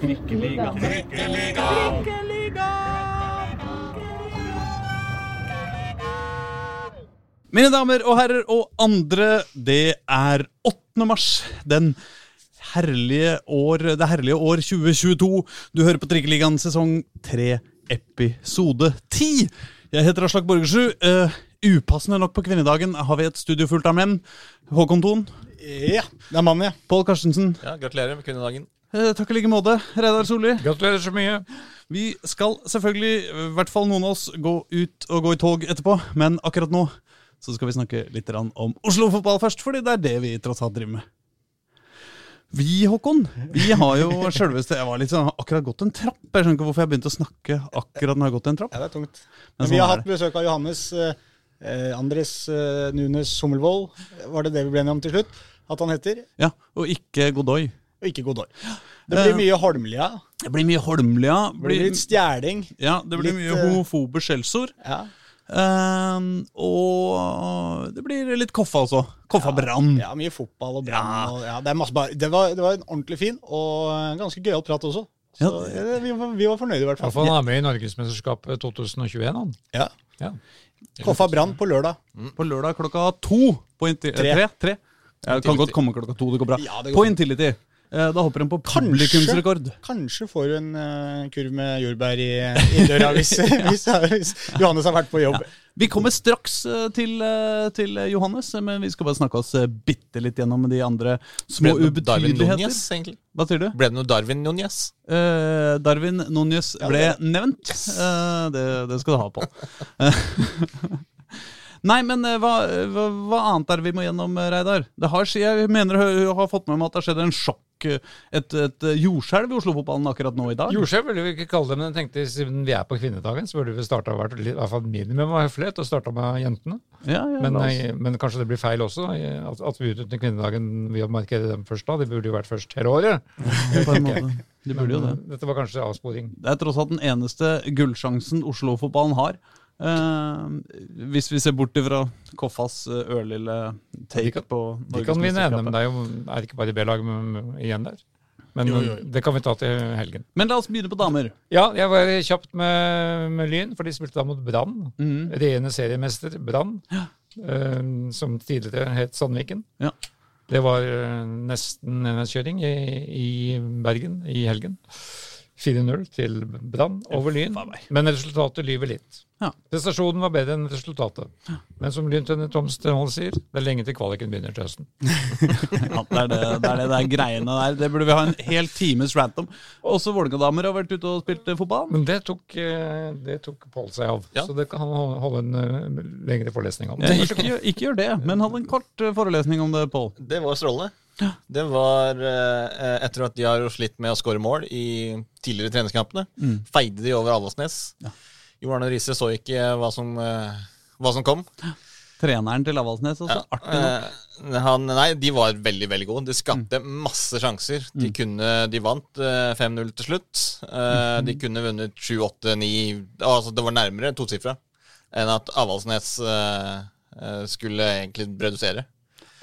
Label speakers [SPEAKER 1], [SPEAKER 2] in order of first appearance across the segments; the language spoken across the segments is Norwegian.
[SPEAKER 1] Trikkeliga. Trikkeliga. Trikkeliga. Mine damer og herrer og andre, det er 8. mars. Den herlige år, det herlige år 2022. Du hører på Trikkeligaen sesong 3, episode 10. Jeg heter Aslak Borgersrud. Uh, upassende nok på kvinnedagen har vi et studio fullt av menn. Håkon Thon.
[SPEAKER 2] Ja, det er mannen, ja.
[SPEAKER 1] Pål Karstensen.
[SPEAKER 3] Ja, Gratulerer med kvinnedagen.
[SPEAKER 1] Uh, takk i like måte. Reidar Solli.
[SPEAKER 4] Gratulerer så mye.
[SPEAKER 1] Vi skal selvfølgelig, i hvert fall noen av oss, gå ut og gå i tog etterpå. Men akkurat nå så skal vi snakke litt om Oslo-fotball først, fordi det er det vi tross alt driver med. Vi, Håkon, vi har jo sjølveste Jeg var litt sånn, akkurat gått en trapp. Jeg skjønner ikke hvorfor jeg begynte å snakke akkurat når jeg har gått en trapp.
[SPEAKER 2] Ja, det er tungt.
[SPEAKER 1] Men
[SPEAKER 2] Men
[SPEAKER 1] sånn
[SPEAKER 2] vi har
[SPEAKER 1] er
[SPEAKER 2] hatt besøk av Johannes eh, Andres eh, Nunes Hummelvold. Var det det vi ble enige om til slutt? At han heter?
[SPEAKER 1] Ja, Og ikke Godoy.
[SPEAKER 2] Og ikke Godoy. Det blir
[SPEAKER 1] Eh,
[SPEAKER 2] mye Holmlia.
[SPEAKER 1] Det blir mye Holmlia.
[SPEAKER 2] Det blir litt stjeling.
[SPEAKER 1] ja, det blir
[SPEAKER 2] litt,
[SPEAKER 1] mye
[SPEAKER 2] eh,
[SPEAKER 1] homofobe skjellsord.
[SPEAKER 2] Ja.
[SPEAKER 1] Um, og det blir litt Koffa også. Koffa Brann.
[SPEAKER 2] ja, mye fotball og
[SPEAKER 1] Ja.
[SPEAKER 2] brann. Ja. ja, det, det, var, det var en ordentlig fin og eh, ganske gøyal prat også. Så
[SPEAKER 1] Ja.
[SPEAKER 2] eh, vi, var, vi var fornøyde, i hvert fall.
[SPEAKER 4] Iallfall han er med i Norgesmesterskapet 2021, han.
[SPEAKER 2] Ja.
[SPEAKER 4] Ja.
[SPEAKER 2] Koffa Brann på lørdag.
[SPEAKER 1] På lørdag klokka to. På
[SPEAKER 2] Tre.
[SPEAKER 1] tre. tre. Ja, det kan godt komme klokka to. Det går bra.
[SPEAKER 2] Ja, det går
[SPEAKER 1] på. Intility. Eh, Da hopper hun på publikumsrekord.
[SPEAKER 2] Kanskje får du en eh, kurv med jordbær i, i døra hvis, hvis, hvis Johannes har vært på jobb.
[SPEAKER 1] Vi kommer straks eh, til, eh, til Johannes, men vi skal bare snakke oss bitte litt gjennom de andre små ubetydeligheter. Hva sier du?
[SPEAKER 3] Ble det noe Darwin Núñez?
[SPEAKER 1] Uh, Darwin Núñez
[SPEAKER 2] Ja,
[SPEAKER 1] ble
[SPEAKER 2] det-
[SPEAKER 1] nevnt. Uh, det, det skal du ha på. Nei, men eh, hva, hva, hva annet er det vi må gjennom, eh, Reidar? Det har, jeg mener jeg har fått med meg at det har skjedd en sjokk, eh, et, et jordskjelv i Oslo-fotballen akkurat nå i dag.
[SPEAKER 4] Jordskjelv vil vi ikke kalle det, men jeg tenkte siden vi er på kvinnedagen, så burde vi starta litt, i hvert fall minimum av høflighet og starta med jentene.
[SPEAKER 1] Ja, ja,
[SPEAKER 4] Men, men kanskje det blir feil også, at, at vi utnytter kvinnedagen ved å markere dem først da. De burde jo vært først hele året.
[SPEAKER 1] på en måte. De burde jo det.
[SPEAKER 4] Dette var kanskje avsporing.
[SPEAKER 1] Det er tross alt den eneste gullsjansen Oslo-fotballen har. Eh, hvis vi ser bort ifra Koffas eh, ørlille take
[SPEAKER 4] kan-
[SPEAKER 1] på
[SPEAKER 4] De kan vi nevne,
[SPEAKER 1] men
[SPEAKER 4] det er jo er det ikke bare B-laget igjen der. Men
[SPEAKER 2] Jo, jo, jo.
[SPEAKER 4] det kan vi ta til helgen.
[SPEAKER 1] Men la oss begynne på damer.
[SPEAKER 4] Ja, jeg var kjapt med, med Lyn, for de spilte da mot Brann.
[SPEAKER 1] Mm.
[SPEAKER 4] Regjerende seriemester Brann, eh, som tidligere het Sandviken.
[SPEAKER 1] Ja.
[SPEAKER 4] Det var eh, nesten en kjøring i, i Bergen i helgen. 4-0 til Brann over Lyn, men resultatet lyver litt.
[SPEAKER 1] Ja.
[SPEAKER 4] Prestasjonen var bedre enn resultatet. Men som Lyntrener Tom Strømhold sier, det er lenge til kvaliken begynner til høsten.
[SPEAKER 1] Ja, det er det, det er det der greiene der. Det burde vi ha en hel times rant om. Også Vålerenga-damer har vært ute og spilt eh, fotball.
[SPEAKER 4] Men det tok, eh, det tok Pål seg av,
[SPEAKER 3] Ja.
[SPEAKER 4] så det kan han holde en eh, lengre forelesning om.
[SPEAKER 1] Ja, ikke, ikke gjør det, men hadde en kort forelesning om det, Pål.
[SPEAKER 3] Det var strålende. Det var eh, etter at de har slitt med å skåre mål i tidligere treningskampene. Feide de over Avaldsnes.
[SPEAKER 1] Ja.
[SPEAKER 3] Jo Arne Riise så ikke hva som, eh, hva som kom.
[SPEAKER 1] Treneren til Avaldsnes også. Artig nok.
[SPEAKER 3] Eh, han, nei, de var veldig veldig gode. De skapte masse sjanser. De, kunne, de vant eh, 5-0 til slutt. Eh, De kunne vunnet 7-8-9 Altså Det var nærmere tosifra enn at Avaldsnes eh, eh, skulle egentlig redusere.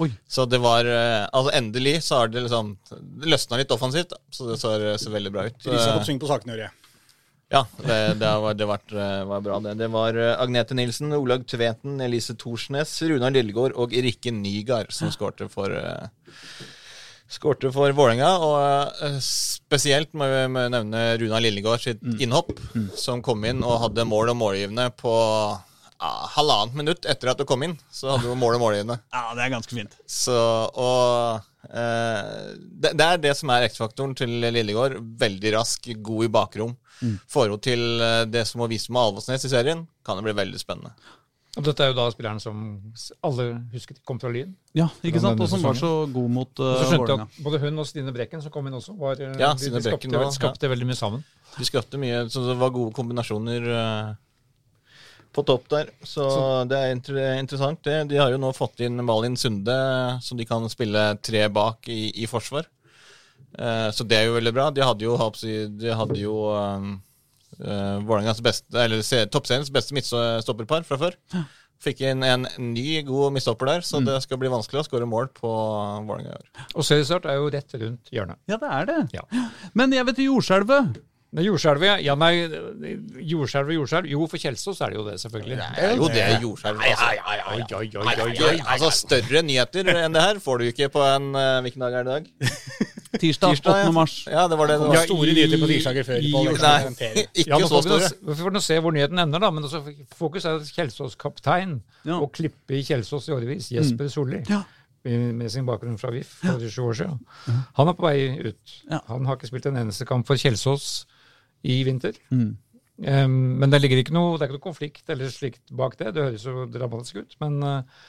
[SPEAKER 1] Oi.
[SPEAKER 3] Så det var eh, Altså endelig så har det liksom Det løsna litt offensivt, da. så det ser, ser veldig bra ut.
[SPEAKER 2] Riise har
[SPEAKER 3] Eh,
[SPEAKER 2] fått sving på sakene, hører jeg.
[SPEAKER 3] ja, det, det, var, det var, var bra, det. Det var eh, Agnete Nilsen, Olaug Tveten, Elise Thorsnes, Runar Lillegård og Rikke Nygaard som skårte for Skårte for Vålerenga. Og eh, spesielt må vi nevne Runar Lillegård sitt innhopp, som kom inn og hadde mål og målgivende på ah, halvannet minutt etter at du kom inn. Så hadde du målet målet inne.
[SPEAKER 1] Ja, det er ganske fint.
[SPEAKER 3] Så, og eh, det, det er det som er X-faktoren til Lillegård. Veldig rask, god i bakrom. Forhold til eh, det som må vise med Alvåsnes i serien, kan det bli veldig spennende.
[SPEAKER 4] Og dette er jo da spilleren som alle husket kom fra Lyn.
[SPEAKER 1] Ja, ikke sant? Og som var så god mot uh,
[SPEAKER 4] Og så skjønte jeg at både hun og Stine Brekken som kom inn også, var, eh,
[SPEAKER 3] Ja,
[SPEAKER 4] de, de skapte, skapte veldig mye sammen.
[SPEAKER 3] De skapte mye, så det var gode kombinasjoner eh, på topp der. Så, det er inter interessant. Det. De har jo nå fått inn Malin Sunde, så de kan spille tre bak i, i forsvar. Eh, så det er jo veldig bra. De hadde jo, de hadde jo um, uh, Vålerengas beste, eller toppseriens beste midtstopperpar fra før. Fikk inn en ny god midtstopper der, så det skal bli vanskelig å skåre mål på Vålerenga i år.
[SPEAKER 4] Og seriestart er jo rett rundt hjørnet.
[SPEAKER 1] Ja, det er det.
[SPEAKER 4] Ja.
[SPEAKER 1] Men jeg vet jordskjelvet.
[SPEAKER 4] Men jordskjelvet, ja nei, jordskjelv og jordskjelv. Jo, for Kjelsås er det jo det, selvfølgelig.
[SPEAKER 3] Det er jo det jordskjelv. Altså. Altså, større nyheter enn det her får du ikke på en uh, Hvilken dag er det i dag?
[SPEAKER 1] Tirsdag,
[SPEAKER 3] Tirsdag,
[SPEAKER 1] 8. mars.
[SPEAKER 3] Ja, det var det. det var.
[SPEAKER 2] store nyheter på tirsdager før. kan
[SPEAKER 3] Nei, ikke så store.
[SPEAKER 4] vi får nå se hvor nyheten ender, da. Men altså, fokus er Kjelsås kaptein og klippe i Kjelsås i årevis. Jesper Solli.
[SPEAKER 1] Ja.
[SPEAKER 4] Med sin bakgrunn fra VIF for 27 år siden. Han er på vei ut. Han har ikke spilt en eneste kamp for Kjelsås i vinter.
[SPEAKER 1] Mm.
[SPEAKER 4] Um, men det ligger ikke noe, det er ikke noe konflikt eller slikt bak det. Det høres jo dramatisk ut. Men uh,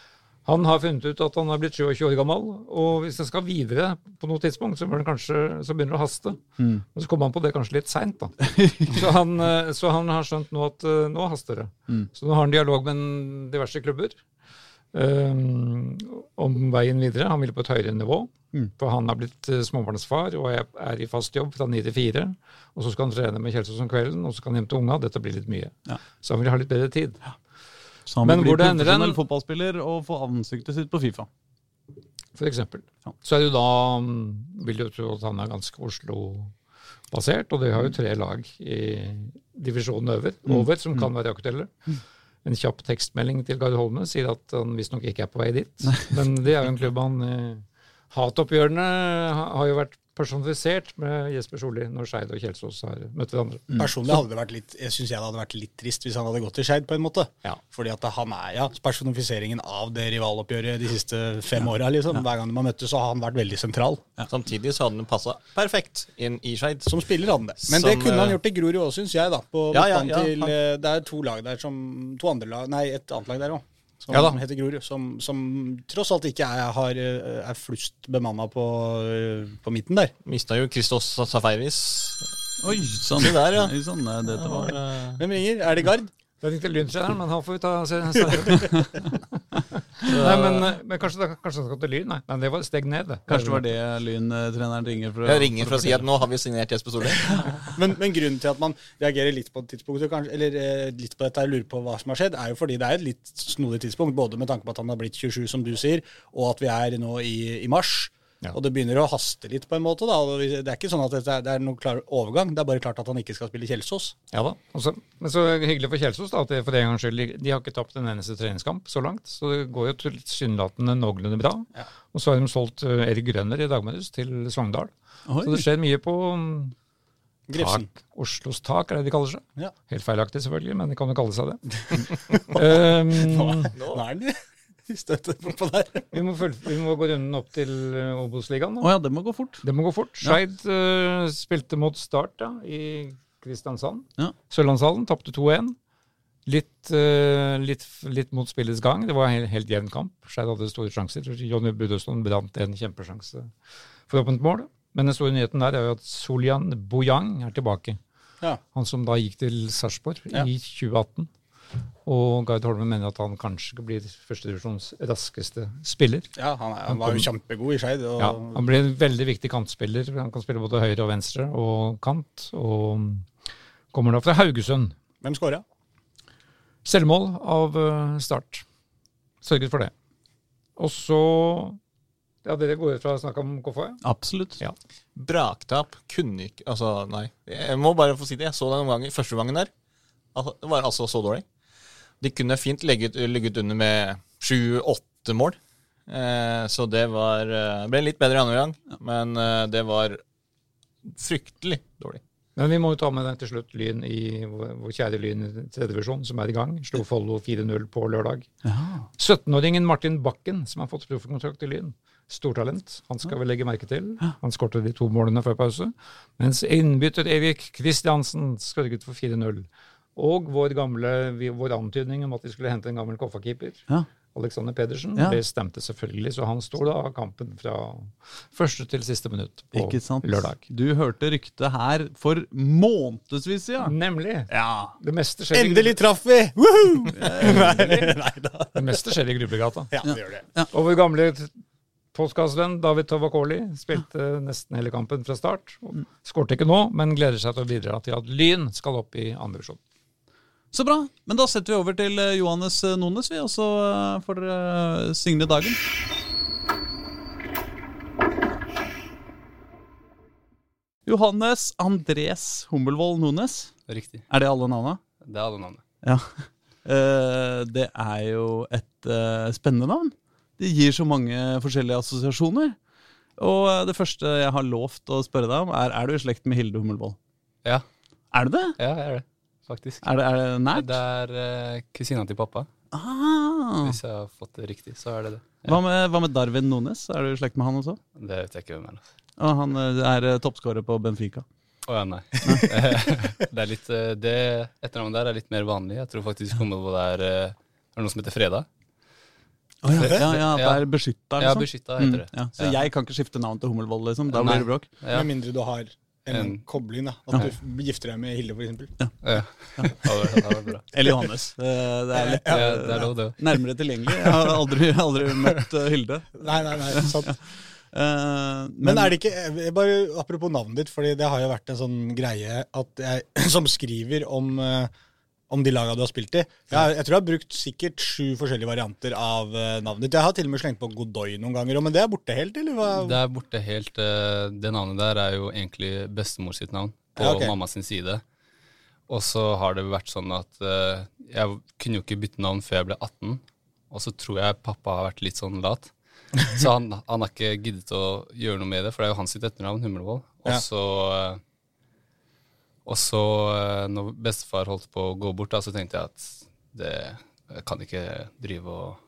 [SPEAKER 4] han har funnet ut at han har blitt 27 år gammel, og hvis han skal videre på noe tidspunkt, så, kanskje, så begynner det å haste.
[SPEAKER 1] Mm.
[SPEAKER 4] Og så kommer han på det kanskje litt seint, da. så, han, uh, så han har skjønt nå at uh, nå haster det.
[SPEAKER 1] Mm.
[SPEAKER 4] Så nå har han dialog med diverse klubber um, om veien videre. Han vil på et høyere nivå.
[SPEAKER 1] Mm.
[SPEAKER 4] For han har blitt uh, småbarnsfar og er, er i fast jobb fra ni til fire. Og så skal han trene med Kjelsås om kvelden, og så skal han hjem til unga. Dette blir litt mye.
[SPEAKER 1] Ja.
[SPEAKER 4] Så han vil ha litt bedre tid.
[SPEAKER 1] Så han
[SPEAKER 4] Men
[SPEAKER 1] vil bli
[SPEAKER 4] hvor det ender
[SPEAKER 1] profesjonell fotballspiller og få ansiktet sitt på Fifa.
[SPEAKER 4] For eksempel.
[SPEAKER 1] Ja.
[SPEAKER 4] Så er det jo da mm, Vil du tro at han er ganske Oslo-basert, og de har jo tre lag i divisjonen over,
[SPEAKER 1] Mm.
[SPEAKER 4] over som kan være aktuelle. En kjapp tekstmelding til Gard Holme sier at han visstnok ikke er på vei dit. Men det er jo en klubb han eh, Hatoppgjørene har jo vært personifisert med Jesper Solli når Skeid og Kjelsås har møtt hverandre.
[SPEAKER 2] Personlig hadde det vært litt jeg synes jeg det hadde vært litt trist hvis han hadde gått til Skeid, på en måte.
[SPEAKER 4] Ja.
[SPEAKER 2] Fordi at han er ja, personifiseringen av det rivaloppgjøret de siste fem åra. Liksom. Hver gang de har møttes, så har han vært veldig sentral.
[SPEAKER 3] Samtidig så hadde han passa perfekt inn i Skeid.
[SPEAKER 2] Som spiller hadde han det. Men det kunne han
[SPEAKER 3] eh,
[SPEAKER 2] gjort i Grorud òg, syns jeg. da. På
[SPEAKER 3] Ja, ja, ja,
[SPEAKER 2] til,
[SPEAKER 3] han-
[SPEAKER 2] eh, Det er to lag der som To andre lag Nei, et annet lag der òg. Som
[SPEAKER 4] Ja
[SPEAKER 2] heter Grorud. Som, som tross alt ikke er, har, eh, er flust bemanna på, eh, på midten der.
[SPEAKER 3] Mista jo Christos Safaris.
[SPEAKER 1] Oi sann.
[SPEAKER 3] Se der, ja.
[SPEAKER 1] Eh, dette var
[SPEAKER 2] Hvem ringer? Er det Gard?
[SPEAKER 4] Det tenkte Lyntreneren, men han får vi ta se- Nei, men, eh, men kanskje, det kanskje han skal til Lyn? Nei, men det var et steg ned. det.
[SPEAKER 1] Kanskje det var det Lyn-treneren ringer for å
[SPEAKER 3] Jeg ringer for å si at nå har vi signert Jesper Solli.
[SPEAKER 2] Men, men grunnen til at man reagerer litt på tidspunktet, kanskje, eller eh, litt på dette, og lurer på hva som har skjedd, er jo fordi det er et litt snodig tidspunkt. Både med tanke på at han har blitt 27, som du sier, og at vi er nå i, i mars.
[SPEAKER 4] Ja.
[SPEAKER 2] Og det begynner å haste litt på en måte. da, Det er ikke sånn at det er noen klar overgang. Det er bare klart at han ikke skal spille Kjelsås.
[SPEAKER 4] Ja da. Også, men så hyggelig for Kjelsås da, at det for en gangs skyld De har ikke tapt en eneste treningskamp så langt, så det går jo tilsynelatende noenlunde bra.
[SPEAKER 2] Ja.
[SPEAKER 4] Og så har de solgt eh, Erik Grønner i dag til Sogndal. Så det skjer mye på mm,
[SPEAKER 2] Grefsen.
[SPEAKER 4] tak. Oslos tak, er det de kaller seg.
[SPEAKER 2] Ja.
[SPEAKER 4] Helt feilaktig, selvfølgelig, men de kan jo kalle seg det. um,
[SPEAKER 2] Nå er han på der.
[SPEAKER 4] vi, må følge, vi må gå runden opp til eh, Obos-ligaen. Oh,
[SPEAKER 1] ja, det må gå fort.
[SPEAKER 4] Det må gå fort. Skeid uh, spilte mot Start da, i Kristiansand.
[SPEAKER 1] Ja.
[SPEAKER 4] Sørlandshallen tapte 2-1. Litt, uh, litt, litt mot spillets gang. Det var en helt, helt jevn kamp. Skeid hadde store sjanser. Jonny Budøsson brant en kjempesjanse for åpent mål. Men den store nyheten der er jo at Solian Bojang er tilbake.
[SPEAKER 2] Ja.
[SPEAKER 4] Han som da gikk til Sarpsborg
[SPEAKER 2] Ja.
[SPEAKER 4] i 2018. Og Gard Holmen mener at han kanskje blir førstedivisjons raskeste spiller.
[SPEAKER 2] Ja, han, er, han var jo kjempegod i Skeid. og-
[SPEAKER 4] Ja, han blir en veldig viktig kantspiller. Han kan spille både høyre og venstre og kant. Og kommer da fra Haugesund.
[SPEAKER 2] Hvem skåra?
[SPEAKER 4] Selvmål av eh, start. Sørget for det. Og så Ja, dere går ut fra å snakke om KFA?
[SPEAKER 1] Absolutt.
[SPEAKER 4] Ja.
[SPEAKER 3] Braktap kunne ikke Altså, nei. Jeg må bare få si det. Jeg så den gangen, første gangen der. Altså, det var altså så dårlig. De kunne fint legget, ligget under med sju-åtte mål. Eh, så det var eh, ble litt bedre i andre gang, men eh, det var fryktelig dårlig.
[SPEAKER 4] Men vi må jo ta med den til slutt Lyn i vår kjære Lyn i tredje divisjon, som er i gang. Slo Follo 4-0 på lørdag. 17-åringen Martin Bakken, som har fått proffkontrakt i Lyn. Stortalent. Han skal vi legge merke til. Han skårte de to målene før pause. Mens innbytter Erik Kristiansen sørget for 4-0. Og vår gamle, vår antydning om at de skulle hente en gammel Koffa-keeper,
[SPEAKER 1] Ja.
[SPEAKER 4] Alexander Pedersen,
[SPEAKER 1] Ja.
[SPEAKER 4] det stemte selvfølgelig. Så han står da av kampen fra første til siste minutt på
[SPEAKER 1] Ikke sant?
[SPEAKER 4] lørdag.
[SPEAKER 1] Du hørte ryktet her for månedsvis siden.
[SPEAKER 4] Nemlig.
[SPEAKER 1] Ja.
[SPEAKER 4] Det meste skjer,
[SPEAKER 2] Endelig traff vi! Woohoo! Nei da.
[SPEAKER 4] Det meste skjer i Grublegata.
[SPEAKER 2] Ja, det gjør det.
[SPEAKER 4] Og vår gamle t- David Tavakoli spilte nesten hele kampen fra start. Skårte ikke nå, men gleder seg til å bidra til at Lyn skal opp i andre divisjon.
[SPEAKER 1] Så bra. Men da setter vi over til eh, Johannes eh, Nones, vi, og så eh, får dere signe dagen. Johannes Andres Hummelvold Nones.
[SPEAKER 5] Riktig.
[SPEAKER 1] Er det alle navna?
[SPEAKER 5] Det er alle navnene.
[SPEAKER 1] Ja. Det er jo et spennende navn. Det gir så mange forskjellige assosiasjoner. Og det første jeg har lovt å spørre deg om, er er du i slekt med Hilde Hummelvold.
[SPEAKER 5] Ja.
[SPEAKER 1] Er du det?
[SPEAKER 5] ja, jeg er det, faktisk.
[SPEAKER 1] Er det, er det nært?
[SPEAKER 5] Det er uh, kusina til pappa.
[SPEAKER 1] Ah.
[SPEAKER 5] Hvis jeg har fått det riktig, så er det det.
[SPEAKER 1] Hva med, hva med Darwin Nones? Er du i slekt med han også?
[SPEAKER 5] Det vet jeg ikke hvem er. altså.
[SPEAKER 1] Og han eh, er eh, toppskårer på Benfica.
[SPEAKER 5] Å ja, nei. det er litt, det etternavnet der er litt mer vanlig. Jeg tror faktisk det er eh, Er det noe som heter Freda?
[SPEAKER 1] ja, ja, ja, det er beskytta,
[SPEAKER 5] Ja,
[SPEAKER 1] liksom.
[SPEAKER 5] beskytta heter det.
[SPEAKER 1] Mm, ja. Så
[SPEAKER 5] Ja.
[SPEAKER 1] jeg kan ikke skifte navn til Hummelvold, liksom. Da blir det bråk.
[SPEAKER 5] Ja.
[SPEAKER 2] Med mindre du har en,
[SPEAKER 5] En-
[SPEAKER 2] kobling, da. At du gifter deg med Hilde, f.eks.
[SPEAKER 5] Ja. Ja, ja. var, det var bra.
[SPEAKER 1] Eller Johannes. Eh, Det er litt
[SPEAKER 5] Ja, det er lov, det.
[SPEAKER 1] nærmere tilgjengelig. Jeg har aldri, aldri møtt eh, Hilde.
[SPEAKER 2] Nei, nei, nei, sant.
[SPEAKER 1] Uh, men,
[SPEAKER 2] Men er det ikke eh, bare Apropos navnet ditt, fordi det har jo vært en sånn greie at jeg, som skriver om, eh, om de laga du har spilt i. Jeg, jeg tror jeg har brukt sikkert sju forskjellige varianter av eh, navnet ditt. Jeg har til og med slengt på Godoy noen ganger, men det er borte helt, eller hva?
[SPEAKER 5] Det er borte helt eh, Det navnet der er jo egentlig bestemor sitt navn på
[SPEAKER 2] Ja, okay.
[SPEAKER 5] mamma sin side. Og så har det vært sånn at eh, jeg kunne jo ikke bytte navn før jeg ble 18. Og så tror jeg pappa har vært litt sånn lat. Så han, han har ikke giddet å gjøre noe med det, for det er jo hans sitt etternavn, Humlevold. Og så eh, Og så, eh, når bestefar holdt på å gå bort, da, så tenkte jeg at det jeg kan ikke drive og,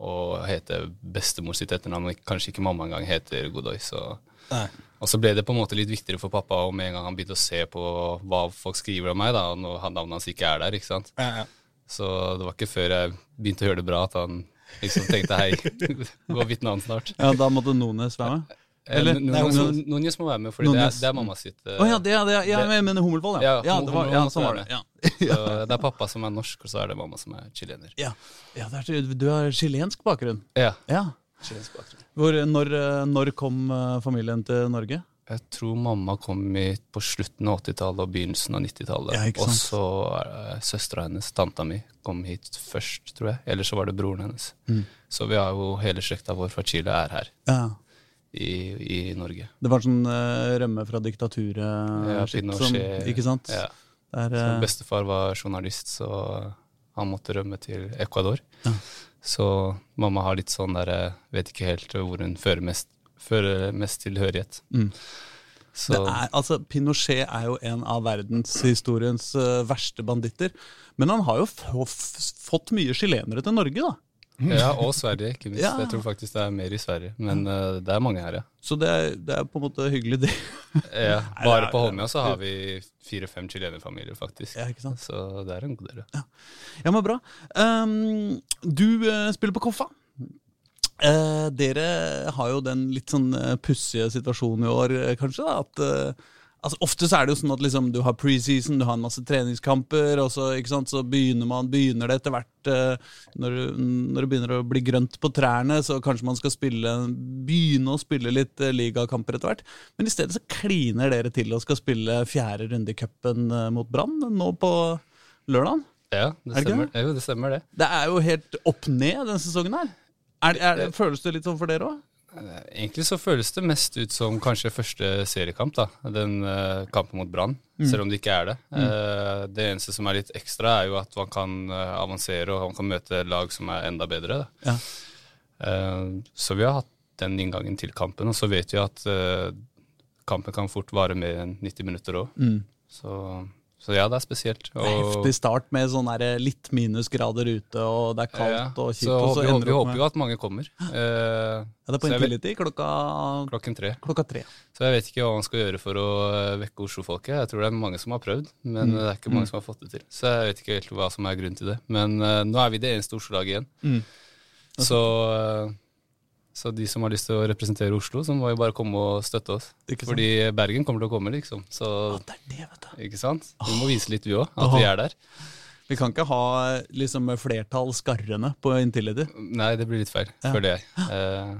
[SPEAKER 5] og hete bestemor sitt etternavn, og kanskje ikke mamma engang heter Godoy. Så. Og så ble det på en måte litt viktigere for pappa, og med en gang han begynte å se på hva folk skriver om meg, da, og når navnet hans ikke er der, ikke sant.
[SPEAKER 2] Ja, ja.
[SPEAKER 5] Så det var ikke før jeg begynte å høre det bra at han liksom tenkte hei, gå og bytte navn snart.
[SPEAKER 1] ja, da måtte Nones være med. Eller? Nei,
[SPEAKER 5] noen,
[SPEAKER 1] Nunes.
[SPEAKER 5] Nunes må være med, fordi det er, det er mamma sitt. eh,
[SPEAKER 1] oh, ja, det, er- det, er- ja, jeg mener Hummelvoll, ja.
[SPEAKER 5] Ja,
[SPEAKER 1] Ja, det var, ja sånn var det. Ja.
[SPEAKER 5] Så det er pappa som er norsk, og så er det mamma som er chilener.
[SPEAKER 1] Ja, ja det er, du har chilensk bakgrunn.
[SPEAKER 5] Ja.
[SPEAKER 1] Ja.
[SPEAKER 5] Chilensk bakgrunn.
[SPEAKER 1] Hvor, når, når kom eh, familien til Norge?
[SPEAKER 5] Jeg tror mamma kom hit på slutten av 80-tallet og begynnelsen av 90-tallet.
[SPEAKER 1] Ja,
[SPEAKER 5] og så uh, søstera hennes, tanta mi, kom hit først, tror jeg. Eller så var det broren hennes.
[SPEAKER 1] Mm.
[SPEAKER 5] Så vi har jo hele slekta vår fra Chile er her
[SPEAKER 1] Ja.
[SPEAKER 5] I, i Norge.
[SPEAKER 1] Det var sånn uh, rømme fra diktaturet
[SPEAKER 5] Ja,
[SPEAKER 1] shit som Ikke sant?
[SPEAKER 5] Ja.
[SPEAKER 1] Der,
[SPEAKER 5] uh...
[SPEAKER 1] Eh,
[SPEAKER 5] bestefar var journalist, så han måtte rømme til Ecuador.
[SPEAKER 1] Ja.
[SPEAKER 5] Så mamma har litt sånn der eh, Vet ikke helt hvor hun fører mest, fører mest tilhørighet.
[SPEAKER 1] Mm. Er, altså, Pinochet er jo en av verdenshistoriens uh, verste banditter. Men han har jo fått mye chilenere til Norge, da.
[SPEAKER 5] Ja, og Sverige, ikke minst.
[SPEAKER 1] Ja.
[SPEAKER 5] Jeg tror faktisk det er mer i Sverige. Men uh, det er mange her, ja.
[SPEAKER 1] Så det er, det er på en måte hyggelig, det.
[SPEAKER 5] ja. Bare på Holmlia så har vi fire-fem chilenerfamilier, faktisk.
[SPEAKER 1] Ja, ikke sant?
[SPEAKER 5] Så det er en god del. Ja.
[SPEAKER 1] Ja, men bra. Um, du uh, spiller på Koffa. Uh, dere har jo den litt sånn pussige situasjonen i år, kanskje. da, at altså Ofte så er det jo sånn at liksom, du har preseason, du har en masse treningskamper, og så, sant, så begynner, man, begynner det etter hvert eh, når, når det begynner å bli grønt på trærne, så kanskje man skal spille, begynne å spille litt eh, ligakamper etter hvert. Men i stedet så kliner dere til og skal spille fjerde runde i cupen eh, mot Brann nå på lørdag.
[SPEAKER 5] Ja, det
[SPEAKER 1] det
[SPEAKER 5] stemmer. Jo, det stemmer det.
[SPEAKER 1] Det er jo helt opp ned denne sesongen her. Er, er, føles det litt sånn for dere òg?
[SPEAKER 5] Eh, Egentlig så føles det mest ut som kanskje første seriekamp, da. Den uh, kampen mot Brann,
[SPEAKER 1] Mm.
[SPEAKER 5] selv om det ikke er det. Eh, det eneste som er litt ekstra, er jo at man kan uh, avansere og man kan møte lag som er enda bedre. Da.
[SPEAKER 1] Ja.
[SPEAKER 5] Så vi har hatt den inngangen til kampen, og så vet vi at kampen kan fort vare mer enn 90 minutter òg. Så, så ja, det er spesielt.
[SPEAKER 1] Det er heftig start med sånn litt minusgrader ute, og det er kaldt
[SPEAKER 5] ja,
[SPEAKER 1] og kjipt.
[SPEAKER 5] så
[SPEAKER 1] og så
[SPEAKER 5] vi, håper, vi håper jo at mange kommer. Uh,
[SPEAKER 1] ja, Det er på Intility klokka,
[SPEAKER 5] klokken tre.
[SPEAKER 1] klokka tre.
[SPEAKER 5] Så jeg vet ikke hva man skal gjøre for å eh, vekke Oslo-folket. Jeg tror det er mange som har prøvd, men det er ikke mange som har fått det til. Så jeg vet ikke helt hva som er grunnen til det. Men uh, nå er vi det eneste Oslo-laget igjen.
[SPEAKER 1] Mm.
[SPEAKER 5] Så, eh, så de som har lyst til å representere Oslo, så må jo bare komme og støtte oss. Fordi Bergen kommer til å komme, liksom. Så,
[SPEAKER 1] Det er det, vet du.
[SPEAKER 5] ikke sant? Vi må vise litt, vi òg, at vi er der.
[SPEAKER 1] Vi kan ikke ha liksom flertall skarrende på Intility.
[SPEAKER 5] Nei, det blir litt feil,
[SPEAKER 1] Ja.
[SPEAKER 5] føler jeg. Eh,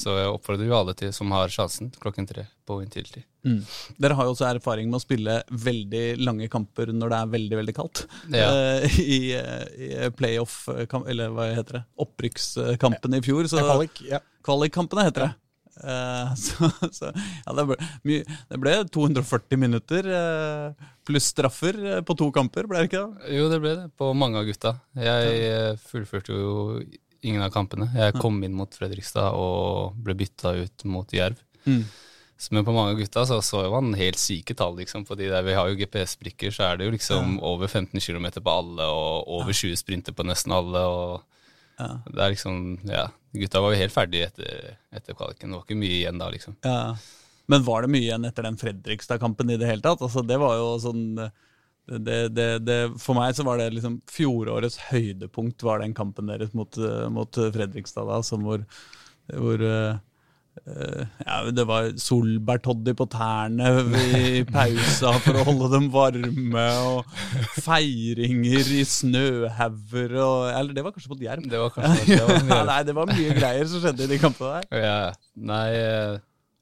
[SPEAKER 5] Så jeg oppfordrer jo alle til som har sjansen klokken tre på Intility.
[SPEAKER 1] Mm. Dere har jo også erfaring med å spille veldig lange kamper når det er veldig veldig kaldt.
[SPEAKER 5] Ja.
[SPEAKER 1] Uh, I, eh, i playoff, eh, eller hva heter det, opprykkskampen i fjor. Så,
[SPEAKER 2] Kvalik, ja.
[SPEAKER 1] Kvalikkampene heter det. Uh, så, så ja, det ble, det ble 240 minutter uh, pluss straffer på to kamper, ble det ikke det?
[SPEAKER 5] Jo, det ble det, på mange av gutta. Jeg fullførte jo ingen av kampene. Jeg kom inn mot Fredrikstad og ble bytta ut mot Jerv.
[SPEAKER 1] Mm.
[SPEAKER 5] Men på mange av gutta så, så man helt syke tall, liksom. Fordi der vi har jo GPS-brikker, så er det jo liksom over 15 km på alle, og over 20 sprinter på nesten alle, og
[SPEAKER 1] Ja.
[SPEAKER 5] det er liksom Ja. Gutta var jo helt ferdige etter, etter kvaliken. Det var ikke mye igjen da, liksom.
[SPEAKER 1] Ja. Men var det mye igjen etter den Fredrikstad-kampen i det hele tatt? Altså, det var jo sånn det, det, det, For meg så var det liksom fjorårets høydepunkt var den kampen deres mot, eh, mot Fredrikstad, da, som hvor, hvor eh, eh, ja, Det var solbærtoddy på tærne i pausa for å holde dem varme, og feiringer i snøhauger og Eller det var kanskje mot Jerv.
[SPEAKER 5] Det var kanskje var mye.
[SPEAKER 1] Nei, det var mye greier som skjedde i de kampene der.
[SPEAKER 5] Ja, nei,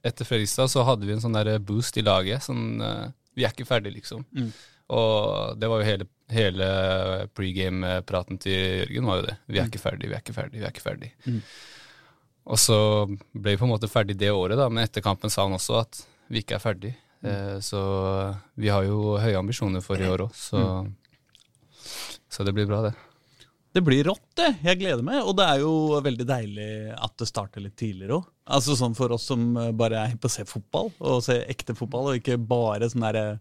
[SPEAKER 5] etter Fredrikstad så hadde vi en sånn der boost i laget. Sånn, vi er ikke ferdig, liksom.
[SPEAKER 1] Mm.
[SPEAKER 5] Og det var jo hele, hele pregame-praten til Jørgen var jo det. Vi er ikke ferdig, vi er ikke ferdig, vi er ikke ferdig.
[SPEAKER 1] Mm.
[SPEAKER 5] Og så ble vi på en måte ferdig det året, da, men etter kampen sa han også at vi ikke er ferdig.
[SPEAKER 1] Mm.
[SPEAKER 5] Eh, så vi har jo høye ambisjoner for i år òg, så,
[SPEAKER 1] Mm.
[SPEAKER 5] så det blir bra, det.
[SPEAKER 1] Det blir rått, det. Jeg gleder meg. Og det er jo veldig deilig at det starter litt tidligere òg. Altså sånn for oss som bare er på å se fotball, og se ekte fotball, og ikke bare sånn der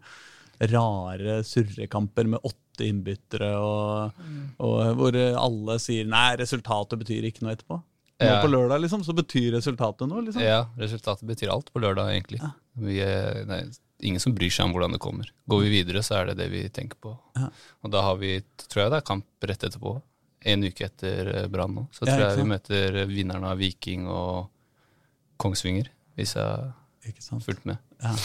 [SPEAKER 1] rare surrekamper med åtte innbyttere, og, og hvor alle sier nei, resultatet betyr ikke noe etterpå. Nå
[SPEAKER 5] Ja.
[SPEAKER 1] på lørdag liksom, så betyr resultatet noe. liksom.
[SPEAKER 5] Ja, resultatet betyr alt på lørdag, egentlig. Vi er, det er ingen som bryr seg om hvordan det kommer. Går vi videre, så er det det vi tenker på.
[SPEAKER 1] Ja.
[SPEAKER 5] Og da har vi, tror jeg det er kamp rett etterpå. En uke etter eh, Brann nå. Så
[SPEAKER 1] Ja,
[SPEAKER 5] tror jeg vi møter vinneren av Viking og Kongsvinger, hvis jeg har fulgt med.
[SPEAKER 1] Ja.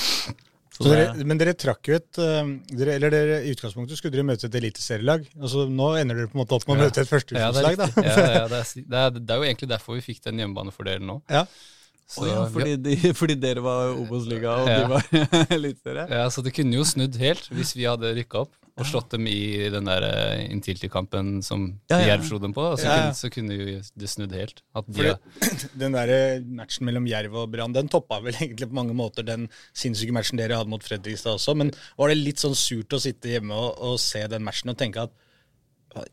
[SPEAKER 2] Så dere, men dere trakk jo et eh, dere, Eller dere, i utgangspunktet skulle dere møte et eliteserielag. Altså, nå ender dere på en måte opp med å møte et
[SPEAKER 5] er
[SPEAKER 2] da.
[SPEAKER 5] ja, ja, det, er, det, er, det er jo egentlig derfor vi fikk den hjemmebanefordelen nå.
[SPEAKER 2] Ja.
[SPEAKER 5] Så,
[SPEAKER 1] oh ja, fordi, de, fordi dere var Obos-liga, og de
[SPEAKER 5] Ja.
[SPEAKER 1] var eliteserie?
[SPEAKER 5] Ja, så det kunne jo snudd helt hvis vi hadde rykka opp og slått dem i den der eh, Intility-kampen som
[SPEAKER 1] Ja, ja.
[SPEAKER 5] Jerv slo dem på. Så,
[SPEAKER 2] Ja, ja.
[SPEAKER 5] kunne, så kunne jo det snudd helt. At de,
[SPEAKER 2] Fordi Den der matchen mellom Jerv og Brann den toppa vel egentlig på mange måter den sinnssyke matchen dere hadde mot Fredrikstad også. Men var det litt sånn surt å sitte hjemme og, og se den matchen og tenke at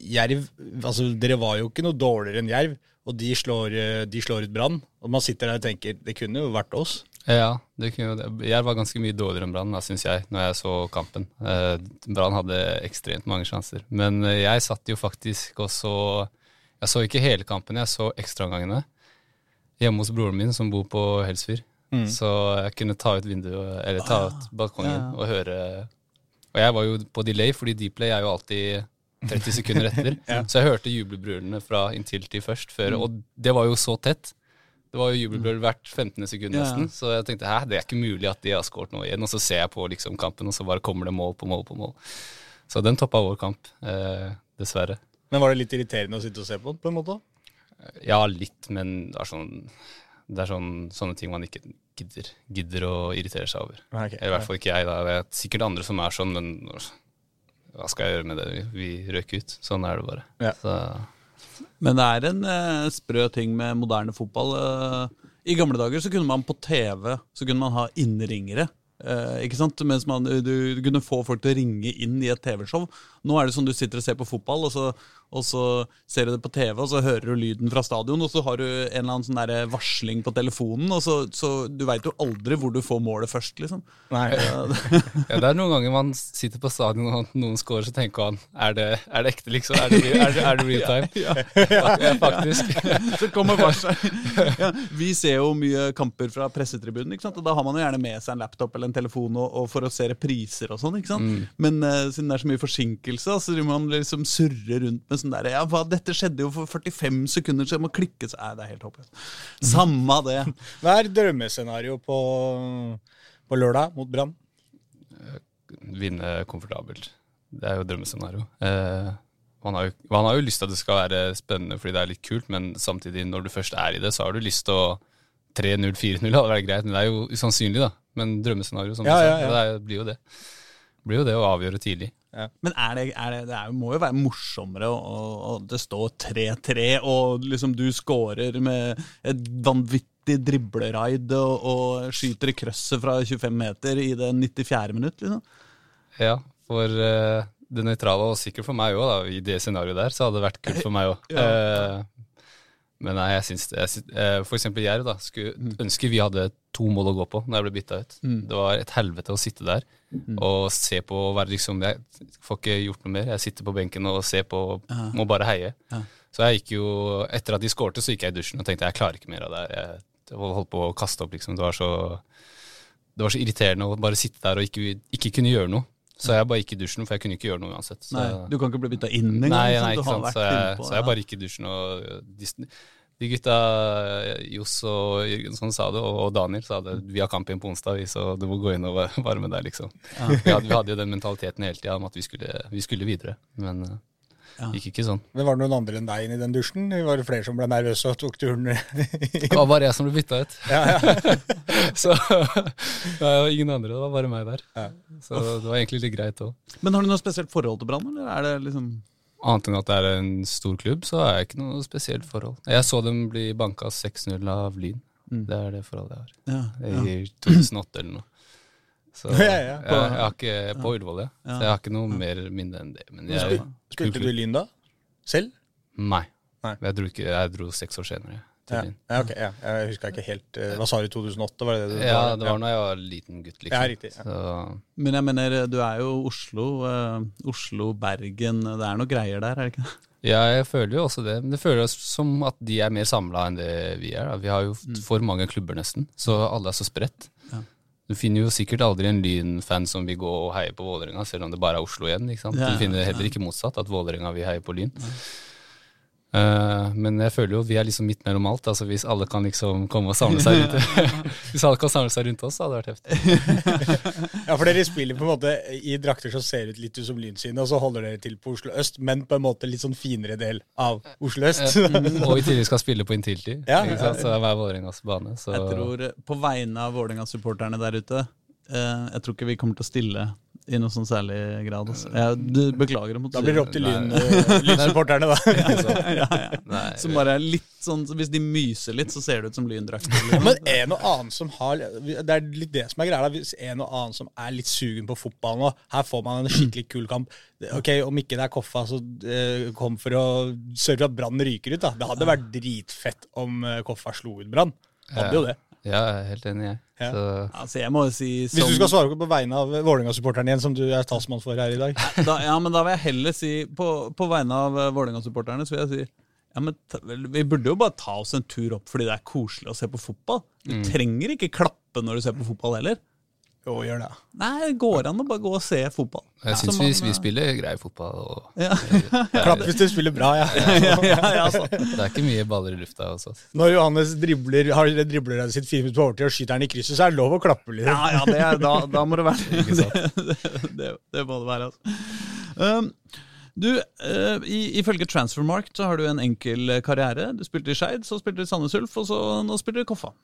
[SPEAKER 2] Jerv altså Dere var jo ikke noe dårligere enn Jerv, og de slår, eh, de slår ut Brann. Og man sitter der og tenker det kunne jo vært oss.
[SPEAKER 5] Ja, det kunne, jo det. Jerv var ganske mye dårligere enn Brann, syns jeg, når jeg så kampen. Eh, Brann hadde ekstremt mange sjanser. Men eh, jeg satt jo faktisk og så Jeg så ikke hele kampen, jeg så ekstraomgangene hjemme hos broren min, som bor på Helsfyr. Så jeg kunne ta ut vinduet, eller ta ut balkongen
[SPEAKER 1] Ja, ja.
[SPEAKER 5] og høre Og jeg var jo på delay, fordi Dplay er jo alltid 30 sekunder etter. Så jeg hørte jubelbrølene fra inntil til først, før, og det var jo så tett. Det var jo jubelbrøl hvert 15. sekund
[SPEAKER 1] Ja, ja.
[SPEAKER 5] nesten, så jeg tenkte hæ, det er ikke mulig at de har skåret nå igjen. Og så ser jeg på liksom kampen, og så bare kommer det mål på mål på mål. Så den toppa vår kamp, eh, dessverre.
[SPEAKER 2] Men var det litt irriterende å sitte og se på, på en måte?
[SPEAKER 5] Ja, litt, men det er sånn, det er sånn sånne ting man ikke gidder, gidder å irritere seg over.
[SPEAKER 2] Okay, ok.
[SPEAKER 5] I hvert fall ikke jeg. da. Det er sikkert andre som er sånn, men hva skal jeg gjøre med det? Vi røk ut. Sånn er det bare.
[SPEAKER 2] Ja.
[SPEAKER 5] Så,
[SPEAKER 1] Men det er en eh, sprø ting med moderne fotball. eh. I gamle dager så kunne man på TV så kunne man ha innringere. eh, ikke sant? Mens man, du, du kunne få folk til å ringe inn i et TV-show. Nå er det sånn du sitter og ser på fotball, og så, og så ser du det på TV, og så hører du lyden fra stadion, og så har du en eller annen sånn der varsling på telefonen, og så, så du veit jo aldri hvor du får målet først, liksom.
[SPEAKER 2] Nei.
[SPEAKER 5] ja, det er noen ganger man sitter på stadion og noen scorer, så tenker man er det, er det ekte, liksom? Er det, er det, er det real time? Ja, faktisk.
[SPEAKER 1] Så kommer varsel. Ja, vi ser jo mye kamper fra pressetribunen, ikke sant? og da har man jo gjerne med seg en laptop eller en telefon og, og for å se repriser og sånn. ikke sant? Men uh, siden det er så mye forsinkelse, så driver man liksom surre rundt med sånn derre Ja, hva, dette skjedde jo for 45 sekunder siden, må klikke Nei, det er helt håpløst. Samma det.
[SPEAKER 2] Hva er drømmescenario på, på lørdag mot Brann?
[SPEAKER 5] Vinne komfortabelt. Det er jo drømmescenario. Eh, man, har jo, man har jo lyst til at det skal være spennende fordi det er litt kult, men samtidig, når du først er i det, så har du lyst til å 3-0, 4-0 hadde vært greit, men det er jo usannsynlig, da. Men drømmescenario, som
[SPEAKER 2] Ja,
[SPEAKER 5] du sa.
[SPEAKER 2] ja, ja.
[SPEAKER 5] Det er, blir jo det. blir jo det å avgjøre tidlig.
[SPEAKER 1] Men er det, er det, det er, må jo være morsommere å- det står 3-3, og liksom du scorer med et vanvittig dribleraid og, og skyter i krøsset fra 25 meter i det 94. minutt, liksom.
[SPEAKER 5] Ja, for uh, det nøytrale, og sikkert for meg òg, i det scenarioet der, så hadde det vært kult for meg òg. Men nei, jeg syns jeg syns- eh, For eksempel Jerv, da. Skulle ønske vi hadde to mål å gå på når jeg ble bytta ut. Det var et helvete å sitte der og se på og være liksom Jeg får ikke gjort noe mer. Jeg sitter på benken og ser på, må bare heie. Så jeg gikk jo Etter at de skårte, så gikk jeg i dusjen og tenkte jeg klarer ikke mer av det her. Jeg holdt på å kaste opp, liksom. Det var så det var så irriterende å bare sitte der og ikke, ikke kunne gjøre noe. Så jeg bare gikk i dusjen, for jeg kunne ikke gjøre noe uansett. Så,
[SPEAKER 1] Nei, du kan ikke bli bytta inn engang.
[SPEAKER 5] nei, nei, ikke sant. Så jeg, så jeg bare gikk i dusjen, og de, de gutta, Johs og Jørgensson sa det, og, Daniel sa det. Vi har kamp igjen på onsdag, så du må gå inn og va- varme deg, liksom. Vi, hadde, vi hadde jo den mentaliteten hele tida om at vi skulle, vi skulle videre, men eh,
[SPEAKER 1] Ja.
[SPEAKER 5] gikk ikke sånn.
[SPEAKER 2] Men var det noen andre enn deg inn i den dusjen? Var det flere som ble nervøse og tok turen?
[SPEAKER 5] Det var bare jeg som ble bytta ut.
[SPEAKER 2] ja, ja.
[SPEAKER 5] Så det var ingen andre, det var bare meg der. Så det var egentlig litt greit òg.
[SPEAKER 1] Men har du noe spesielt forhold til Brann, eller er det liksom
[SPEAKER 5] Annet enn at det er en stor klubb, så har jeg ikke noe spesielt forhold. Jeg så dem bli banka 6-0 av Lyn. Det er det forholdet jeg har.
[SPEAKER 1] Ja, ja.
[SPEAKER 5] I 2008 eller noe. Så
[SPEAKER 2] Ja, ja.
[SPEAKER 5] Jeg, jeg har ikke På Ullevål, ja. Så jeg har ikke noe mer minne enn det. Men jeg,
[SPEAKER 2] Spilte du Lyn da? Selv?
[SPEAKER 5] Nei.
[SPEAKER 2] Nei.
[SPEAKER 5] Jeg dro, ikke, jeg dro seks år senere
[SPEAKER 2] Ja, ja, ok, ja. Jeg huska ikke helt eh, Hva sa du, 2008? Var det det du
[SPEAKER 5] Ja, det var da jeg var liten gutt, liksom.
[SPEAKER 2] Ja, riktig, ja.
[SPEAKER 5] Så,
[SPEAKER 1] Men jeg mener, du er jo Oslo. uh, Oslo, Bergen Det er noe greier der, er det ikke det?
[SPEAKER 5] ja, jeg føler jo også det. Men det føles som at de er mer samla enn det vi er. Da. Vi har jo for mange klubber, nesten. Så alle er så spredt. Du finner jo sikkert aldri en Lyn-fan som vil gå og heie på Vålerenga, selv om det bare er Oslo igjen. ikke sant?
[SPEAKER 1] Ja,
[SPEAKER 5] Du finner heller ikke motsatt, at Vålerenga vil heie på Lyn. Eh, men jeg føler jo vi er liksom midt mellom alt. altså Hvis alle kan liksom komme og samle seg rundt Hvis alle kan samle seg rundt oss, så hadde det vært heftig.
[SPEAKER 2] Ja, for dere spiller på en måte i drakter som ser ut litt ut som lynsynet, og så holder dere til på Oslo øst, men på en måte litt sånn finere del av Oslo øst.
[SPEAKER 5] Og i tillegg skal spille på Intility.
[SPEAKER 2] Ja, ja.
[SPEAKER 5] Så det er hver Vålerengas bane. Så
[SPEAKER 1] Jeg tror eh, på vegne av Vålerenga-supporterne der ute eh, Jeg tror ikke vi kommer til å stille i noe sånn særlig grad. Altså. Jeg du, beklager å måtte
[SPEAKER 2] Da blir det opp til Lyn-supporterne, da.
[SPEAKER 1] ja, ja.
[SPEAKER 5] Nei,
[SPEAKER 1] Som bare er litt sånn Hvis de myser litt, så ser det ut som lyndrakter.
[SPEAKER 2] Men en og annen som har Det er litt det som er greia. Hvis en og annen som er litt sugen på fotball nå, her får man en skikkelig kul kamp. Ok, Om ikke det er Koffa, så eh, kom for å sørge for at Brann ryker ut. da. Det hadde vært dritfett om eh, Koffa slo ut Brann. Hadde jo det.
[SPEAKER 5] Ja, jeg er helt enig, jeg.
[SPEAKER 2] Ja.
[SPEAKER 5] Så,
[SPEAKER 1] Altså, jeg må jo si
[SPEAKER 2] Hvis du skal svare på vegne av Vålerenga-supporterne igjen, som du er talsmann for her i dag.
[SPEAKER 1] da, Ja, men da vil jeg heller si På, på vegne av uh, Vålerenga-supporterne så vil jeg si ja, men ta, Vi burde jo bare ta oss en tur opp fordi det er koselig å se på fotball. Du trenger ikke klappe når du ser på fotball heller.
[SPEAKER 2] Jo, gjøre det.
[SPEAKER 1] Nei, det går an å bare gå og se fotball.
[SPEAKER 5] jeg syns vi, vi spiller grei fotball. Og
[SPEAKER 1] Ja.
[SPEAKER 2] Klapp hvis du spiller bra, ja.
[SPEAKER 1] ja, ja, ja, altså.
[SPEAKER 5] det er ikke mye baller i lufta Også.
[SPEAKER 2] Når Johannes dribler, har dribler sitt fint på overtid og skyter den i krysset, så er det lov å klappe litt.
[SPEAKER 1] Ja, ja det er, da, da må det være det, det, det, det må det være, altså. Um, du, uh, i, Ifølge Transfermarkt så har du en enkel karriere. Du spilte i Skeid, så spilte du i Sandnes Ulf, og så nå spiller du i Koffa.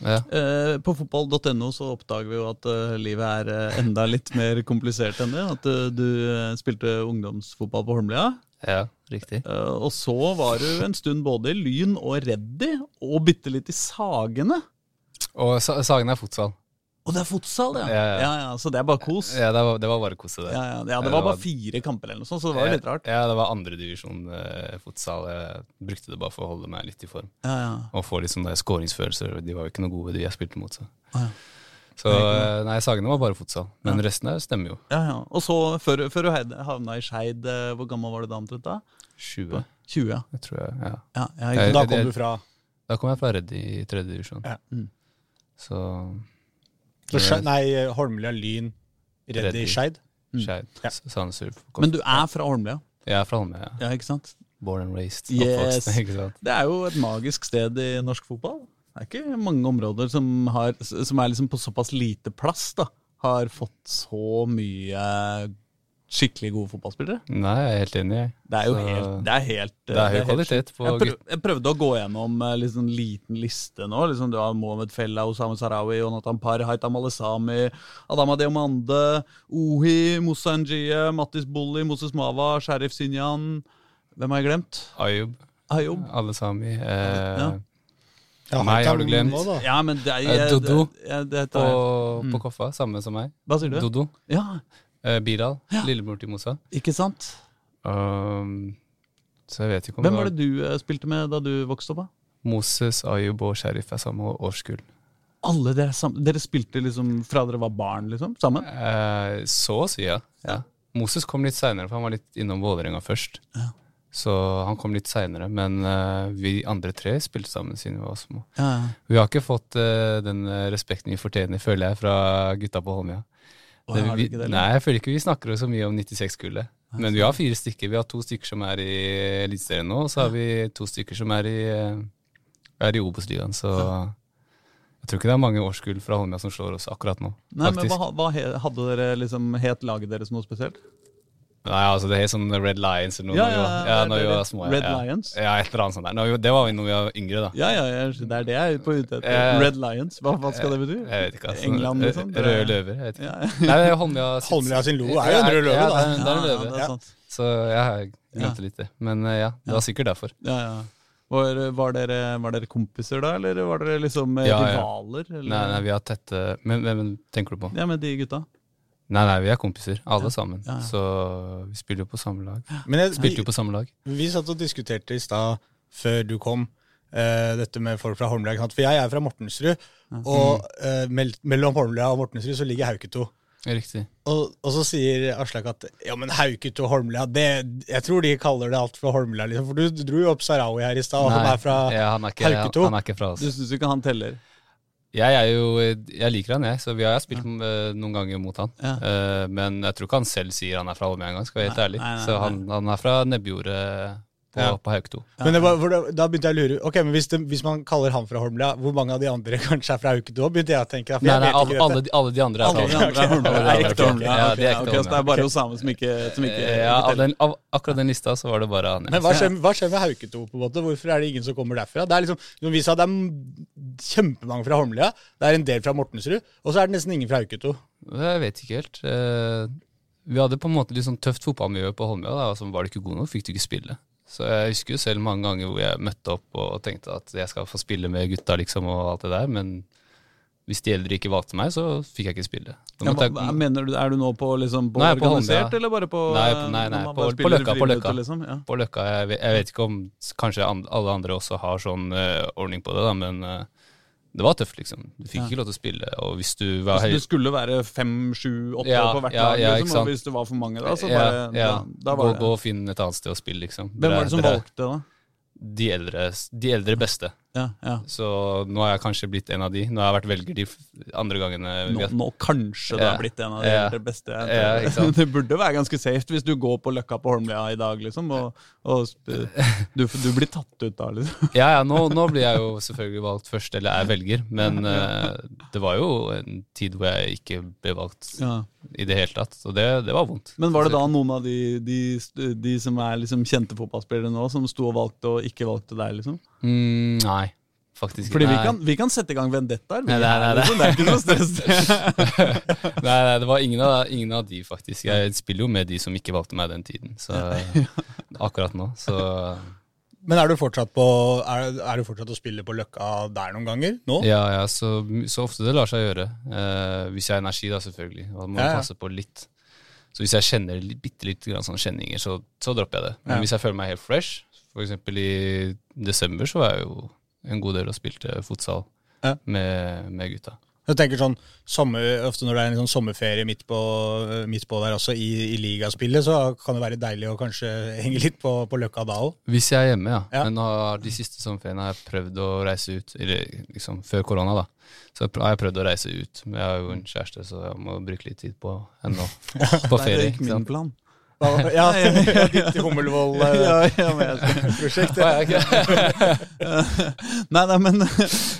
[SPEAKER 5] Ja.
[SPEAKER 1] Eh, på fotball.no så oppdager vi jo at eh, livet er eh, enda litt mer komplisert enn det. At eh, du spilte ungdomsfotball på Holmlia.
[SPEAKER 5] ja, riktig.
[SPEAKER 1] Eh, og så var du en stund både i Lyn og Reddy, og bitte litt i Sagene.
[SPEAKER 5] Og Sa- Sagen er futsal.
[SPEAKER 1] Og det er fotsal, ja.
[SPEAKER 5] Ja, ja.
[SPEAKER 1] ja, så det er bare kos.
[SPEAKER 5] Ja, det var, det var bare kos. det.
[SPEAKER 1] Ja, det var bare fire kamper eller noe sånt, så det var jo litt rart.
[SPEAKER 5] Ja, det var andredivisjon eh, futsal. Jeg brukte det bare for å holde meg litt i form.
[SPEAKER 1] Ja, ja.
[SPEAKER 5] Og få litt sånn skåringsfølelser. De var jo ikke noe gode, de jeg spilte mot. Så,
[SPEAKER 1] ja.
[SPEAKER 5] så nei, Sagene var bare futsal. Men resten der stemmer jo.
[SPEAKER 1] ja, ja. Og så, før, før du havna i Skeid, eh, hvor gammel var du da omtrent da?
[SPEAKER 5] 20,
[SPEAKER 1] 20, ja.
[SPEAKER 5] jeg tror jeg. Ja.
[SPEAKER 1] ja, ja
[SPEAKER 2] Da kom du fra
[SPEAKER 5] Da kom jeg fra Redd i tredje divisjon.
[SPEAKER 2] Ja.
[SPEAKER 1] Mm.
[SPEAKER 5] Så
[SPEAKER 2] Nei, Holmlia, Lyn, Reddy,
[SPEAKER 5] Reddy.
[SPEAKER 2] Skeid.
[SPEAKER 5] Mm.
[SPEAKER 2] Ja.
[SPEAKER 1] Men du er fra Holmlia?
[SPEAKER 5] Jeg er fra Holmlia. Ja.
[SPEAKER 1] Ja, ikke sant?
[SPEAKER 5] Born and raised.
[SPEAKER 1] Yes.
[SPEAKER 5] Sant?
[SPEAKER 1] Det er jo et magisk sted i norsk fotball. Det er ikke mange områder som, har, som er liksom på såpass lite plass, da. Har fått så mye skikkelig gode fotballspillere.
[SPEAKER 5] Nei, jeg er helt enig. jeg.
[SPEAKER 1] Det er jo
[SPEAKER 5] Så-
[SPEAKER 1] helt Det er, helt,
[SPEAKER 5] Det er høy kvalitet på
[SPEAKER 1] jeg, prøv, jeg prøvde å gå gjennom sånn liten liste nå. Liksom, du har Mohamed Fella, Osama Sarawi, Jonathan Parr, Haitam Alesami, Adama Diomande, Ohi, Moussa Njie, Mattis Bulli, Moses Mava, Sheriff Sinjan Hvem har jeg glemt?
[SPEAKER 5] Ayub, Ayub. Alesami. Eh,
[SPEAKER 1] Ja.
[SPEAKER 2] Ja,
[SPEAKER 5] Meg har du glemt.
[SPEAKER 2] nå.
[SPEAKER 1] Ja, men det er
[SPEAKER 5] Eh, Dodo.
[SPEAKER 1] Det, jeg, det
[SPEAKER 5] På,
[SPEAKER 1] mm.
[SPEAKER 5] på Koffa, samme som meg.
[SPEAKER 1] Hva sier du?
[SPEAKER 5] Dodo.
[SPEAKER 1] Ja,
[SPEAKER 5] Eh, Bilal,
[SPEAKER 1] Ja.
[SPEAKER 5] lillebror til Mosa.
[SPEAKER 1] ikke sant?
[SPEAKER 5] Um, så jeg vet ikke om
[SPEAKER 1] Hvem var det du eh, spilte med da du vokste opp? da?
[SPEAKER 5] Moses, Ayub og Sheriff er samme årskull.
[SPEAKER 1] Alle dere, sam dere spilte liksom fra dere var barn, liksom? Sammen?
[SPEAKER 5] Eh, så å si, ja. ja. Moses kom litt seinere, for han var litt innom Vålerenga først.
[SPEAKER 1] Ja.
[SPEAKER 5] Så han kom litt seinere, men uh, vi andre tre spilte sammen siden vi var små.
[SPEAKER 1] Ja.
[SPEAKER 5] Vi har ikke fått uh, den respekten vi fortjener, føler jeg, fra gutta på Holmlia. Det- vi,
[SPEAKER 1] det,
[SPEAKER 5] nei, jeg føler ikke vi snakker så mye om 96-kullet. Men vi har fire stykker. Vi har to stykker som er i Eliteserien nå, og så har vi to stykker som er i, eh, er i Obos-ligaen. Så jeg tror ikke det er mange årskull fra Holmlia som slår oss akkurat nå.
[SPEAKER 1] Nei, men hva, hva Hadde dere liksom Het laget deres noe spesielt?
[SPEAKER 5] Nei, altså det er sånn Red Lions eller noe.
[SPEAKER 1] Ja, ja,
[SPEAKER 5] ja,
[SPEAKER 1] ja,
[SPEAKER 5] når vi var små.
[SPEAKER 1] Red
[SPEAKER 5] ja.
[SPEAKER 1] Lions?
[SPEAKER 5] Ja, et eller annet sånt der. Når vi, det var vi når vi var yngre, da.
[SPEAKER 1] Ja, ja, ja, det er det jeg er på ute etter.
[SPEAKER 5] Eh,
[SPEAKER 1] Red Lions, hva, hva skal det bety?
[SPEAKER 5] Jeg vet ikke, altså.
[SPEAKER 1] England, eller sånn.
[SPEAKER 5] Røde løver, jeg vet ikke.
[SPEAKER 1] Ja,
[SPEAKER 5] Nei, det er Holmlia
[SPEAKER 2] Holmlia sin logo er jo en rød løve,
[SPEAKER 5] Ja,
[SPEAKER 2] da.
[SPEAKER 5] det er, det er en
[SPEAKER 1] ja,
[SPEAKER 5] løve.
[SPEAKER 1] det er sant.
[SPEAKER 5] Så jeg glemte litt det. Men eh, ja, det var sikkert derfor.
[SPEAKER 1] Ja, ja. Var, var, dere, var dere kompiser da, eller var dere liksom eh,
[SPEAKER 5] Ja, ja.
[SPEAKER 1] rivaler? Eller?
[SPEAKER 5] Nei, nei, vi har tette Men hvem tenker du på?
[SPEAKER 1] Ja, med de gutta?
[SPEAKER 5] Nei, nei, vi er kompiser. Alle sammen.
[SPEAKER 1] Ja, ja.
[SPEAKER 5] Så vi spiller jo på samme lag.
[SPEAKER 2] Men jeg,
[SPEAKER 5] Spilte jo på samme lag.
[SPEAKER 2] vi satt og diskuterte i stad, før du kom, uh, dette med folk fra Holmlia. For jeg er fra Mortensrud, og uh, mell mellom Holmlia og Mortensrud så ligger Hauketo.
[SPEAKER 5] Riktig.
[SPEAKER 2] Og, og så sier Aslak at ja, men Hauketo Holmlia det, Jeg tror de kaller det alt for Holmlia, liksom. For du, du dro jo opp Sarawi her i stad, og han er fra
[SPEAKER 5] ja, han, er ikke,
[SPEAKER 2] Hauketo.
[SPEAKER 5] han er ikke fra oss.
[SPEAKER 1] Du syns ikke han teller?
[SPEAKER 5] Jeg er jo Jeg liker han, jeg. Så vi har spilt ja. noen ganger mot han.
[SPEAKER 1] Ja.
[SPEAKER 5] Eh, men jeg tror ikke han selv sier han er fra Holmlia engang, skal jeg være helt
[SPEAKER 1] Nei,
[SPEAKER 5] ærlig.
[SPEAKER 1] nei, nei,
[SPEAKER 5] Så han, han er fra Nebbjordet på,
[SPEAKER 2] Ja.
[SPEAKER 5] på Hauketo.
[SPEAKER 2] Men det var, det, da begynte jeg å lure Ok, men hvis, det, hvis man kaller han fra Holmlia, hvor mange av de andre kanskje er fra Hauketo? Begynte jeg å tenke. For
[SPEAKER 5] Nei,
[SPEAKER 2] jeg
[SPEAKER 5] nei,
[SPEAKER 2] vet
[SPEAKER 5] alle,
[SPEAKER 2] ikke
[SPEAKER 5] alle, de, alle de andre er fra Holmlia.
[SPEAKER 1] Det er det bare Osame som ikke, som ikke,
[SPEAKER 5] Ja, av den, av akkurat den lista så var det bare han.
[SPEAKER 2] Men hva skjer, hva skjer med Hauketo? på en måte? Hvorfor er det ingen som kommer derfra? Det er liksom, som vi sa, det er kjempemange fra Holmlia, det er en del fra Mortensrud, og så er det nesten ingen fra Hauketo.
[SPEAKER 5] Jeg vet ikke helt. Eh, vi hadde på en måte litt sånn tøft fotballmiljø på Holmlia. Da, var du ikke god nok, fikk du ikke spille. Så jeg husker jo selv mange ganger hvor jeg møtte opp og tenkte at jeg skal få spille med gutta, liksom, og alt det der. Men hvis de eldre ikke valgte meg, så fikk jeg ikke spille.
[SPEAKER 1] Ja,
[SPEAKER 5] jeg-
[SPEAKER 1] mener du, Er du nå på, liksom, på
[SPEAKER 5] nei,
[SPEAKER 1] organisert,
[SPEAKER 5] på
[SPEAKER 1] eller bare på
[SPEAKER 5] Nei, nei, nei, på- på Løkka, på Løkka.
[SPEAKER 1] Liksom? Ja.
[SPEAKER 5] på Løkka. Jeg vet, jeg vet ikke om kanskje alle andre også har sånn uh, ordning på det, da, men eh, det var tøft, liksom. Du fikk
[SPEAKER 1] Ja.
[SPEAKER 5] ikke lov til å spille. Og hvis du var
[SPEAKER 1] Altså,
[SPEAKER 5] høy
[SPEAKER 1] det skulle være fem, sju, åtte
[SPEAKER 5] Ja,
[SPEAKER 1] på hvert
[SPEAKER 5] ja,
[SPEAKER 1] lag, liksom, og hvis det var for mange da, så bare,
[SPEAKER 5] ja.
[SPEAKER 1] da,
[SPEAKER 5] gå,
[SPEAKER 1] det
[SPEAKER 5] gå og finn et annet sted å spille, liksom.
[SPEAKER 1] Hvem var det som valgte da?
[SPEAKER 5] De eldre, de eldre beste.
[SPEAKER 1] Ja, ja.
[SPEAKER 5] Så nå har jeg kanskje blitt en av de. Nå har jeg vært velger de andre gangene.
[SPEAKER 1] Nå, nå kanskje
[SPEAKER 5] du
[SPEAKER 1] har blitt en av de
[SPEAKER 5] Ja.
[SPEAKER 1] beste. Det burde være ganske safe hvis du går på Løkka på Holmlia i dag, liksom, og, og du, du blir tatt ut da, liksom.
[SPEAKER 5] Ja, ja, nå, nå blir jeg jo selvfølgelig valgt først, eller er velger, men uh, det var jo en tid hvor jeg ikke ble valgt i det hele tatt, og det, det var vondt.
[SPEAKER 1] Men var det da noen av de, de, de som er liksom kjente fotballspillere nå, som sto og valgte og ikke valgte deg, liksom?
[SPEAKER 5] Mm, nei, faktisk
[SPEAKER 1] Fordi vi kan, vi kan sette i gang vendettaer.
[SPEAKER 5] Nei, nei, nei,
[SPEAKER 1] liksom. Det er ikke noe stress.
[SPEAKER 5] nei, nei, det var ingen av, ingen av de, faktisk. Jeg spiller jo med de som ikke valgte meg den tiden, så akkurat nå, så
[SPEAKER 2] Men er du fortsatt på er, er du fortsatt å spille på Løkka der noen ganger? Nå?
[SPEAKER 5] Ja, ja, så, så ofte det lar seg gjøre. Eh, hvis jeg har energi, da, selvfølgelig. Og må
[SPEAKER 2] Ja, ja.
[SPEAKER 5] passe på litt. Så hvis jeg kjenner bitte litt sånne kjenninger, så, så dropper jeg det. Men
[SPEAKER 2] Ja.
[SPEAKER 5] hvis jeg føler meg helt fresh, f.eks. i desember, så var jeg jo en god del og spilte futsal
[SPEAKER 2] Ja.
[SPEAKER 5] med, med gutta.
[SPEAKER 2] Jeg tenker sånn, sommer, Ofte når det er en sånn sommerferie midt på, midt på der også, i, i ligaspillet, så kan det være deilig å kanskje henge litt på, på Løkka da òg.
[SPEAKER 5] Hvis jeg er hjemme, ja.
[SPEAKER 2] Ja.
[SPEAKER 5] Men har de siste sommerferiene har jeg prøvd å reise ut, eller liksom før korona, da. Så har jeg prøvd å reise ut. Men jeg har jo en kjæreste, så jeg må bruke litt tid på henne nå. På ferie.
[SPEAKER 1] det er
[SPEAKER 5] ikke
[SPEAKER 1] min
[SPEAKER 5] sant?
[SPEAKER 2] Ja, ditt Hummelvoll-prosjekt.
[SPEAKER 1] ja, ja, men jeg
[SPEAKER 5] ja.
[SPEAKER 1] Nei, nei, men,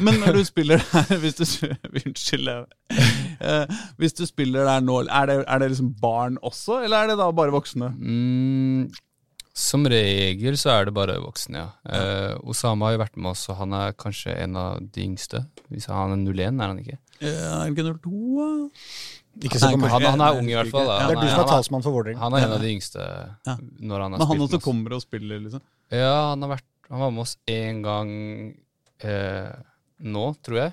[SPEAKER 1] men når du spiller der Hvis du Unnskyld. Eh, hvis du spiller der nå, er det, er det liksom barn også, eller er det da bare voksne?
[SPEAKER 5] Mm, som regel så er det bare voksne, ja. Eh, Osama har jo vært med oss, og han er kanskje en av de yngste. Hvis han er 01, er han ikke?
[SPEAKER 1] Ja, Er det ikke 02? da?
[SPEAKER 5] Han, han er ung i hvert fall. Da.
[SPEAKER 2] Det
[SPEAKER 5] Han
[SPEAKER 2] er du som er talsmann for Vålerenga.
[SPEAKER 5] Han er en av de yngste
[SPEAKER 1] Ja.
[SPEAKER 5] når han har
[SPEAKER 1] Men han
[SPEAKER 5] spilt
[SPEAKER 1] også kommer og spiller, liksom?
[SPEAKER 5] Ja, han har vært Han var med oss én gang eh, nå, tror jeg.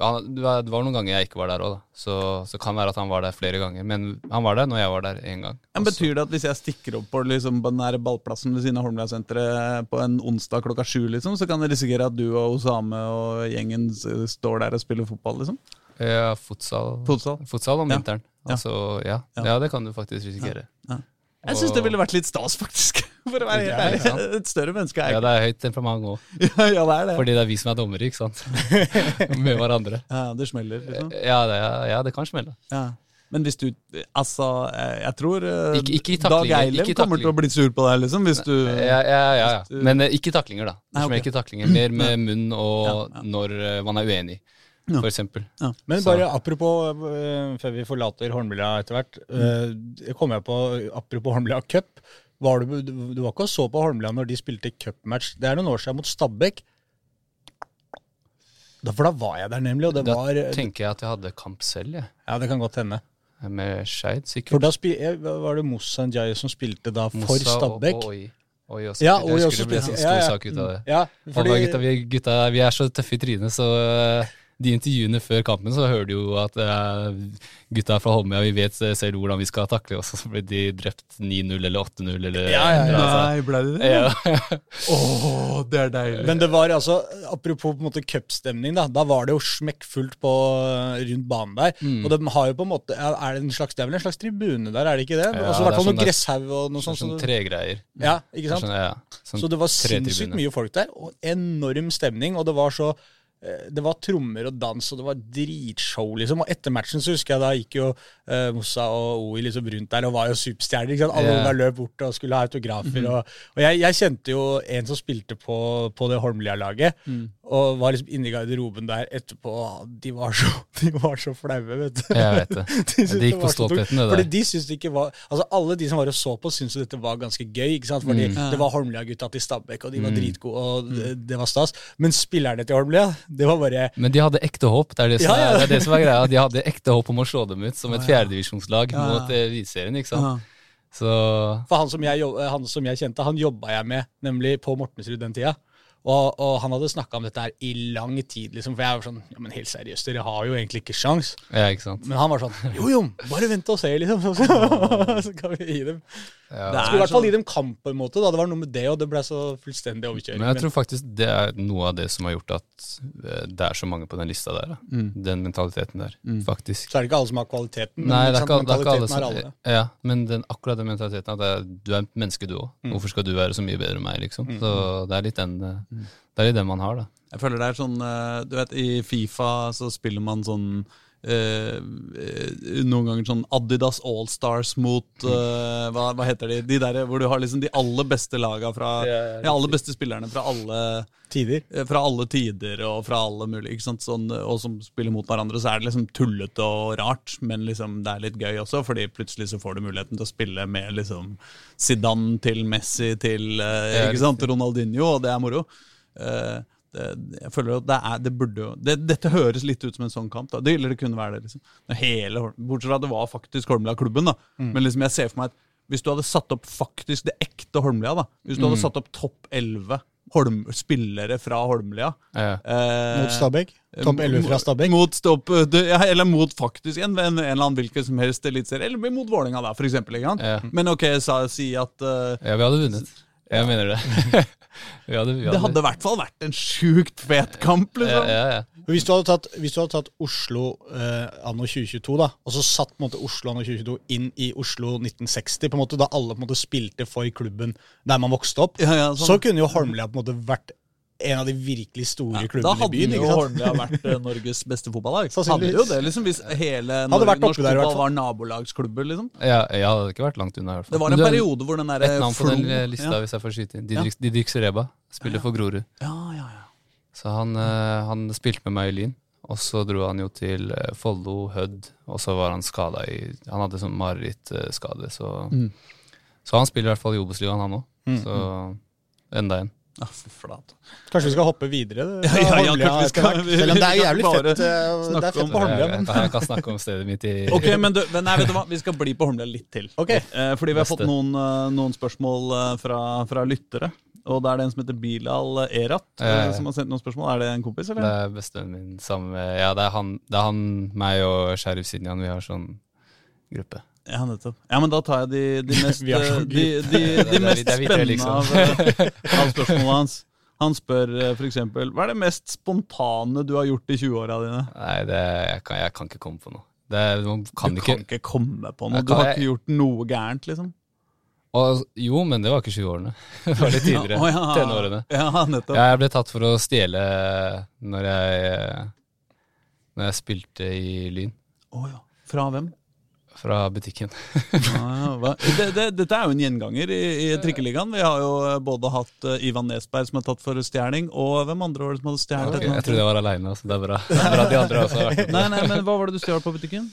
[SPEAKER 5] Han, det, var, noen ganger jeg ikke var der òg. Så, så kan det være at han var der flere ganger. Men han var der når jeg var der én gang.
[SPEAKER 1] Men betyr det at hvis jeg stikker opp på, liksom, på den her ballplassen ved siden av Holmlia-senteret på en onsdag klokka sju, liksom, så kan jeg risikere at du og Osame og gjengen står der og spiller fotball? liksom?
[SPEAKER 5] Ja, fotsal.
[SPEAKER 1] Fotsal?
[SPEAKER 5] futsal om
[SPEAKER 1] Ja.
[SPEAKER 5] vinteren. Altså, ja.
[SPEAKER 1] Ja.
[SPEAKER 5] ja. det kan du faktisk risikere.
[SPEAKER 1] Jeg syns det ville vært litt stas, faktisk. For å være helt
[SPEAKER 5] Ja,
[SPEAKER 1] ærlig. Et større menneske er
[SPEAKER 5] Ja, det er høyt temperament òg.
[SPEAKER 1] Ja, Ja, det er det.
[SPEAKER 5] Fordi det er vi som er dommere, ikke sant? Med hverandre.
[SPEAKER 1] Ja, det smeller, liksom.
[SPEAKER 5] Ja, det, ja, det kan smelle.
[SPEAKER 1] Ja. Men hvis du Altså, eh, jeg tror eh,
[SPEAKER 5] Ikke- ikke
[SPEAKER 1] Dag
[SPEAKER 5] taklinger,
[SPEAKER 1] Eilev kommer til å bli sur på deg, liksom, hvis du
[SPEAKER 5] Ja, ja, ja, ja.
[SPEAKER 1] du-
[SPEAKER 5] Men eh, ikke taklinger, da. Det
[SPEAKER 1] Nei, okay.
[SPEAKER 5] ikke taklinger. Mer med munn og
[SPEAKER 1] Ja, ja.
[SPEAKER 5] når eh, man er uenig,
[SPEAKER 1] Ja.
[SPEAKER 5] for eksempel.
[SPEAKER 2] Men
[SPEAKER 5] Så-
[SPEAKER 2] bare apropos, øh, før vi forlater Holmlia etter hvert, mm. jeg jeg på, apropos Holmlia Cup, var du, du, var ikke og så på Holmlia når de spilte cupmatch, det er noen år siden mot Stabæk. Da, for da var jeg der nemlig, og det
[SPEAKER 5] Da
[SPEAKER 2] var,
[SPEAKER 5] tenker jeg at jeg hadde kamp selv, jeg.
[SPEAKER 2] ja det kan godt hende.
[SPEAKER 5] Med Skeid, sikkert.
[SPEAKER 2] For da spil, eh, var det Moussa Njaye som spilte da for
[SPEAKER 5] Mossa
[SPEAKER 2] Stabæk.
[SPEAKER 5] Og, og Oi. Oi også.
[SPEAKER 2] Ja,
[SPEAKER 5] jeg
[SPEAKER 2] skulle
[SPEAKER 5] det ble en sånn stor
[SPEAKER 2] ja, ja.
[SPEAKER 5] sak ut av det.
[SPEAKER 2] Ja, fordi,
[SPEAKER 5] gutta, vi, gutta, vi er så tøffe i trynet, så eh, de intervjuene før kampen, så hører du jo at uh, gutta fra Holmøya, vi vet selv hvordan vi skal takle oss, og så blir de drept 9-0 eller 8-0 eller
[SPEAKER 2] Ja, ja, ja.
[SPEAKER 5] altså.
[SPEAKER 1] Nei, ble det det?
[SPEAKER 5] Ja.
[SPEAKER 1] Åh, det er deilig.
[SPEAKER 2] Men det var altså, apropos på en måte cupstemning, da. Da var det jo smekkfullt på rundt banen der.
[SPEAKER 5] Mm.
[SPEAKER 2] Og de har jo på en måte Er det en slags, det er vel en slags tribune der, er det ikke det?
[SPEAKER 5] Ja,
[SPEAKER 2] altså, i
[SPEAKER 5] det
[SPEAKER 2] hvert
[SPEAKER 5] er
[SPEAKER 2] fall
[SPEAKER 5] sånn
[SPEAKER 2] noe gresshaug og noe sånt.
[SPEAKER 5] Sånn tregreier.
[SPEAKER 2] ja, ikke sant?
[SPEAKER 5] Sånn, ja. Sånn
[SPEAKER 2] Så det var sinnssykt mye folk der, og enorm stemning. Og det var så eh, det var trommer og dans, og det var dritshow, liksom. Og etter matchen så husker jeg da gikk jo uh, Mossa og Oi liksom rundt der og var jo superstjerner. ikke sant? Alle yeah. løp bort og skulle ha autografer. Og, og jeg, jeg kjente jo en som spilte på, på det Holmlia-laget, og var liksom inne i garderoben der etterpå. De var så, de var så flaue, vet du.
[SPEAKER 5] Jeg vet det.
[SPEAKER 2] De
[SPEAKER 5] Det gikk på
[SPEAKER 2] var
[SPEAKER 5] stoltheten, det
[SPEAKER 2] Fordi
[SPEAKER 5] der.
[SPEAKER 2] de syntes det ikke var Altså Alle de som var og så på, syntes jo dette var ganske gøy. ikke sant? Fordi
[SPEAKER 5] Mm.
[SPEAKER 2] det var Holmlia-gutta til Stabæk, og de var dritgode, og det, det var stas. Men spillerne til Holmlia, det var bare
[SPEAKER 5] Men de hadde ekte håp. Det er det, som
[SPEAKER 2] Ja, ja.
[SPEAKER 5] Er, det er det som er greia. De hadde ekte håp om å slå dem ut som et fjerdedivisjonslag
[SPEAKER 1] Ja, ja.
[SPEAKER 5] mot eh, Eliteserien, ikke sant.
[SPEAKER 1] Ja.
[SPEAKER 5] Så
[SPEAKER 2] For han som, jeg, han som jeg kjente, han jobba jeg med nemlig på Mortensrud den tida. Og, og han hadde snakka om dette her i lang tid, liksom. For jeg var sånn Ja, men helt seriøst, dere har jo egentlig ikke sjans.
[SPEAKER 5] Ja, ikke sant.
[SPEAKER 2] Men han var sånn Jo, jo, bare vent og se, liksom. Så, så kan vi gi dem
[SPEAKER 5] Ja.
[SPEAKER 1] Det
[SPEAKER 2] Skulle i hvert fall
[SPEAKER 1] sånn-
[SPEAKER 2] gi dem kamp, på en måte. da Det var noe med det, og det ble så fullstendig overkjøring.
[SPEAKER 5] Men jeg tror faktisk det er noe av det som har gjort at eh, det er så mange på den lista der. Da. Den mentaliteten der, faktisk.
[SPEAKER 2] Så er det ikke alle som har kvaliteten, men,
[SPEAKER 5] Nei, det er ikke, alle- det er ikke alle som
[SPEAKER 2] er alle.
[SPEAKER 5] Ja, men den, akkurat den mentaliteten at er, du er et menneske, du òg. Hvorfor skal du være så mye bedre enn meg, liksom? Så det er litt den, eh, det er litt den man har, da.
[SPEAKER 1] Jeg føler det er sånn eh, Du vet, i Fifa så spiller man sånn eh, eh, noen ganger sånn Adidas Allstars mot eh, hva, hva heter de? De der hvor du har liksom de aller beste laga fra
[SPEAKER 5] Ja, ja,
[SPEAKER 1] aller beste spillerne fra alle
[SPEAKER 2] Tider.
[SPEAKER 1] eh, fra alle tider og fra alle mulige, ikke sant? Sånn, og som spiller mot hverandre, så er det liksom tullete og rart, men liksom det er litt gøy også, fordi plutselig så får du muligheten til å spille med liksom Zidane til Messi til eh, ikke sant? Ronaldinho, og det er moro. Eh, det, jeg føler at det er det burde jo det, Dette høres litt ut som en sånn kamp. da det, Eller det kunne være det. liksom hele, Bortsett fra at det var faktisk Holmlia-klubben. da Men liksom jeg ser for meg at hvis du hadde satt opp faktisk det ekte Holmlia da Hvis du hadde satt opp topp 11 Holm, spillere fra Holmlia
[SPEAKER 5] Ja.
[SPEAKER 1] eh,
[SPEAKER 2] Mot Stabæk. Topp 11 fra Stabæk.
[SPEAKER 1] Mot stopp, ja, eller mot faktisk en, en, en eller annen hvilken som helst eliteserie. Eller mot Vålinga da, for eksempel. Ikke sant?
[SPEAKER 5] Ja.
[SPEAKER 1] Men ok, sa, si at uh,
[SPEAKER 5] ja, vi hadde vunnet. Jeg mener det. vi hadde, vi
[SPEAKER 1] det hadde i hvert fall vært en sjukt fet kamp.
[SPEAKER 5] ja,
[SPEAKER 1] liksom
[SPEAKER 5] ja, ja.
[SPEAKER 2] Hvis du hadde tatt, hvis du hadde tatt Oslo eh, anno 2022, da, og så satt på en måte Oslo anno 2022 inn i Oslo 1960, på en måte da alle på en måte spilte for klubben der man vokste opp,
[SPEAKER 1] Ja, ja, sånn.
[SPEAKER 2] så kunne jo Holmlia på en måte vært en av de virkelig store
[SPEAKER 1] ja,
[SPEAKER 2] klubbene i byen.
[SPEAKER 1] jo
[SPEAKER 2] hadde jo
[SPEAKER 1] Holmlia vært eh, Norges beste fotballag. Hadde jo det, liksom Hvis hele
[SPEAKER 2] Hadde
[SPEAKER 1] Norge, norsk
[SPEAKER 2] der,
[SPEAKER 1] fotball var nabolagsklubber, liksom.
[SPEAKER 5] ja, jeg hadde ikke vært langt unna. i hvert fall.
[SPEAKER 1] Det var en
[SPEAKER 5] du,
[SPEAKER 1] periode hvor den der...
[SPEAKER 5] Et navn på den lista,
[SPEAKER 1] ja.
[SPEAKER 5] hvis jeg får skyte inn. Didrik, Didrik Sereba spiller for Grorud.
[SPEAKER 1] Ja, ja, ja.
[SPEAKER 5] Så han, eh, han spilte med meg i Lyn. Og så dro han jo til eh, Follo, Hødd, og så var han skada i Han hadde sånn marerittskade, så
[SPEAKER 1] Mm.
[SPEAKER 5] Så han spiller i hvert fall i Obos-ligaen, han òg.
[SPEAKER 2] Mm.
[SPEAKER 5] Så enda en.
[SPEAKER 1] Ja, for flat.
[SPEAKER 2] Kanskje vi skal hoppe videre?
[SPEAKER 1] Ja, ja, ja,
[SPEAKER 2] Holmlia
[SPEAKER 1] kanskje vi skal-.
[SPEAKER 2] Selv om det er jævlig fett. eh, Det er fett
[SPEAKER 1] om-
[SPEAKER 2] på Holmlia,
[SPEAKER 5] jeg,
[SPEAKER 2] men
[SPEAKER 5] jeg, jeg kan snakke om stedet mitt i
[SPEAKER 1] Ok, men, du, nei, vet du hva? Vi skal bli på Holmlia litt til.
[SPEAKER 2] Okay.
[SPEAKER 1] Eh, fordi vi har fått noen, eh, noen spørsmål eh, fra, fra lyttere. Og det er det en som heter Bilal Erat eh, som har sendt noen spørsmål. Er det en kompis,
[SPEAKER 5] Det er bestevennen min sammen med Ja, det er han, det er han meg og Sheriff Sinjan. Vi har sånn gruppe.
[SPEAKER 1] Ja, nettopp. Ja, men da tar jeg de, de mest, eh, de, de, de mest spennende
[SPEAKER 5] liksom.
[SPEAKER 1] av, eh, av spørsmålene hans. Han spør f.eks.: for eksempel Hva er det mest spontane du har gjort i 20-åra dine?
[SPEAKER 5] Nei, det, jeg, kan, jeg kan ikke komme på noe. Det, man kan
[SPEAKER 1] du
[SPEAKER 5] ikke
[SPEAKER 1] kan ikke komme på noe. Du har
[SPEAKER 5] jeg-
[SPEAKER 1] ikke gjort noe gærent, liksom?
[SPEAKER 5] og, Jo, men det var ikke 20-årene. Det var litt tidligere.
[SPEAKER 1] Å, ja.
[SPEAKER 5] Tenårene.
[SPEAKER 1] Ja, nettopp.
[SPEAKER 5] Jeg ble tatt for å stjele når jeg, når jeg spilte i Lyn.
[SPEAKER 1] Å, ja. Fra hvem?
[SPEAKER 5] Fra butikken.
[SPEAKER 1] Ja, ja. Det, det, dette er jo en gjenganger i, i Trikkeligaen. Vi har jo eh, både hatt eh, Ivan Nesberg som er tatt for stjeling, og hvem andre var det som hadde stjålet?
[SPEAKER 5] Okay, Jeg trodde jeg var aleine, så det er bra. Det er bra de andre også har vært.
[SPEAKER 1] Nei, nei, men hva var det du stjal på butikken?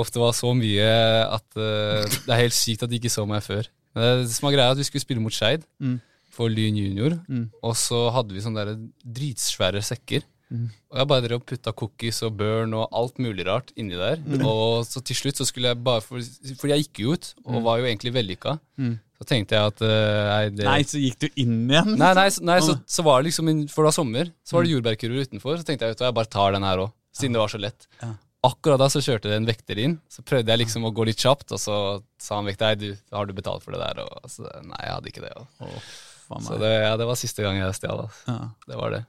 [SPEAKER 5] Ofte var så mye at uh, det er helt sykt at de ikke så meg før. Det som var greia at Vi skulle spille mot Skeid
[SPEAKER 1] Mm.
[SPEAKER 5] for Lyn junior,
[SPEAKER 1] Mm.
[SPEAKER 5] og så hadde vi sånne der dritsvære sekker. Og Jeg bare drev og putta cookies og burn og alt mulig rart inni der. Og så til slutt så skulle jeg bare For, Fordi jeg gikk jo ut, og var jo egentlig vellykka.
[SPEAKER 1] Mm.
[SPEAKER 5] Så tenkte jeg at eh, nei, det,
[SPEAKER 1] Nei, så gikk du inn igjen?
[SPEAKER 5] Nei, nei, nei så, så var det liksom For det var sommer, så var det jordbærkurver utenfor. Så tenkte jeg vet du, jeg bare tar den her òg, siden det var så lett.
[SPEAKER 1] Ja.
[SPEAKER 5] Akkurat da så kjørte det en vekter inn. Så prøvde jeg liksom å gå litt kjapt, og så sa han vekter du, har du betalt for det der? Og så, nei, jeg hadde ikke det. Og.
[SPEAKER 1] og,
[SPEAKER 5] Så det, ja, det var siste gang jeg stjal. altså.
[SPEAKER 1] Ja.
[SPEAKER 5] Det var det.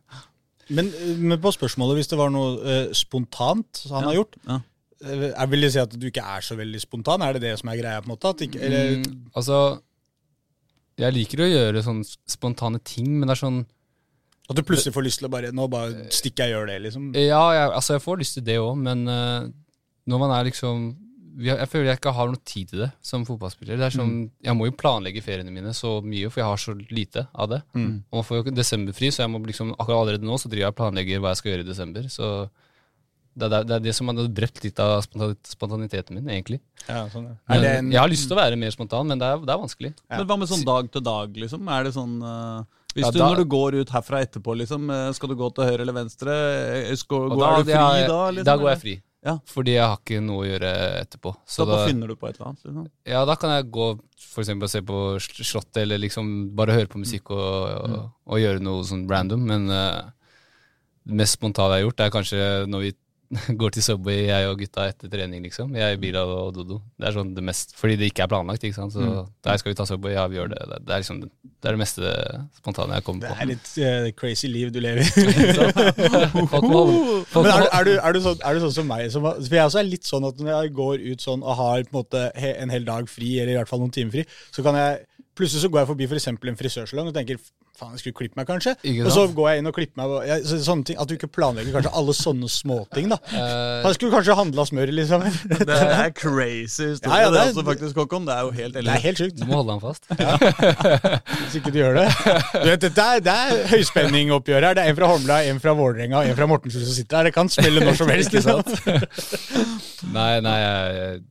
[SPEAKER 2] Men, men på spørsmålet, hvis det var noe uh, spontant han har gjort
[SPEAKER 1] Ja.
[SPEAKER 2] eh, Jeg vil si at du ikke er så veldig spontan. Er det det som er greia? på en måte? Ikke, eller,
[SPEAKER 5] Mm, altså, jeg liker å gjøre sånne spontane ting, men det er sånn
[SPEAKER 2] At du plutselig får lyst til å bare Nå bare stikker jeg og gjør det, liksom.
[SPEAKER 5] Ja, jeg, altså jeg får lyst til det òg, men uh, når man er liksom Jeg føler jeg ikke har noe tid til det som fotballspiller. Det er sånn, Jeg må jo planlegge feriene mine så mye, for jeg har så lite av det. Og man får jo ikke desemberfri, så jeg må liksom, akkurat allerede nå så driver jeg og planlegger hva jeg skal gjøre i desember. Så det er det, er det som har drept litt av spontaniteten min, egentlig.
[SPEAKER 2] Ja, sånn, ja.
[SPEAKER 5] Men,
[SPEAKER 2] Er det en,
[SPEAKER 5] Jeg har lyst til å være mer spontan, men det er, det er vanskelig.
[SPEAKER 1] Men hva med sånn dag til dag, liksom? Er det sånn uh Hvis
[SPEAKER 5] Ja,
[SPEAKER 1] du
[SPEAKER 5] da-
[SPEAKER 1] når du går ut herfra etterpå, liksom, eh, skal du gå til høyre eller venstre? Eh, Skal, går, er du
[SPEAKER 5] det
[SPEAKER 1] fri da? Liksom,
[SPEAKER 5] da går jeg fri.
[SPEAKER 1] Ja.
[SPEAKER 5] Fordi jeg har ikke noe å gjøre etterpå.
[SPEAKER 1] Så
[SPEAKER 5] Så
[SPEAKER 1] da finner du på et eller annet? Liksom.
[SPEAKER 5] ja, da kan jeg gå for eksempel og se på Sl- Slottet, eller liksom bare høre på musikk og, og, og gjøre noe sånn random. Men uh, det mest spontane jeg har gjort, er kanskje når vi går til Subway, jeg og gutta etter trening, liksom. Jeg, Bilal og Dodo. Det er sånn det mest Fordi det ikke er planlagt, ikke sant. Så der skal vi ta Subway, ja, vi gjør det. Det, det er liksom det er det meste spontane jeg kommer på.
[SPEAKER 2] det
[SPEAKER 5] på.
[SPEAKER 2] er litt uh, crazy liv du lever.
[SPEAKER 5] Folk
[SPEAKER 2] Men er, du- er, du, er, du sånn, er du sånn som meg? Som, for jeg også er litt sånn at når jeg går ut sånn og har på en måte en hel dag fri, eller i hvert fall noen timer fri, så kan jeg Plutselig så går jeg forbi for eksempel en frisørsalong og tenker faen, jeg skulle klippe meg, kanskje.
[SPEAKER 5] Ikke
[SPEAKER 2] Og så går jeg inn og klipper meg. og Jeg, så, sånne ting, At du ikke planlegger kanskje alle sånne småting. da.
[SPEAKER 5] Uh,
[SPEAKER 2] Jeg skulle kanskje handla smør, liksom.
[SPEAKER 1] Det er crazy historie,
[SPEAKER 2] Ja, ja,
[SPEAKER 1] det,
[SPEAKER 2] det er-
[SPEAKER 1] er faktisk, Håkon. Det er jo helt
[SPEAKER 2] Det er helt sjukt.
[SPEAKER 5] du må holde han fast.
[SPEAKER 2] Hvis ikke du gjør det. Du vet, det er, det er høyspenningoppgjør her. Det er en fra Holmlia, en fra Vålerenga og en fra Mortensrud som sitter her. Det kan smelle når som helst. liksom.
[SPEAKER 5] Nei, nei, jeg,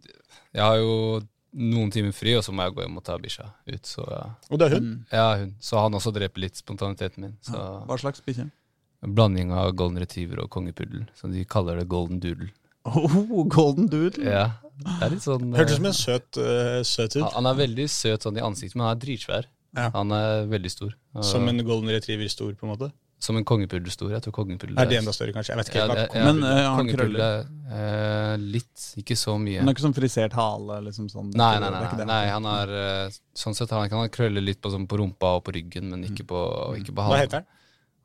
[SPEAKER 5] jeg har jo noen timer fri, og så må jeg gå hjem og ta bikkja ut. Så ja.
[SPEAKER 2] Og det er hund.
[SPEAKER 5] ja, hun. Så han også dreper litt spontaniteten min. Så
[SPEAKER 1] Hva slags bikkje?
[SPEAKER 5] Blanding av golden retriever og kongepuddel. Så de kaller det golden doodle.
[SPEAKER 1] Oh, golden doodle.
[SPEAKER 5] Ja, det er litt sånn
[SPEAKER 2] Hørtes ut
[SPEAKER 5] eh,
[SPEAKER 2] som en søt, uh, søt hund.
[SPEAKER 5] han- Han er veldig søt sånn i ansiktet, men han er dritsvær.
[SPEAKER 2] Ja.
[SPEAKER 5] Han er veldig stor.
[SPEAKER 2] Som en golden retriever stor, på en måte.
[SPEAKER 5] Som en kongepuddel stor. Jeg tror kongepuddel
[SPEAKER 2] Er det enda større, kanskje? Jeg vet ikke
[SPEAKER 5] Ja, det, ja,
[SPEAKER 1] Men, uh, har han
[SPEAKER 5] kongepuddel er eh, litt, ikke så mye.
[SPEAKER 1] Han har ikke sånn frisert hale? liksom sånn.
[SPEAKER 5] Nei,
[SPEAKER 1] nei,
[SPEAKER 5] nei,
[SPEAKER 1] er
[SPEAKER 5] nei, nei han har uh, Sånn sett han, kan han krølle litt på, sånn, på rumpa og på ryggen, men ikke på, ikke på
[SPEAKER 2] Hva heter han?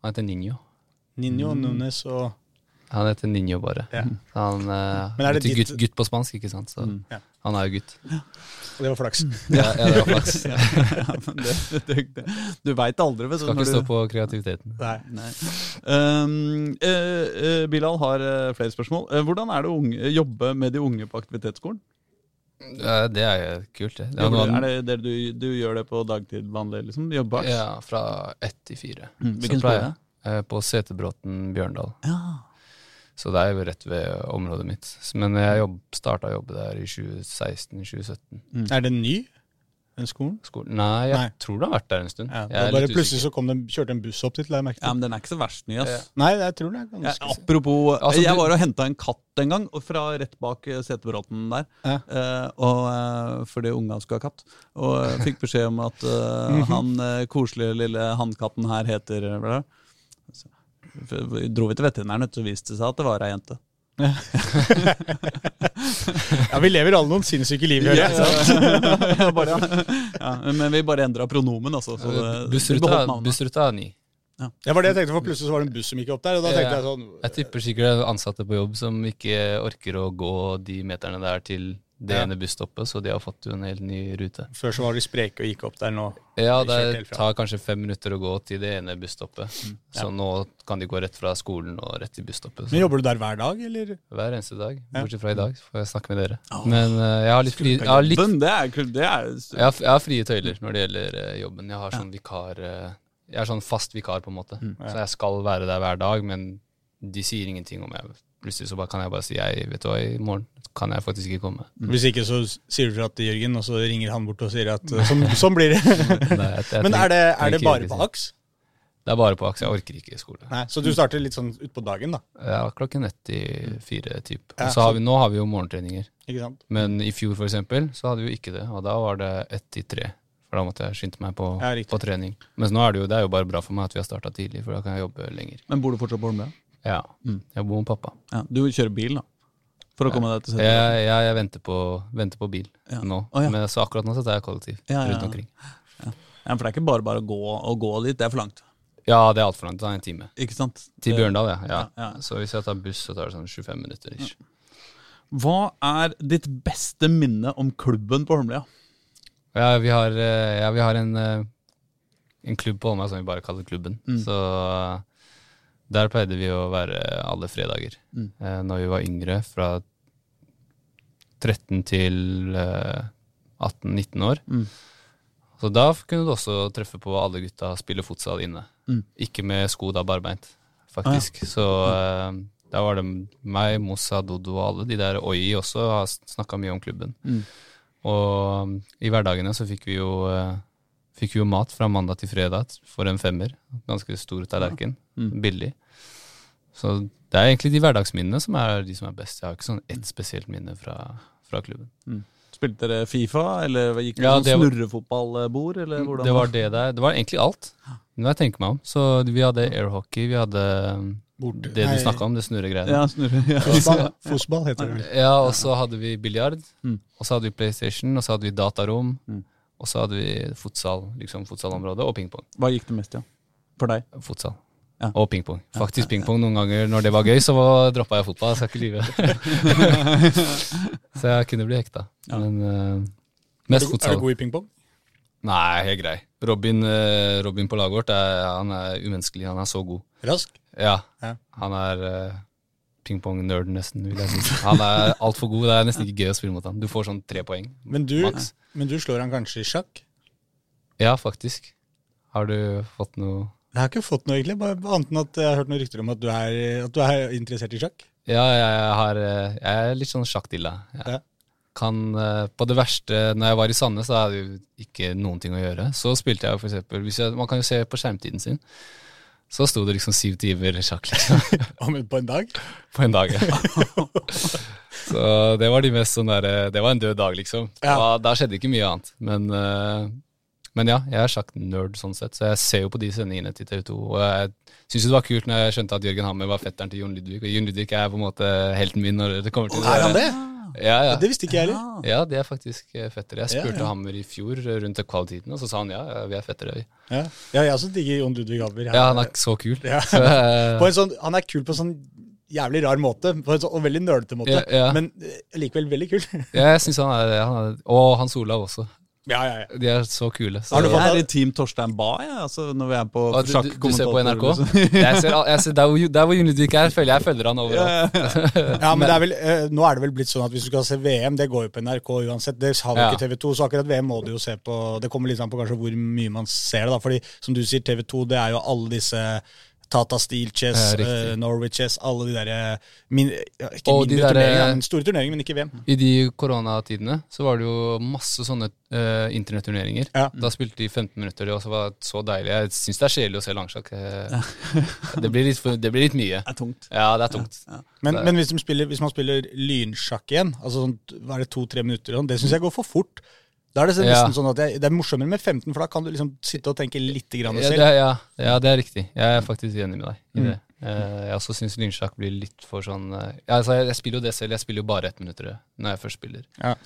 [SPEAKER 5] Han heter Ninjo.
[SPEAKER 2] Ninjo, Nunes og
[SPEAKER 5] Han heter Ninjo bare.
[SPEAKER 2] Ja.
[SPEAKER 5] Han uh,
[SPEAKER 2] Men er ditt-
[SPEAKER 5] gutt, gutt på spansk, ikke sant? Så
[SPEAKER 2] Ja.
[SPEAKER 5] han er jo gutt.
[SPEAKER 2] Det var flaks.
[SPEAKER 5] Ja, ja, det var flaks.
[SPEAKER 1] Ja, men det, det, det, du veit aldri. Vet
[SPEAKER 5] Skal ikke
[SPEAKER 1] du-
[SPEAKER 5] stå på kreativiteten.
[SPEAKER 2] Nei.
[SPEAKER 1] Nei. Um, eh, eh, Bilal har eh, flere spørsmål. Hvordan er det å unge, jobbe med de unge på aktivitetsskolen?
[SPEAKER 5] Ja, det er kult, det. det er
[SPEAKER 1] noen... er det, det du, du gjør det på dagtid vanlig? liksom? Jobber?
[SPEAKER 5] ja, fra ett til fire.
[SPEAKER 1] Mm, Hvilken skole?
[SPEAKER 5] På Setebråten Bjørndal.
[SPEAKER 1] Ja.
[SPEAKER 5] Så det er jo rett ved området mitt. Men jeg jobb, starta å jobbe der i 2016-2017.
[SPEAKER 2] Er det ny, den skolen?
[SPEAKER 5] Skolen. Nei, jeg
[SPEAKER 2] Nei.
[SPEAKER 5] tror det har vært der en stund.
[SPEAKER 2] Ja,
[SPEAKER 5] Jeg
[SPEAKER 2] det
[SPEAKER 5] er
[SPEAKER 2] bare
[SPEAKER 5] litt
[SPEAKER 2] plutselig så kom det, kjørte en buss opp dit. jeg merke
[SPEAKER 1] Ja, men den er ikke så verst ny, ass.
[SPEAKER 2] Nei, jeg tror det er
[SPEAKER 1] Ja, apropos
[SPEAKER 5] Altså,
[SPEAKER 1] Jeg var og henta en katt en gang, fra rett bak setebråten der.
[SPEAKER 2] Ja.
[SPEAKER 1] Eh, og, eh, fordi unga skulle ha katt. Og eh, fikk beskjed om at han koselige lille hannkatten her heter bla? Så, dro vi til veterinæren, så viste det seg at det var ei jente.
[SPEAKER 2] Ja, vi lever alle noen sinnssyke liv. jeg.
[SPEAKER 1] Ja, bare, ja, men vi bare endra pronomen, altså. Så
[SPEAKER 5] Bussruta bussruta er ny.
[SPEAKER 2] Det var det jeg tenkte, for plutselig så var det en buss som gikk opp der. Og da tenkte
[SPEAKER 5] Ja.
[SPEAKER 2] jeg sånn
[SPEAKER 5] Jeg tipper sikkert det er ansatte på jobb som ikke orker å gå de meterne der til det
[SPEAKER 2] Ja.
[SPEAKER 5] ene busstoppet, så de har fått jo en helt ny rute.
[SPEAKER 2] Før så var de spreke og gikk opp der nå.
[SPEAKER 5] Ja,
[SPEAKER 2] De
[SPEAKER 5] det tar kanskje fem minutter å gå til det ene busstoppet.
[SPEAKER 2] Mm.
[SPEAKER 5] Så nå kan de gå rett fra skolen og rett til busstoppet.
[SPEAKER 2] Men Jobber du der hver dag, eller?
[SPEAKER 5] hver eneste dag,
[SPEAKER 2] Ja.
[SPEAKER 5] bortsett fra i dag, får jeg snakke med dere. Men uh, jeg har litt fri, jeg har litt
[SPEAKER 1] det er. Det er
[SPEAKER 5] Jeg har, jeg har frie tøyler når det gjelder uh, jobben. Jeg har sånn vikar Uh, Jeg er sånn fast vikar, på en måte.
[SPEAKER 2] Mm.
[SPEAKER 5] Så jeg skal være der hver dag, men de sier ingenting om jeg Plutselig så bare kan jeg bare si jeg, vet du hva, i morgen kan jeg faktisk ikke komme.
[SPEAKER 2] Hvis ikke så sier du fra til Jørgen, og så ringer han bort og sier at uh, sånn, sånn blir det.
[SPEAKER 5] Nei, jeg- jeg
[SPEAKER 2] Men er det, er det bare på. AKS?
[SPEAKER 5] Det er bare på AKS. Jeg orker ikke skole.
[SPEAKER 2] Nei, Så du starter litt sånn utpå dagen, da?
[SPEAKER 5] Ja, klokken ett til fire, typ.
[SPEAKER 2] Ja,
[SPEAKER 5] har vi, nå har vi jo morgentreninger.
[SPEAKER 2] Ikke sant?
[SPEAKER 5] Men i fjor, for eksempel, så hadde vi jo ikke det. Og da var det ett til tre. For da måtte jeg skynde meg på,
[SPEAKER 2] Ja,
[SPEAKER 5] på trening. Mens nå er det jo, det er jo bare bra for meg at vi har starta tidlig, for da kan jeg jobbe lenger.
[SPEAKER 1] Men bor du fortsatt på Holmlia?
[SPEAKER 5] Ja.
[SPEAKER 1] Mm.
[SPEAKER 5] Jeg bor med pappa.
[SPEAKER 1] Ja, du kjører bil, da? For å komme deg til
[SPEAKER 5] Jeg, jeg, jeg venter, på, venter på bil
[SPEAKER 1] Ja.
[SPEAKER 5] nå.
[SPEAKER 1] Oh.
[SPEAKER 5] Men så akkurat nå så tar jeg kollektiv rundt
[SPEAKER 1] ja.
[SPEAKER 5] omkring.
[SPEAKER 1] For det er ikke bare bare å gå, å gå dit, det er for langt.
[SPEAKER 5] Ja, det er altfor langt. Det er en time.
[SPEAKER 1] Ikke sant?
[SPEAKER 5] Til Bjørndal, ja. Så hvis jeg tar buss, så tar det sånn 25 minutter. ish.
[SPEAKER 1] Hva er ditt beste minne om klubben på Holmlia?
[SPEAKER 5] Ja, vi har, eh, ja, vi har en, eh, en klubb på Holmlia som vi bare kaller Klubben.
[SPEAKER 1] Mm.
[SPEAKER 5] Så der pleide vi å være alle fredager
[SPEAKER 1] Mm.
[SPEAKER 5] eh, når vi var yngre, fra 13 til eh, 18-19 år.
[SPEAKER 1] Mm.
[SPEAKER 5] Så da kunne du også treffe på alle gutta spille fotsal inne.
[SPEAKER 1] Mm.
[SPEAKER 5] Ikke med sko, da barbeint, faktisk. Så eh, da var det meg, Mossa, Dodo og alle de der Oi også har snakka mye om klubben.
[SPEAKER 1] Mm.
[SPEAKER 5] Og um, i hverdagene så fikk vi jo eh, Fikk jo mat fra mandag til fredag for en femmer. Ganske stor tallerken.
[SPEAKER 1] Mm.
[SPEAKER 5] Billig. Så det er egentlig de hverdagsminnene som er de som er best. Jeg har ikke sånn ett spesielt minne fra, fra klubben.
[SPEAKER 1] Spilte dere Fifa, eller gikk det
[SPEAKER 5] Ja,
[SPEAKER 1] sånn
[SPEAKER 5] det var-
[SPEAKER 1] snurrefotballbord? Eller hvordan?
[SPEAKER 5] Det var det der. Det var egentlig alt. Når jeg tenker meg om. Så vi hadde airhockey, vi hadde
[SPEAKER 2] Borte.
[SPEAKER 5] det du snakka om, det snurregreiene.
[SPEAKER 1] Ja, snurre. Ja.
[SPEAKER 2] Fotball, fotball heter det.
[SPEAKER 5] Ja, og så hadde vi biljard,
[SPEAKER 1] Mm.
[SPEAKER 5] og så hadde vi PlayStation, og så hadde vi datarom,
[SPEAKER 1] Mm.
[SPEAKER 5] Og så hadde vi futsal, liksom futsalområdet, og pingpong.
[SPEAKER 1] Hva gikk det mest i? Ja? For deg?
[SPEAKER 5] Futsal.
[SPEAKER 1] Ja.
[SPEAKER 5] Og pingpong. Faktisk pingpong noen ganger når det var gøy, så droppa jeg fotball. Jeg skal ikke lyve. så jeg kunne bli hekta.
[SPEAKER 1] Ja.
[SPEAKER 5] Men
[SPEAKER 2] Er
[SPEAKER 5] mest
[SPEAKER 2] fotsal. er du god i pingpong?
[SPEAKER 5] Nei, helt grei. Robin, eh, Robin på laget vårt er, han er umenneskelig. Han er så god.
[SPEAKER 2] Rask?
[SPEAKER 5] Ja.
[SPEAKER 2] Ja.
[SPEAKER 5] Han er uh, pingpong-nerd, nesten, vil jeg si. Han er altfor god. Det er nesten ikke gøy å spille mot han. Du får sånn tre poeng.
[SPEAKER 2] Men du,
[SPEAKER 5] Maks.
[SPEAKER 2] men du slår han kanskje i sjakk?
[SPEAKER 5] Ja, faktisk. Har du fått noe
[SPEAKER 2] Jeg har ikke fått noe, egentlig. Bare annet enn at jeg har hørt noen rykter om at du er, at du er interessert i sjakk.
[SPEAKER 5] Ja, jeg, har, eh, jeg er litt sånn sjakkdilla.
[SPEAKER 2] Ja.
[SPEAKER 5] Kan, eh, på det verste, når jeg var i Sandnes, så hadde jeg jo ikke noen ting å gjøre. Så spilte jeg for eksempel, jeg, Man kan jo se på skjermtiden sin. Så sto det liksom syv timer sjakk liksom,
[SPEAKER 2] Om på en dag?
[SPEAKER 5] på en dag. Ja. så det var de mest sånn der, Det var en død dag, liksom.
[SPEAKER 2] Ja.
[SPEAKER 5] Da, da skjedde ikke mye annet. Men, eh, men ja, jeg er sjakk-nerd sånn sett, så jeg ser jo på de sendingene til TV 2. Og jeg syns det var kult når jeg skjønte at Jørgen Hammer var fetteren til Jon Ludvig. Og Jon Ludvig er på en måte helten min når det kommer til
[SPEAKER 2] Er han det?
[SPEAKER 5] Ja, ja.
[SPEAKER 2] Det visste ikke jeg heller.
[SPEAKER 5] Ja, de er faktisk eh, fettere. Jeg spurte
[SPEAKER 2] ja.
[SPEAKER 5] Hammer i fjor eh, rundt kvaliteten, og så sa han ja, ja vi er fettere. vi.
[SPEAKER 2] Ja, ja jeg også digger Jon Ludvig Hammer.
[SPEAKER 5] Ja, han er så kul.
[SPEAKER 2] Ja.
[SPEAKER 5] Så, eh,
[SPEAKER 2] På en sånn, han er kul på en sånn jævlig rar måte, på en sånn, og veldig nølete måte,
[SPEAKER 5] Ja, ja.
[SPEAKER 2] men likevel veldig kul.
[SPEAKER 5] ja, jeg synes han er, det. Og Hans Olav også.
[SPEAKER 2] Ja, ja, ja.
[SPEAKER 5] De er så kule. Så,
[SPEAKER 2] Har du fått-
[SPEAKER 1] deg i Team Torstein Bae, Ja? altså, når vi er på
[SPEAKER 5] ah, du, du, du ser på NRK? Jeg ser, jeg ser, der, hvor, der hvor Junidvik er, følger jeg følger han overalt.
[SPEAKER 2] Ja, men det er vel, eh, Nå er det vel blitt sånn at hvis du skal se VM, det går jo på NRK uansett. Det har
[SPEAKER 5] Ja.
[SPEAKER 2] ikke TV2, så akkurat VM må du jo se på. Det kommer litt an på kanskje hvor mye man ser det. da, fordi som du sier, TV2 det er jo alle disse Tata Steel Chess, eh, Norwich Chess, alle de derre ja, Ikke
[SPEAKER 5] Og de
[SPEAKER 2] mindre turneringer, men store turneringer, men ikke VM.
[SPEAKER 5] I de koronatidene så var det jo masse sånne uh, internetturneringer.
[SPEAKER 2] Ja.
[SPEAKER 5] Da spilte de 15 minutter, det også var så deilig. Jeg syns det er kjedelig å se langsjakk. Eh, det, blir litt det blir litt mye.
[SPEAKER 1] Det er tungt.
[SPEAKER 5] Ja, det er tungt.
[SPEAKER 2] Men, men hvis, spiller, hvis man spiller lynsjakk igjen, altså sånn, hva er det to-tre minutter, sånn, det syns jeg går for fort. Da er det nesten
[SPEAKER 5] Ja.
[SPEAKER 2] sånn at jeg, Det er morsommere med 15, for da kan du liksom sitte og tenke litt grann
[SPEAKER 5] Ja, det,
[SPEAKER 2] selv.
[SPEAKER 5] er- ja, ja, det er riktig. Jeg er faktisk enig med deg i
[SPEAKER 2] Mm.
[SPEAKER 5] det. Uh, jeg også syns lynsjakk blir litt for sånn uh, altså, jeg, jeg spiller jo det selv, jeg spiller jo bare ettminuttere når jeg først spiller.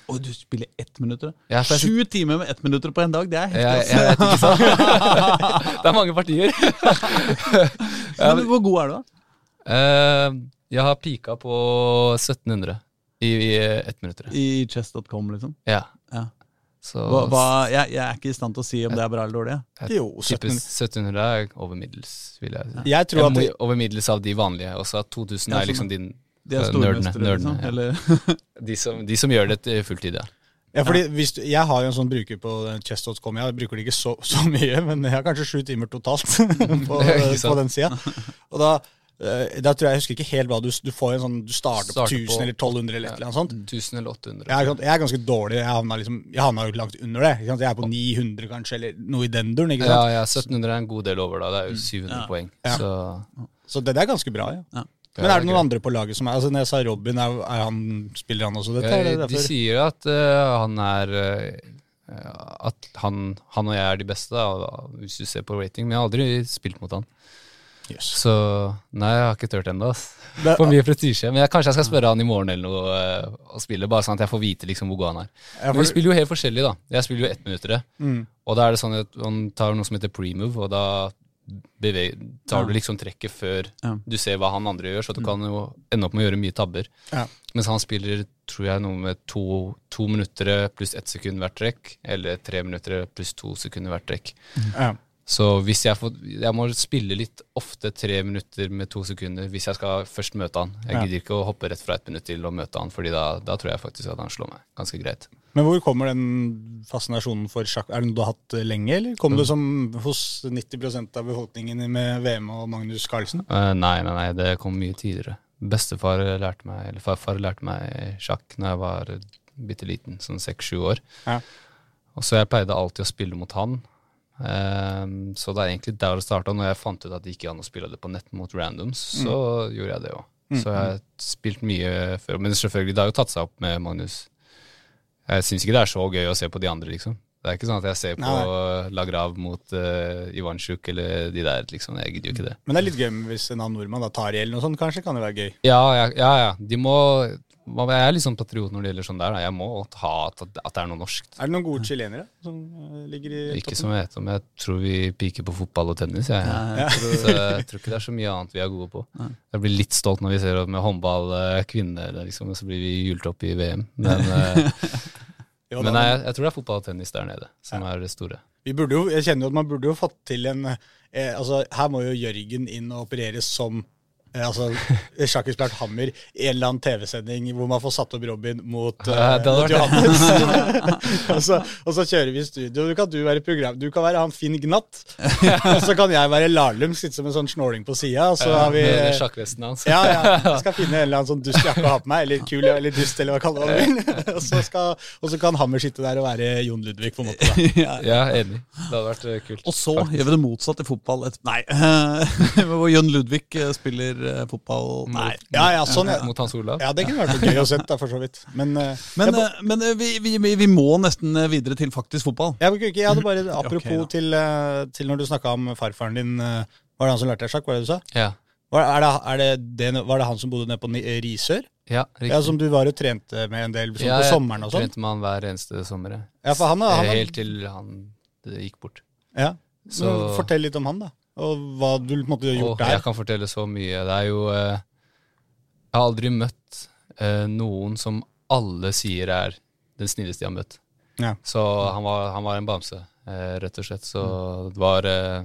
[SPEAKER 1] Og du spiller ett minutt?
[SPEAKER 5] Ja,
[SPEAKER 1] Sju timer med ett minutt på en dag, det er heftig.
[SPEAKER 5] ikke sant. det er mange partier.
[SPEAKER 1] ja, Men hvor god er du, da?
[SPEAKER 5] Uh, jeg har pika på 1700 i, i ettminuttere.
[SPEAKER 1] I chess.com, liksom?
[SPEAKER 5] Ja.
[SPEAKER 1] Ja.
[SPEAKER 5] Så
[SPEAKER 1] Hva, hva, jeg, jeg er ikke i stand til å si om det er bra eller dårlig. jeg.
[SPEAKER 2] Jo, 1700.
[SPEAKER 5] 1700 er over middels, vil jeg si.
[SPEAKER 2] Jeg tror at
[SPEAKER 5] over middels av de vanlige. Også at 2000 er liksom
[SPEAKER 1] sånn.
[SPEAKER 5] din
[SPEAKER 1] De er nerdene.
[SPEAKER 5] nerdene,
[SPEAKER 1] liksom?
[SPEAKER 5] ja.
[SPEAKER 1] Eller?
[SPEAKER 5] de, som, de som gjør det til fulltid, ja.
[SPEAKER 2] Ja, fordi hvis du, Jeg har jo en sånn bruker på chess.com. Jeg bruker det ikke så, så mye, men jeg har kanskje sju timer totalt på, på den sida. Og da, eh, da tror jeg jeg husker ikke helt hva du Du får en sånn Du starter på 1000
[SPEAKER 5] på-
[SPEAKER 2] eller 1200 eller ja, eller noe sånt.
[SPEAKER 5] 1000 eller 800.
[SPEAKER 2] Jeg jeg er ganske dårlig. Jeg havna, liksom, jeg havna jo langt under det. Ikke sant? Jeg er på 900 kanskje, eller noe i den duren. ikke
[SPEAKER 5] Ja,
[SPEAKER 2] sant?
[SPEAKER 5] ja, 1700 er en god del over, da. Det er jo 700
[SPEAKER 1] Ja.
[SPEAKER 5] poeng.
[SPEAKER 2] Ja.
[SPEAKER 5] Så
[SPEAKER 2] Så det, der er ganske bra, ja.
[SPEAKER 1] Ja.
[SPEAKER 2] Men er det noen andre på laget som er altså Når jeg sa Robin, er, er han, spiller han også dette?
[SPEAKER 5] Ja,
[SPEAKER 2] det
[SPEAKER 5] de sier at uh, han er uh, At han, han og jeg er de beste, da, hvis du ser på rating. Men jeg har aldri spilt mot han.
[SPEAKER 2] Jøss.
[SPEAKER 5] Så nei, jeg har ikke turt ennå. For mye prestisje. Men jeg, kanskje jeg skal spørre han i morgen eller noe eh, og spille, bare sånn at jeg får vite liksom hvor god han er. Men vi spiller jo helt forskjellig, da. Jeg spiller jo ettminuttere.
[SPEAKER 2] mm,
[SPEAKER 5] Og da er det sånn at man tar noe som heter premove, og da beveger, tar du liksom trekket før
[SPEAKER 1] Ja.
[SPEAKER 5] du ser hva han andre gjør, så du kan jo ende opp med å gjøre mye tabber.
[SPEAKER 2] Ja.
[SPEAKER 5] Mens han spiller, tror jeg, noe med to, to minutter pluss ett sekund hvert trekk, eller tre minutter pluss to sekunder hvert trekk.
[SPEAKER 2] ja.
[SPEAKER 5] Så hvis jeg får Jeg må spille litt ofte tre minutter med to sekunder hvis jeg skal først møte han. Jeg
[SPEAKER 2] Ja.
[SPEAKER 5] gidder ikke å hoppe rett fra ett minutt til å møte han, Fordi da, da tror jeg faktisk at han slår meg ganske greit.
[SPEAKER 2] Men hvor kommer den fascinasjonen for sjakk? Er det noe du har hatt eh, lenge, eller kom det som hos 90% av befolkningen med VM og Magnus Carlsen?
[SPEAKER 5] Uh, nei, nei, nei, det kom mye tidligere. Bestefar lærte meg, eller farfar lærte meg sjakk når jeg var bitte liten, sånn seks-sju år.
[SPEAKER 2] Ja.
[SPEAKER 5] Og så jeg pleide alltid å spille mot han. Ehm, så det er egentlig der det starta. Når jeg fant ut at det gikk an å spille det på nett mot randoms, så gjorde jeg det òg. Så jeg har spilt mye før. Men selvfølgelig, det har jo tatt seg opp med Magnus. Jeg syns ikke det er så gøy å se på de andre, liksom. Det er ikke sånn at jeg ser på
[SPEAKER 2] Nei.
[SPEAKER 5] Lagrav mot uh, Ivansjuk eller de der, liksom. Jeg gidder jo ikke det.
[SPEAKER 2] Men det er litt gøy hvis en annen nordmann, da, Tari eller noe sånt, kanskje kan det være gøy.
[SPEAKER 5] Ja, ja, ja, ja. De må Jeg er litt sånn patriot når det gjelder sånn der. Jeg må ha at, at det er noe norsk.
[SPEAKER 2] Er det noen gode chilenere som eh, ligger i toppen?
[SPEAKER 5] Ikke som jeg vet om. Jeg tror vi piker på fotball og tennis. Jeg.
[SPEAKER 1] Ja,
[SPEAKER 5] Så jeg tror ikke det er så mye annet vi er gode på. Jeg blir litt stolt når vi ser med håndball eh, kvinner, liksom, og så blir vi hjult opp i VM. Men, eh,
[SPEAKER 2] Jo,
[SPEAKER 5] men nei, jeg, jeg tror det er fotball og tennis der nede som er det store.
[SPEAKER 2] Vi burde jo, jeg kjenner jo at man burde jo fått til en eh, altså Her må jo Jørgen inn og opereres som altså, sjakkekspert Hammer i en eller annen TV-sending hvor man får satt opp Robin mot, eh,
[SPEAKER 5] hadde
[SPEAKER 2] mot Johannes. og, så, og så kjører vi i studio. Du kan, du, være program, du kan være han Finn Gnatt. og så kan jeg være Larlum, sitte som en sånn snåling på sida. Og så har vi
[SPEAKER 5] sjakkvesten hans.
[SPEAKER 2] ja, ja. Jeg skal finne en eller annen sånn dust jakke å ha på meg, eller kul, eller dust, eller hva kaller man det. og, så skal, og så kan Hammer sitte der og være Jon Ludvig, på en måte. Da.
[SPEAKER 1] ja.
[SPEAKER 5] Enig. Det hadde vært eh, kult.
[SPEAKER 1] Og så gjør vi det motsatt i fotball. Et, nei, hvor Jon Ludvig eh, spiller eh, fotball Nei.
[SPEAKER 2] Ja, ja, sånn, ja.
[SPEAKER 5] Mot Hans Olav.
[SPEAKER 2] Ja, det kunne vært gøy å se, for så vidt. Men, eh,
[SPEAKER 1] Men,
[SPEAKER 2] jeg,
[SPEAKER 1] eh, men eh, vi, vi, vi- må nesten eh, videre til faktisk fotball.
[SPEAKER 2] jeg, jeg, jeg hadde bare, apropos
[SPEAKER 1] okay,
[SPEAKER 2] til, eh, til når du snakka om farfaren din eh, Var det han som lærte deg sjakk, var det du sa?
[SPEAKER 5] Ja,
[SPEAKER 2] Var, er det, er det, det, var det han som bodde nede på Risør?
[SPEAKER 5] ja riktig.
[SPEAKER 2] Ja, Som du var og trente med en del sånn,
[SPEAKER 5] Ja,
[SPEAKER 2] på sommeren og sånn?
[SPEAKER 5] Trente med han hver eneste sommer.
[SPEAKER 2] Ja, for han, han,
[SPEAKER 5] Helt til han gikk bort.
[SPEAKER 2] ja.
[SPEAKER 5] Så-
[SPEAKER 2] Fortell litt om han, da. Og hva du på en måte har gjort
[SPEAKER 5] Og jeg kan fortelle så mye. Det er jo eh, Jeg har aldri møtt eh, noen som alle sier er den snilleste de har møtt.
[SPEAKER 2] Ja.
[SPEAKER 5] Så han var, han var en bamse, eh, rett og slett. Så det var eh,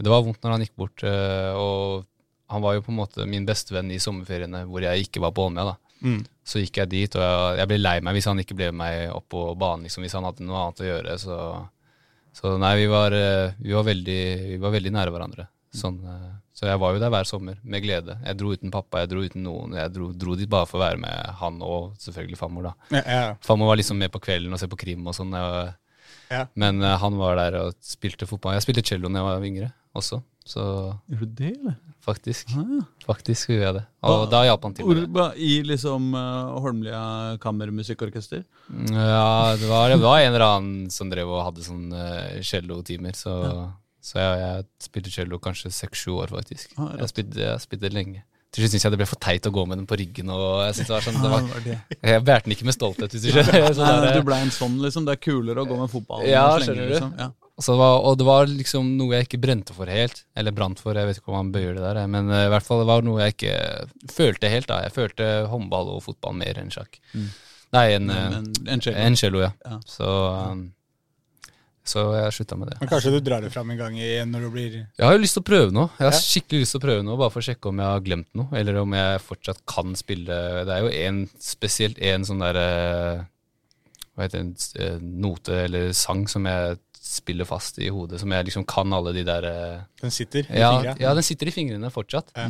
[SPEAKER 5] Det var vondt når han gikk bort. eh, og han var jo på en måte min bestevenn i sommerferiene hvor jeg ikke var på Holmlia.
[SPEAKER 2] Mm.
[SPEAKER 5] Så gikk jeg dit, og jeg, jeg ble lei meg hvis han ikke ble med meg opp på banen. liksom, Hvis han hadde noe annet å gjøre. Så, så nei, vi var, eh, vi var, veldig, vi var veldig nære hverandre. Sånn, eh, så jeg var jo der hver sommer, med glede. Jeg dro uten pappa, jeg dro uten noen. Jeg dro, dro dit bare for å være med han og selvfølgelig farmor, da.
[SPEAKER 2] Ja, ja.
[SPEAKER 5] Farmor var liksom med på kvelden og se på krim og sånn.
[SPEAKER 2] Ja.
[SPEAKER 5] Men eh, han var der og spilte fotball. Jeg spilte cello da jeg var yngre også, så
[SPEAKER 1] Gjør du det, eller?
[SPEAKER 5] faktisk.
[SPEAKER 1] Ah, ja.
[SPEAKER 5] Faktisk gjorde jeg det. Og da hjalp han til.
[SPEAKER 1] Orba I liksom uh, Holmlia kammermusikkorkester?
[SPEAKER 5] Mm, Ja, det var, det var en eller annen som drev og hadde sånn uh, cellotimer, så, så jeg, jeg spilte cello kanskje seks-sju år, faktisk.
[SPEAKER 1] Ah,
[SPEAKER 5] jeg, spilte, jeg spilte lenge. Til slutt syntes jeg det ble for teit å gå med den på ryggen. Og jeg synes det var sånn, det
[SPEAKER 1] Ah,
[SPEAKER 5] var,
[SPEAKER 1] det var
[SPEAKER 5] jeg bærte den ikke med stolthet. Hvis du skjønner. Så
[SPEAKER 1] Nei, du ble en sånn, liksom. Det er kulere å gå med fotball.
[SPEAKER 5] Ja, skjønner du.
[SPEAKER 1] Liksom. Ja.
[SPEAKER 5] Så det var, og det var liksom noe jeg ikke brente for helt. Eller brant for, jeg vet ikke om man bøyer det der. Men eh, i hvert fall det var noe jeg ikke følte helt. da. Jeg følte håndball og fotball mer enn sjakk. Nei, enn eh,
[SPEAKER 1] en cello.
[SPEAKER 5] ja.
[SPEAKER 1] Ja.
[SPEAKER 5] Så, um, så jeg slutta med det.
[SPEAKER 2] Men kanskje du drar det fram en gang igjen når du blir
[SPEAKER 5] Jeg har jo lyst til å prøve noe. Jeg har
[SPEAKER 2] Ja.
[SPEAKER 5] skikkelig lyst til å prøve noe, Bare for å sjekke om jeg har glemt noe, eller om jeg fortsatt kan spille Det er jo en, spesielt en sånn derre Hva heter det, en eh, note eller sang som jeg spiller fast i hodet, som jeg liksom kan alle de der eh,
[SPEAKER 2] Den sitter i
[SPEAKER 5] ja,
[SPEAKER 2] fingrene?
[SPEAKER 5] ja, den sitter i fingrene fortsatt.
[SPEAKER 2] Ja.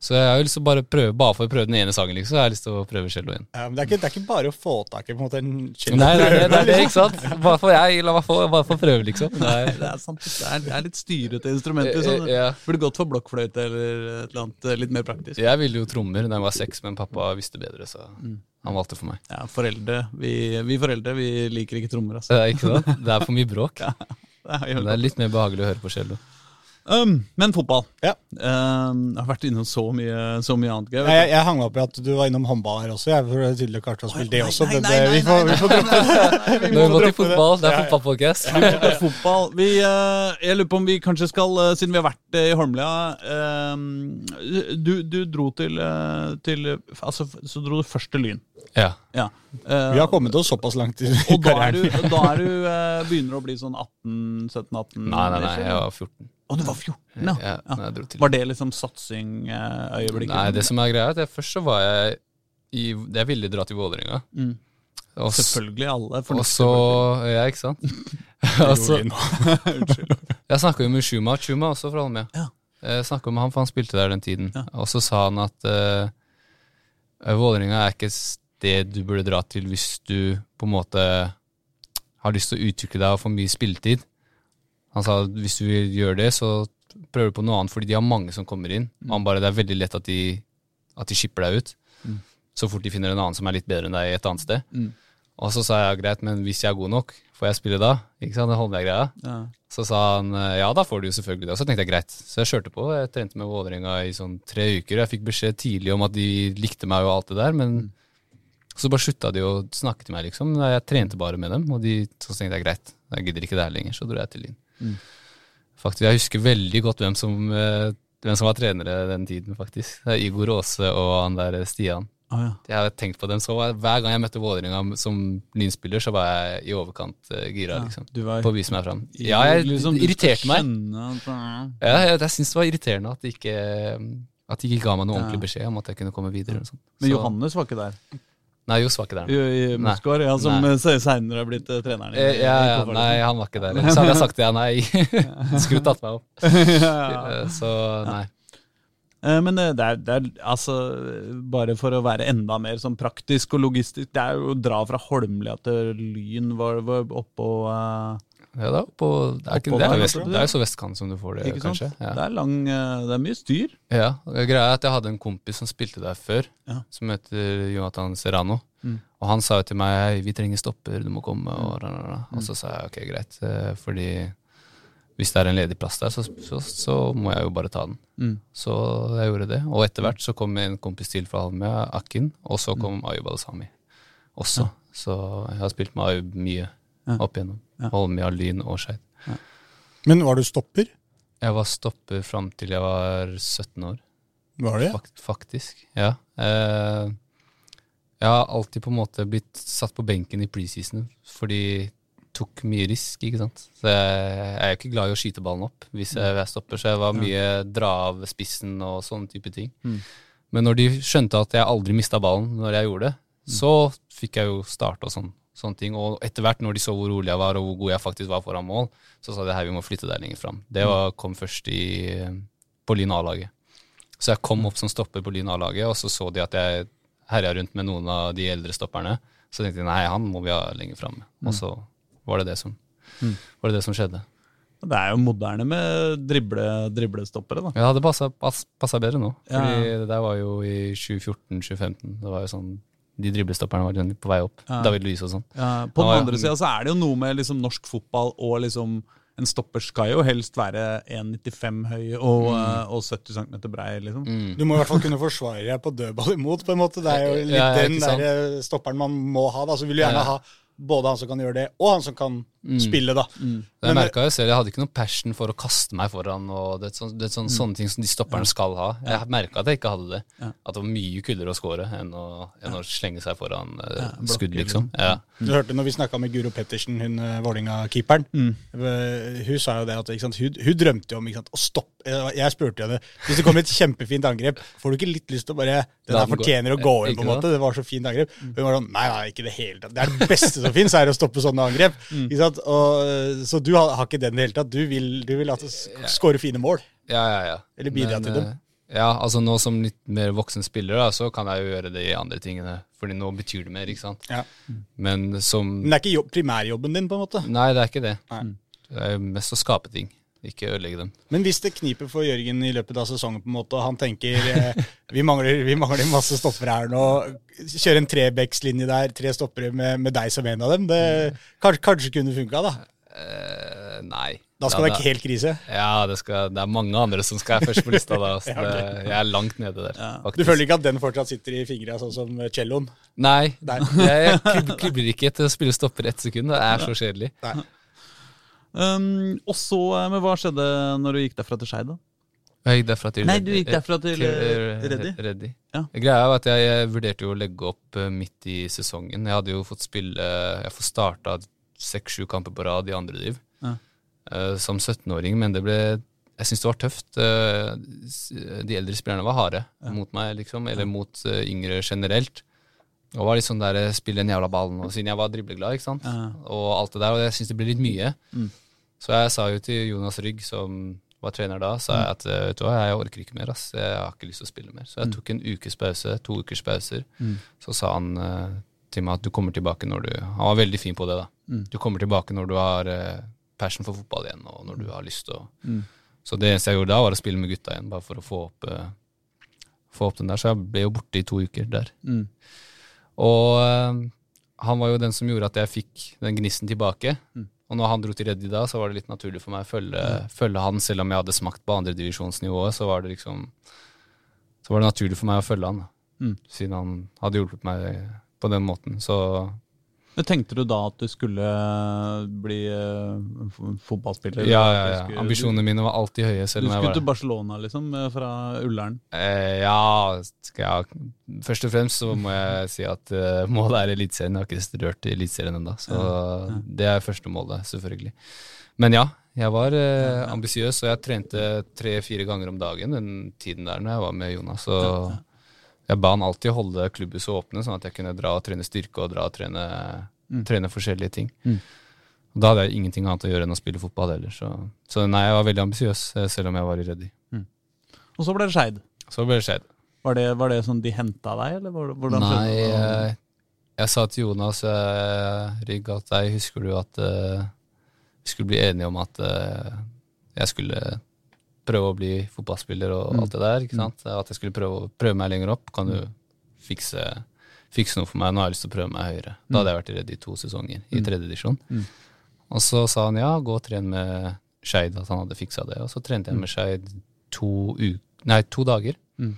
[SPEAKER 5] Så jeg har lyst til å bare prøve, bare for å prøve den ene sangen, liksom. Så jeg har lyst til å prøve cello igjen.
[SPEAKER 2] Ja, men det er, ikke, det er ikke bare å få tak i på en måte en cello.
[SPEAKER 5] Nei, nei, nei, nei, det, er ikke sant? Bare for jeg, la meg få, bare for å prøve, liksom. Nei.
[SPEAKER 1] Det er sant. Det er, det er litt styrete
[SPEAKER 5] instrument,
[SPEAKER 1] liksom.
[SPEAKER 5] Eh,
[SPEAKER 1] det
[SPEAKER 5] ja.
[SPEAKER 1] burde gått for blokkfløyte eller et eller annet eh, litt mer praktisk.
[SPEAKER 5] Jeg ville jo trommer da jeg var seks, men pappa visste bedre, så han valgte for meg.
[SPEAKER 1] Ja, foreldre. Vi, vi foreldre vi liker ikke trommer. Altså.
[SPEAKER 5] Det er ikke sant? Det er for mye bråk.
[SPEAKER 1] Det er
[SPEAKER 5] Det er litt mer behagelig å høre på cello.
[SPEAKER 1] Um, men fotball.
[SPEAKER 2] Ja.
[SPEAKER 1] Um, jeg har vært innom så mye, så mye annet
[SPEAKER 2] Jeg, jeg, jeg hang meg opp i at du var innom håndball her også. Jeg for det tydelig klart å spille det også,
[SPEAKER 1] nei,
[SPEAKER 2] men
[SPEAKER 1] nei,
[SPEAKER 2] det, vi
[SPEAKER 1] nei,
[SPEAKER 2] får,
[SPEAKER 1] nei,
[SPEAKER 2] vi får droppe det.
[SPEAKER 5] Nå gått til fotball. Det er
[SPEAKER 2] Ja, ja.
[SPEAKER 1] fotball. Vi, uh, jeg lurer på om vi kanskje skal, uh, siden vi har vært eh, i Holmlia uh, du, du dro til, til Altså, så dro du først til Lyn.
[SPEAKER 5] Ja.
[SPEAKER 1] Ja. Uh,
[SPEAKER 2] Vi har kommet oss såpass langt i
[SPEAKER 1] og da er du, da er du uh, begynner å bli sånn 18-17-18?
[SPEAKER 5] Nei, nei, nei, jeg var 14.
[SPEAKER 1] Å, du var 14, ja.
[SPEAKER 5] Ja,
[SPEAKER 1] ja. Var det liksom satsing-øyeblikket?
[SPEAKER 5] Nei, det som er greia, er at jeg først så var jeg i Jeg ville dra til Vålerenga.
[SPEAKER 1] Mm.
[SPEAKER 5] Og
[SPEAKER 1] Selvfølgelig alle.
[SPEAKER 5] Og så. Ja, ikke sant?
[SPEAKER 1] Unnskyld.
[SPEAKER 5] jeg snakka jo med Shuma. Shuma også fra Holmlia.
[SPEAKER 1] Ja.
[SPEAKER 5] Jeg snakka med han, for han spilte der den tiden.
[SPEAKER 1] Ja.
[SPEAKER 5] Og så sa han at uh, Vålerenga er ikke et sted du burde dra til hvis du på en måte har lyst til å utvikle deg og få mye spilletid. Han sa hvis du vil gjøre det, så prøver du på noe annet, fordi de har mange som kommer inn. Mm. han bare, det er veldig lett at de, at de skipper deg ut.
[SPEAKER 1] Mm.
[SPEAKER 5] Så fort de finner en annen som er litt bedre enn deg et annet sted.
[SPEAKER 1] Mm.
[SPEAKER 5] Og så sa jeg greit, men hvis jeg er god nok, får jeg spille da? Ikke sant, det holder jeg greia.
[SPEAKER 1] Ja.
[SPEAKER 5] Så sa han ja, da får du jo selvfølgelig det. Og så tenkte jeg greit. Så jeg kjørte på. Jeg trente med Vålerenga i sånn tre uker. Jeg fikk beskjed tidlig om at de likte meg og alt det der, men så bare slutta de å snakke til meg, liksom. Jeg trente bare med dem, og de, så tenkte jeg greit, jeg gidder ikke det her lenger. Så dro jeg til Lyn.
[SPEAKER 1] Mm.
[SPEAKER 5] Faktisk, Jeg husker veldig godt hvem som, eh, hvem som var trenere den tiden, faktisk. Det er Igor Aase og han der Stian.
[SPEAKER 1] Ah, ja.
[SPEAKER 5] Jeg har tenkt på dem så Hver gang jeg møtte Vålerenga som Lyn-spiller, så var jeg i overkant eh, gira, liksom.
[SPEAKER 1] Du var
[SPEAKER 5] På å vise meg fram. Ja, jeg
[SPEAKER 1] liksom,
[SPEAKER 5] irriterte meg. Ja, jeg, jeg syns det var irriterende at de ikke, at de ikke ga meg noe
[SPEAKER 1] Ja.
[SPEAKER 5] ordentlig beskjed om at jeg kunne komme videre.
[SPEAKER 1] Men
[SPEAKER 5] Så-
[SPEAKER 1] Johannes var ikke der.
[SPEAKER 5] Nei, Johs var ikke der.
[SPEAKER 1] I, i Moskva, ja, som
[SPEAKER 5] Nei.
[SPEAKER 1] seinere har blitt eh, treneren
[SPEAKER 5] Eh, Ja, ja,
[SPEAKER 1] i
[SPEAKER 5] nei, han var ikke der. Så hadde jeg sagt det, nei. Skulle tatt meg opp. Eh, Så nei.
[SPEAKER 1] Men det er, det er altså Bare for å være enda mer sånn praktisk og logistisk Det er jo å dra fra Holmlia til Lyn var, var oppå uh,
[SPEAKER 5] Ja, da, på, det, er ikke, det, er vest, det er jo så vestkant som du får det, kanskje. Ja.
[SPEAKER 1] Det er lang eh, Det er mye styr.
[SPEAKER 5] Ja, Greia er at jeg hadde en kompis som spilte der før,
[SPEAKER 1] Ja.
[SPEAKER 5] som heter Jonathan Serrano.
[SPEAKER 1] Mm.
[SPEAKER 5] Og han sa jo til meg hei, vi trenger stopper, du må komme. Og, da, da, da. og så sa jeg ok, greit. eh, Fordi hvis det er en ledig plass der, så, så, så må jeg jo bare ta den.
[SPEAKER 1] Mm.
[SPEAKER 5] Så jeg gjorde det. Og etter hvert så kom en kompis til fra Holmlia, Akin, og så kom Ayub Al-Sami også. Så jeg har spilt med Ayub mye
[SPEAKER 1] Ja.
[SPEAKER 5] opp igjennom.
[SPEAKER 1] Ja.
[SPEAKER 5] Holmia, Lyn og Skeid.
[SPEAKER 2] Men var du stopper?
[SPEAKER 5] Jeg var stopper fram til jeg var 17 år.
[SPEAKER 2] Var det?
[SPEAKER 5] Fakt, faktisk, ja. Eh, jeg har alltid på en måte blitt satt på benken i preseason fordi tok mye risk, ikke sant. Så jeg, jeg er jo ikke glad i å skyte ballen opp hvis jeg, jeg stopper, så jeg var mye dra av spissen og sånne type ting.
[SPEAKER 1] Mm.
[SPEAKER 5] Men når de skjønte at jeg aldri mista ballen når jeg gjorde det, så fikk jeg jo starte og sånn, sånne ting. Og etter hvert, når de så hvor rolig jeg var og hvor god jeg faktisk var foran mål, så sa de her, vi må flytte deg lenger fram. Det var, kom først i, på Lyn A-laget. Så jeg kom opp som stopper på Lyn A-laget, og så så de at jeg herja rundt med noen av de eldre stopperne. Så tenkte de nei, han må vi ha lenger fram. Og så var det det som, var det det som skjedde.
[SPEAKER 1] Det er jo moderne med drible, driblestoppere, da.
[SPEAKER 5] Ja, det passa, bedre nå.
[SPEAKER 1] Ja.
[SPEAKER 5] Fordi det der var jo i 2014-2015. Det var jo sånn, De driblestopperne var på vei opp.
[SPEAKER 1] Ja.
[SPEAKER 5] David Louise og sånn.
[SPEAKER 1] Ja, på den andre sida så er det jo noe med liksom norsk fotball og liksom En stopper skal jo helst være 1,95 høy og, mm. og 70 cm brei, liksom.
[SPEAKER 5] Mm.
[SPEAKER 2] Du må i hvert fall kunne forsvare deg på dødball imot, på en måte. Det er jo litt
[SPEAKER 5] Ja,
[SPEAKER 2] den der stopperen man må ha. da, Så vil du gjerne
[SPEAKER 5] Ja.
[SPEAKER 2] ha både han som kan gjøre det, og han som kan spille, da.
[SPEAKER 5] Jeg
[SPEAKER 2] Men-
[SPEAKER 5] merka jo selv, jeg hadde ikke noe passion for å kaste meg foran. og det sånn, det er mm. Sånne ting som de stopperne skal ha. Jeg merka at jeg ikke hadde det.
[SPEAKER 1] Ja.
[SPEAKER 5] At det var mye kulere å score enn å, enn å slenge seg foran uh,
[SPEAKER 1] Ja,
[SPEAKER 5] skudd, liksom. Ja.
[SPEAKER 2] Du hørte når vi snakka med Guro Pettersen, hun eh, Vålerenga-keeperen.
[SPEAKER 1] Mm.
[SPEAKER 2] Eh, Hun sa jo det at ikke sant, hun, hun drømte jo om ikke sant, å stoppe Jeg spurte henne hvis det kommer et kjempefint angrep, får du ikke litt lyst til å bare
[SPEAKER 5] Det gå.
[SPEAKER 2] fortjener å gå inn, på en måte. Det var så fint angrep. Hun var sånn Nei, nei, ikke i det hele tatt. Det er det beste som fins, er å stoppe sånne angrep. Ikke sant? Og, eh, så du har, har ikke den i det hele tatt. Du vil, du vil at det sk- fine mål.
[SPEAKER 5] ja, ja, ja.
[SPEAKER 2] Eller bidra til dem.
[SPEAKER 5] eh, Ja, altså nå som litt mer voksen spiller, da, så kan jeg jo gjøre det i andre tingene. Fordi nå betyr det mer, ikke sant.
[SPEAKER 2] Ja.
[SPEAKER 5] Men som
[SPEAKER 2] Men det er ikke jobb, primærjobben din, på en måte.
[SPEAKER 5] Nei, det er ikke det.
[SPEAKER 2] Nei.
[SPEAKER 5] Det er mest å skape ting, ikke ødelegge dem.
[SPEAKER 2] Men hvis det kniper for Jørgen i løpet av sesongen, på en måte, og han tenker eh, vi, mangler, vi mangler masse stoppere her nå, kjøre en trebekslinje der, tre stoppere med, med deg som en av dem, det kanskje, kanskje kunne funka, da.
[SPEAKER 5] Eh, nei.
[SPEAKER 2] Da skal
[SPEAKER 5] Ja,
[SPEAKER 2] det ikke helt krise.
[SPEAKER 5] Ja, det, skal, det er mange andre som skal først på lista da. Så det, jeg er langt nede der.
[SPEAKER 2] Du føler ikke at den fortsatt sitter i fingra, sånn som celloen?
[SPEAKER 5] Nei.
[SPEAKER 2] Nei.
[SPEAKER 5] Jeg, jeg kribler ikke til å spille stopper ett sekund. Det er så kjedelig.
[SPEAKER 1] Um, og så, eh, men hva skjedde når du gikk derfra til Skeid, da?
[SPEAKER 5] Jeg gikk derfra til
[SPEAKER 1] Nei, du gikk derfra til, eh,
[SPEAKER 5] eh,
[SPEAKER 1] Reddy?
[SPEAKER 5] Reddy.
[SPEAKER 1] Ja.
[SPEAKER 5] Greia var at jeg, jeg vurderte jo å legge opp midt i sesongen. Jeg hadde jo fått spille Jeg får starta seks-sju kamper på rad i andre div
[SPEAKER 1] Ja.
[SPEAKER 5] uh, som 17-åring, men det ble jeg syns det var tøft. De eldre spillerne var harde mot meg, liksom, eller mot yngre generelt. Og var litt sånn der eh, spille den jævla ballen, og siden jeg var dribleglad, ikke sant.
[SPEAKER 1] Ja.
[SPEAKER 5] Og alt det der, og jeg syns det blir litt mye.
[SPEAKER 1] Mm.
[SPEAKER 5] Så jeg sa jo til Jonas Rygg, som var trener da, sa jeg at eh, vet du hva, jeg orker ikke mer, ass. Jeg har ikke lyst til å spille mer. Så jeg tok en ukes pause, to ukers pauser.
[SPEAKER 1] Mm.
[SPEAKER 5] Så sa han uh, til meg at du kommer tilbake når du Han var veldig fin på det, da.
[SPEAKER 1] Mm.
[SPEAKER 5] Du kommer tilbake når du har uh, passion for fotball igjen, og når du har lyst til å
[SPEAKER 1] Mm.
[SPEAKER 5] Så det eneste jeg gjorde da, var å spille med gutta igjen, bare for å få opp, uh, få opp den der. Så jeg ble jo borte i to uker der.
[SPEAKER 1] Mm.
[SPEAKER 5] Og eh, han var jo den som gjorde at jeg fikk den gnisten tilbake.
[SPEAKER 1] Mm.
[SPEAKER 5] Og når han dro til Reddy da, så var det litt naturlig for meg å følge, følge han, selv om jeg hadde smakt på andredivisjonsnivået, så var det liksom Så var det naturlig for meg å følge han, da.
[SPEAKER 1] Mm.
[SPEAKER 5] siden han hadde hjulpet meg på den måten. Så
[SPEAKER 1] Men Tenkte du da at du skulle bli eh, fotballspiller?
[SPEAKER 5] ja, ja, ja.
[SPEAKER 1] skulle-
[SPEAKER 5] Ambisjonene mine var alltid høye, selv om jeg var Du skulle
[SPEAKER 1] til Barcelona, liksom, eh, fra Ullern?
[SPEAKER 5] Eh, ja, jeg, først og fremst så må jeg si at uh, målet er Eliteserien. Jeg har ikke rørt Eliteserien ennå, så det er første målet, selvfølgelig. Men ja, jeg var uh, ambisiøs, og jeg trente tre-fire ganger om dagen den tiden der når jeg var med Jonas. Så jeg ba han alltid holde klubbhuset åpne, sånn at jeg kunne dra og trene styrke og dra og trene, trene forskjellige ting.
[SPEAKER 1] Mm.
[SPEAKER 5] Da hadde jeg ingenting annet å gjøre enn å spille fotball heller. Så, så nei, jeg var veldig ambisiøs, eh, selv om jeg var i Reddy.
[SPEAKER 1] Og så ble det Skeid.
[SPEAKER 5] Så ble det Skeid.
[SPEAKER 1] Var det, var det sånn de henta deg, eller hvor- hvordan
[SPEAKER 5] Nei,
[SPEAKER 1] det?
[SPEAKER 5] eh, jeg sa til Jonas eh, Rygg at jeg husker du at uh, vi skulle bli enige om at uh, jeg skulle prøve å bli fotballspiller og
[SPEAKER 1] Mm.
[SPEAKER 5] alt det der. ikke sant? At jeg skulle prøve, prøve meg lenger opp. Kan du fikse, fikse noe for meg? Nå har jeg lyst til å prøve meg høyere. Da hadde jeg vært redd i to sesonger i tredje divisjon.
[SPEAKER 1] Mm.
[SPEAKER 5] Og så sa han ja, gå og tren med Skeid, at han hadde fiksa det. Og så trente jeg med Skeid to, to dager.
[SPEAKER 1] Mm.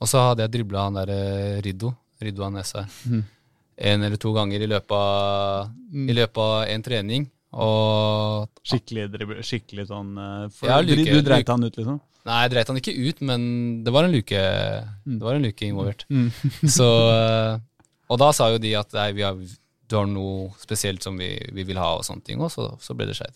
[SPEAKER 5] Og så hadde jeg dribla han der eh, Riddo, Riddo Anessa,
[SPEAKER 1] Mm.
[SPEAKER 5] en eller to ganger i løpet av, i løpet av en trening. Og
[SPEAKER 1] Skikkelig, skikkelig sånn eh, for,
[SPEAKER 5] Ja,
[SPEAKER 1] du,
[SPEAKER 5] luke-
[SPEAKER 1] du dreit
[SPEAKER 5] luke.
[SPEAKER 1] han ut, liksom?
[SPEAKER 5] Nei, jeg dreit han ikke ut, men det var en luke, det var en luke involvert.
[SPEAKER 1] Mm.
[SPEAKER 5] Så, eh, og da sa jo de at nei, vi har, du har noe spesielt som vi, vi vil ha, og sånne ting, og så, så ble det Skeid.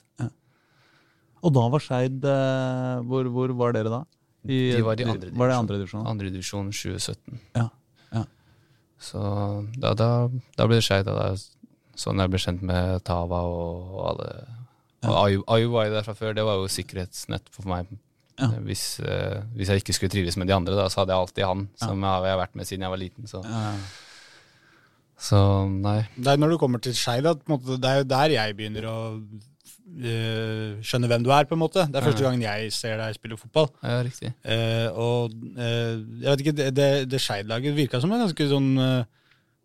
[SPEAKER 1] Og da var Skeid eh, hvor, hvor var dere da? I,
[SPEAKER 5] De var i andre
[SPEAKER 1] Var det
[SPEAKER 5] divisjon.
[SPEAKER 1] andre divisjon?
[SPEAKER 5] 2017.
[SPEAKER 1] Ja, ja.
[SPEAKER 5] Så da, da, da ble det Skeid. da- Sånn jeg ble kjent med Tava og, alle. Og Ayu, Ayu var jo der fra før, det var jo sikkerhetsnett for meg
[SPEAKER 1] Ja.
[SPEAKER 5] Hvis, eh, hvis jeg ikke skulle trives med de andre, da, så hadde jeg alltid han, som jeg har vært med siden jeg var liten. Så,
[SPEAKER 1] Ja.
[SPEAKER 5] så nei.
[SPEAKER 2] Det er når du kommer til Skeid det er jo der jeg begynner å eh, skjønne hvem du er, på en måte. Det er første gangen jeg ser deg spille fotball.
[SPEAKER 5] Ja, riktig.
[SPEAKER 2] Eh, og eh, jeg vet ikke, det, det, det Skeid-laget virka som en ganske sånn eh,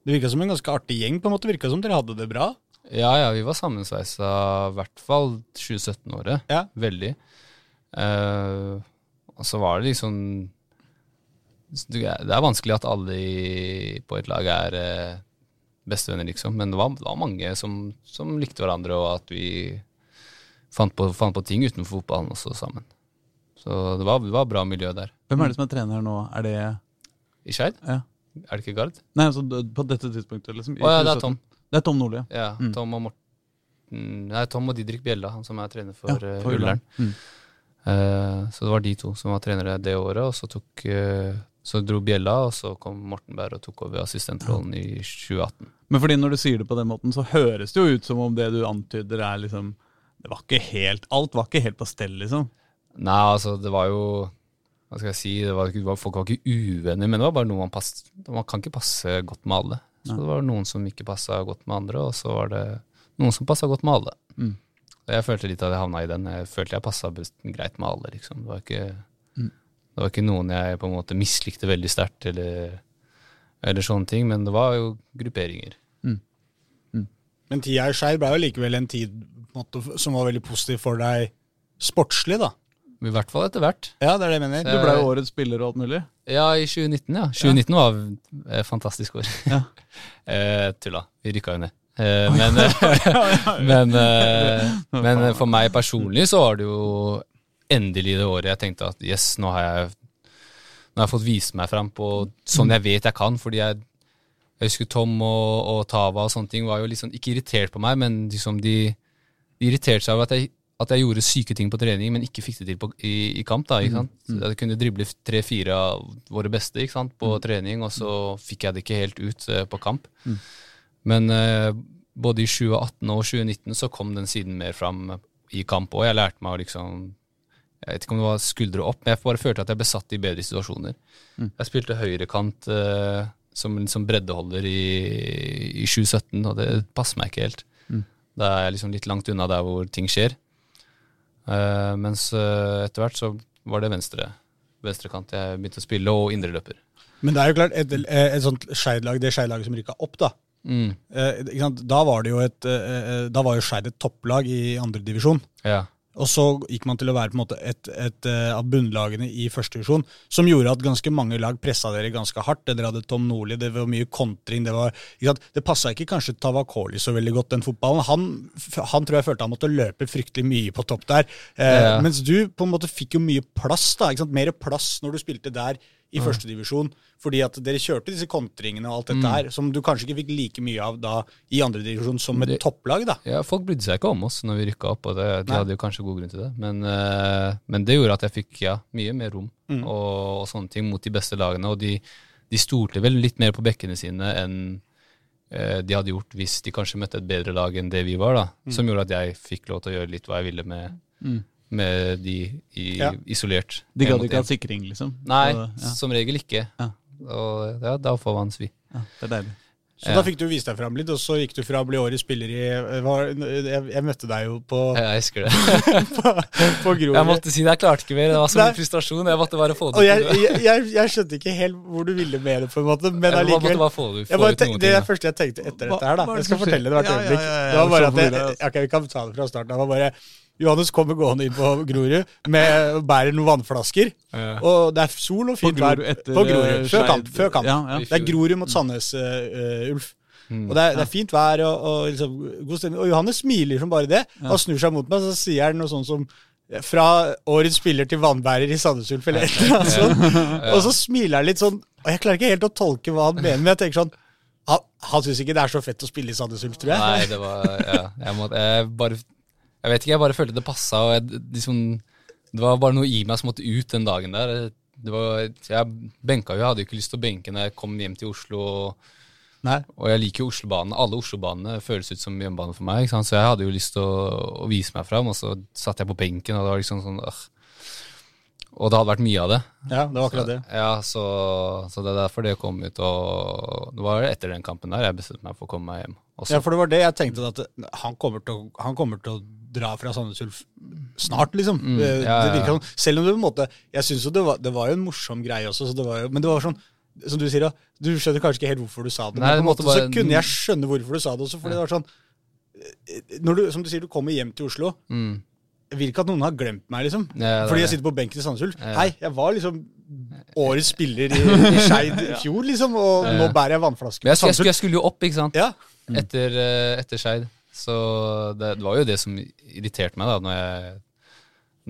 [SPEAKER 2] Det virka som en ganske artig gjeng, på en måte. Virka som dere hadde det bra.
[SPEAKER 5] Ja, ja, vi var sammensveisa i hvert fall 2017-året.
[SPEAKER 2] Ja.
[SPEAKER 5] Veldig. Uh, og så var det liksom Det er vanskelig at alle i, på et lag er uh, bestevenner, liksom. Men det var, det var mange som, som likte hverandre, og at vi fant på, fant på ting utenfor fotballen også sammen. Så det var, det var bra miljø der.
[SPEAKER 1] Hvem er det som er trener nå? Er det
[SPEAKER 5] I Skeid?
[SPEAKER 1] Ja.
[SPEAKER 5] Er det ikke Gard?
[SPEAKER 1] Nei, altså på dette tidspunktet, liksom?
[SPEAKER 5] Å ja, det er Tom.
[SPEAKER 1] Det er Tom Nordli, ja. Mm.
[SPEAKER 5] Tom og Morten Nei, Tom og Didrik Bjella, han som er trener for,
[SPEAKER 1] Ja,
[SPEAKER 5] eh,
[SPEAKER 1] for
[SPEAKER 5] Ullern.
[SPEAKER 1] Mm.
[SPEAKER 5] Uh, så det var de to som var trenere det året, og så, tok, uh, så dro Bjella, og så kom Morten Berg og tok over assistentrollen i 2018.
[SPEAKER 1] Men fordi når du sier det på den måten, så høres det jo ut som om det du antyder er liksom Det var ikke helt Alt var ikke helt på stell, liksom.
[SPEAKER 5] Nei, altså, det var jo Hva skal jeg si? Det var, ikke- det var, folk var ikke uvenner, men det var bare noe man passet Man kan ikke passe godt med alle. Så det var noen som ikke passa godt med andre, og så var det noen som passa godt med alle.
[SPEAKER 1] Mm.
[SPEAKER 5] Jeg følte litt at jeg havna i den. Jeg følte jeg passa greit med alle, liksom. Det var ikke,
[SPEAKER 1] Mm.
[SPEAKER 5] det var ikke noen jeg på en måte mislikte veldig sterkt, eller, eller sånne ting, men det var jo grupperinger.
[SPEAKER 2] Men tida i Skeid ble jo likevel en tid på en måte, som var veldig positiv for deg sportslig, da.
[SPEAKER 5] I hvert fall etter hvert.
[SPEAKER 2] Ja, det er det jeg mener.
[SPEAKER 1] Du ble jo årets spiller og alt mulig.
[SPEAKER 5] Ja, i 2019, ja. 2019 var et fantastisk år.
[SPEAKER 1] Ja.
[SPEAKER 5] eh, tulla. Vi rykka jo ned. Eh, men, men, eh, men for meg personlig så var det jo endelig det året jeg tenkte at yes, nå har jeg, nå har jeg fått vise meg fram på sånn jeg vet jeg kan. Fordi jeg, jeg husker Tom og, og Tava og sånne ting var jo liksom ikke irritert på meg, men liksom de, de irriterte seg over at jeg, at jeg gjorde syke ting på trening, men ikke fikk det til på, i, i kamp. da, ikke sant? Så Jeg kunne drible tre-fire av våre beste ikke sant, på trening, og så fikk jeg det ikke helt ut uh, på kamp. Men uh, både i 2018 og 2019 så kom den siden mer fram i kamp, og jeg lærte meg å liksom Jeg vet ikke om det var skuldre opp, men jeg bare følte at jeg ble satt i bedre situasjoner. Jeg spilte høyrekant uh, som en liksom breddeholder i, i 2017, og det passer meg ikke helt. Da er jeg liksom litt langt unna der hvor ting skjer. Eh, mens uh, etter hvert så var det venstre venstrekant jeg begynte å spille, og indreløper.
[SPEAKER 2] Men det er jo klart, et, et sånt Skeid-lag, det Skeid-laget som rykka opp, da.
[SPEAKER 5] Mm.
[SPEAKER 2] Eh? Da var det jo et eh, eh, Da var jo Skeid et topplag i andredivisjon.
[SPEAKER 5] Ja.
[SPEAKER 2] Og så gikk man til å være på en måte et, et eh, av bunnlagene i første divisjon, som gjorde at ganske mange lag pressa dere ganske hardt. Dere hadde Tom Nordli, det var mye kontring. Det, var, ikke det passa ikke kanskje Tavakoli så veldig godt, den fotballen. Han, han tror jeg følte han måtte løpe fryktelig mye på topp der. Eh,
[SPEAKER 5] Ja.
[SPEAKER 2] Mens du på en måte fikk jo mye plass, da. Mer plass når du spilte der i første divisjon, fordi at dere kjørte disse kontringene og alt dette her, som du kanskje ikke fikk like mye av da i andre divisjon som et
[SPEAKER 5] Det-
[SPEAKER 2] topplag, da.
[SPEAKER 5] Ja, Folk brydde seg ikke om oss når vi rykka opp, og det, de
[SPEAKER 2] Nei.
[SPEAKER 5] hadde jo kanskje god grunn til det. Men, uh, men det gjorde at jeg fikk ja, mye mer rom
[SPEAKER 2] Mm.
[SPEAKER 5] og, og sånne ting mot de beste lagene. Og de, de stolte vel litt mer på bekkene sine enn uh, de hadde gjort hvis de kanskje møtte et bedre lag enn det vi var. da.
[SPEAKER 2] Mm.
[SPEAKER 5] Som gjorde at jeg fikk lov til å gjøre litt hva jeg ville med, med de i,
[SPEAKER 2] Ja.
[SPEAKER 5] isolert.
[SPEAKER 1] De gadd ikke ha sikring, liksom.
[SPEAKER 5] Nei,
[SPEAKER 1] Så, ja,
[SPEAKER 5] som regel ikke.
[SPEAKER 1] Ja.
[SPEAKER 5] Og ja, da får man svi.
[SPEAKER 1] ja, det er deilig.
[SPEAKER 2] Så
[SPEAKER 5] Ja.
[SPEAKER 2] da fikk du vist deg fram litt, og så gikk du fra å bli årets spiller i eh, var, jeg, jeg møtte deg jo på,
[SPEAKER 5] Jeg husker det.
[SPEAKER 2] på, på Grorud.
[SPEAKER 5] Jeg måtte si det, jeg klarte ikke mer. Det var så mye frustrasjon. Jeg måtte bare få det
[SPEAKER 2] Og jeg,
[SPEAKER 5] ut.
[SPEAKER 2] jeg, jeg, jeg skjønte ikke helt hvor du ville med det, på en måte, men
[SPEAKER 5] Jeg måtte
[SPEAKER 2] allikevel
[SPEAKER 5] bare få, det- få ut noen
[SPEAKER 2] Det er det første jeg tenkte etter
[SPEAKER 1] Hva-
[SPEAKER 2] dette her. da Jeg skal fortelle det hvert øyeblikk.
[SPEAKER 1] ja, ja, ja,
[SPEAKER 2] Det var bare at jeg, ok, Vi kan ta det fra starten. Det var bare Johannes kommer gående inn på Grorud med bærer noen vannflasker.
[SPEAKER 5] Ja.
[SPEAKER 2] Og det er sol og fint vær på Grorud.
[SPEAKER 1] eh,
[SPEAKER 2] Før kamp. Før kamp.
[SPEAKER 1] Ja, ja.
[SPEAKER 2] Det er. Grorud mot Sandnes, uh, Ulf.
[SPEAKER 5] Mm.
[SPEAKER 2] Og det er, det er fint vær og, og liksom, god stemning. Og Johannes smiler som bare det. Han snur seg mot meg, så sier han noe sånt som fra årets spiller til vannbærer i Sandnes Ulf, eller et eller annet sånt. Og så smiler han litt sånn, og jeg klarer ikke helt å tolke hva han mener, men jeg tenker sånn Han, han syns ikke det er så fett å spille i Sandnes Ulf, tror jeg.
[SPEAKER 5] Nei, det var ja, jeg, måtte, jeg bare Jeg vet ikke, jeg bare følte det passa, og jeg, liksom, det var bare noe i meg som måtte ut den dagen der. Det var, jeg benka jo, jeg hadde jo ikke lyst til å benke når jeg kom hjem til Oslo.
[SPEAKER 2] Nei.
[SPEAKER 5] og jeg liker jo Oslobanen. Alle Oslobanene føles ut som hjemmebane for meg. Så jeg hadde jo lyst til å, å vise meg fram, og så satt jeg på benken, og det var liksom sånn øh. og det hadde vært mye av det.
[SPEAKER 2] Ja, det var akkurat det.
[SPEAKER 5] Ja, så, så det er derfor det kom ut. Og det var etter den kampen der jeg bestemte meg for å komme meg hjem. Også.
[SPEAKER 2] Ja, for det var det jeg tenkte, at han kommer til han kommer til å dra fra Sandnes Ulf snart, liksom.
[SPEAKER 5] Mm, ja, ja, ja,
[SPEAKER 2] Det virker sånn. Selv om det på en måte Jeg syns jo det var, det var jo en morsom greie også, så det var jo, men det var sånn som du sier, da, du skjønner kanskje ikke helt hvorfor du sa det,
[SPEAKER 5] Nei,
[SPEAKER 2] men på en måte
[SPEAKER 5] bare...
[SPEAKER 2] så kunne jeg skjønne hvorfor du sa det også, fordi det var sånn eh, når du, Som du sier, du kommer hjem til Oslo.
[SPEAKER 5] Mm.
[SPEAKER 2] Jeg vil ikke at noen har glemt meg, liksom. Fordi jeg sitter på benken i Sandnes Ulf. Hei, jeg var liksom årets spiller i, i Skeid i fjor, liksom, og nå bærer jeg vannflaske
[SPEAKER 5] jeg, skulle, jeg, skulle, jeg skulle jo opp, ikke sant?
[SPEAKER 2] Ja.
[SPEAKER 5] Etter, eh, etter Skeid. Så det, det var jo det som irriterte meg, da, når jeg,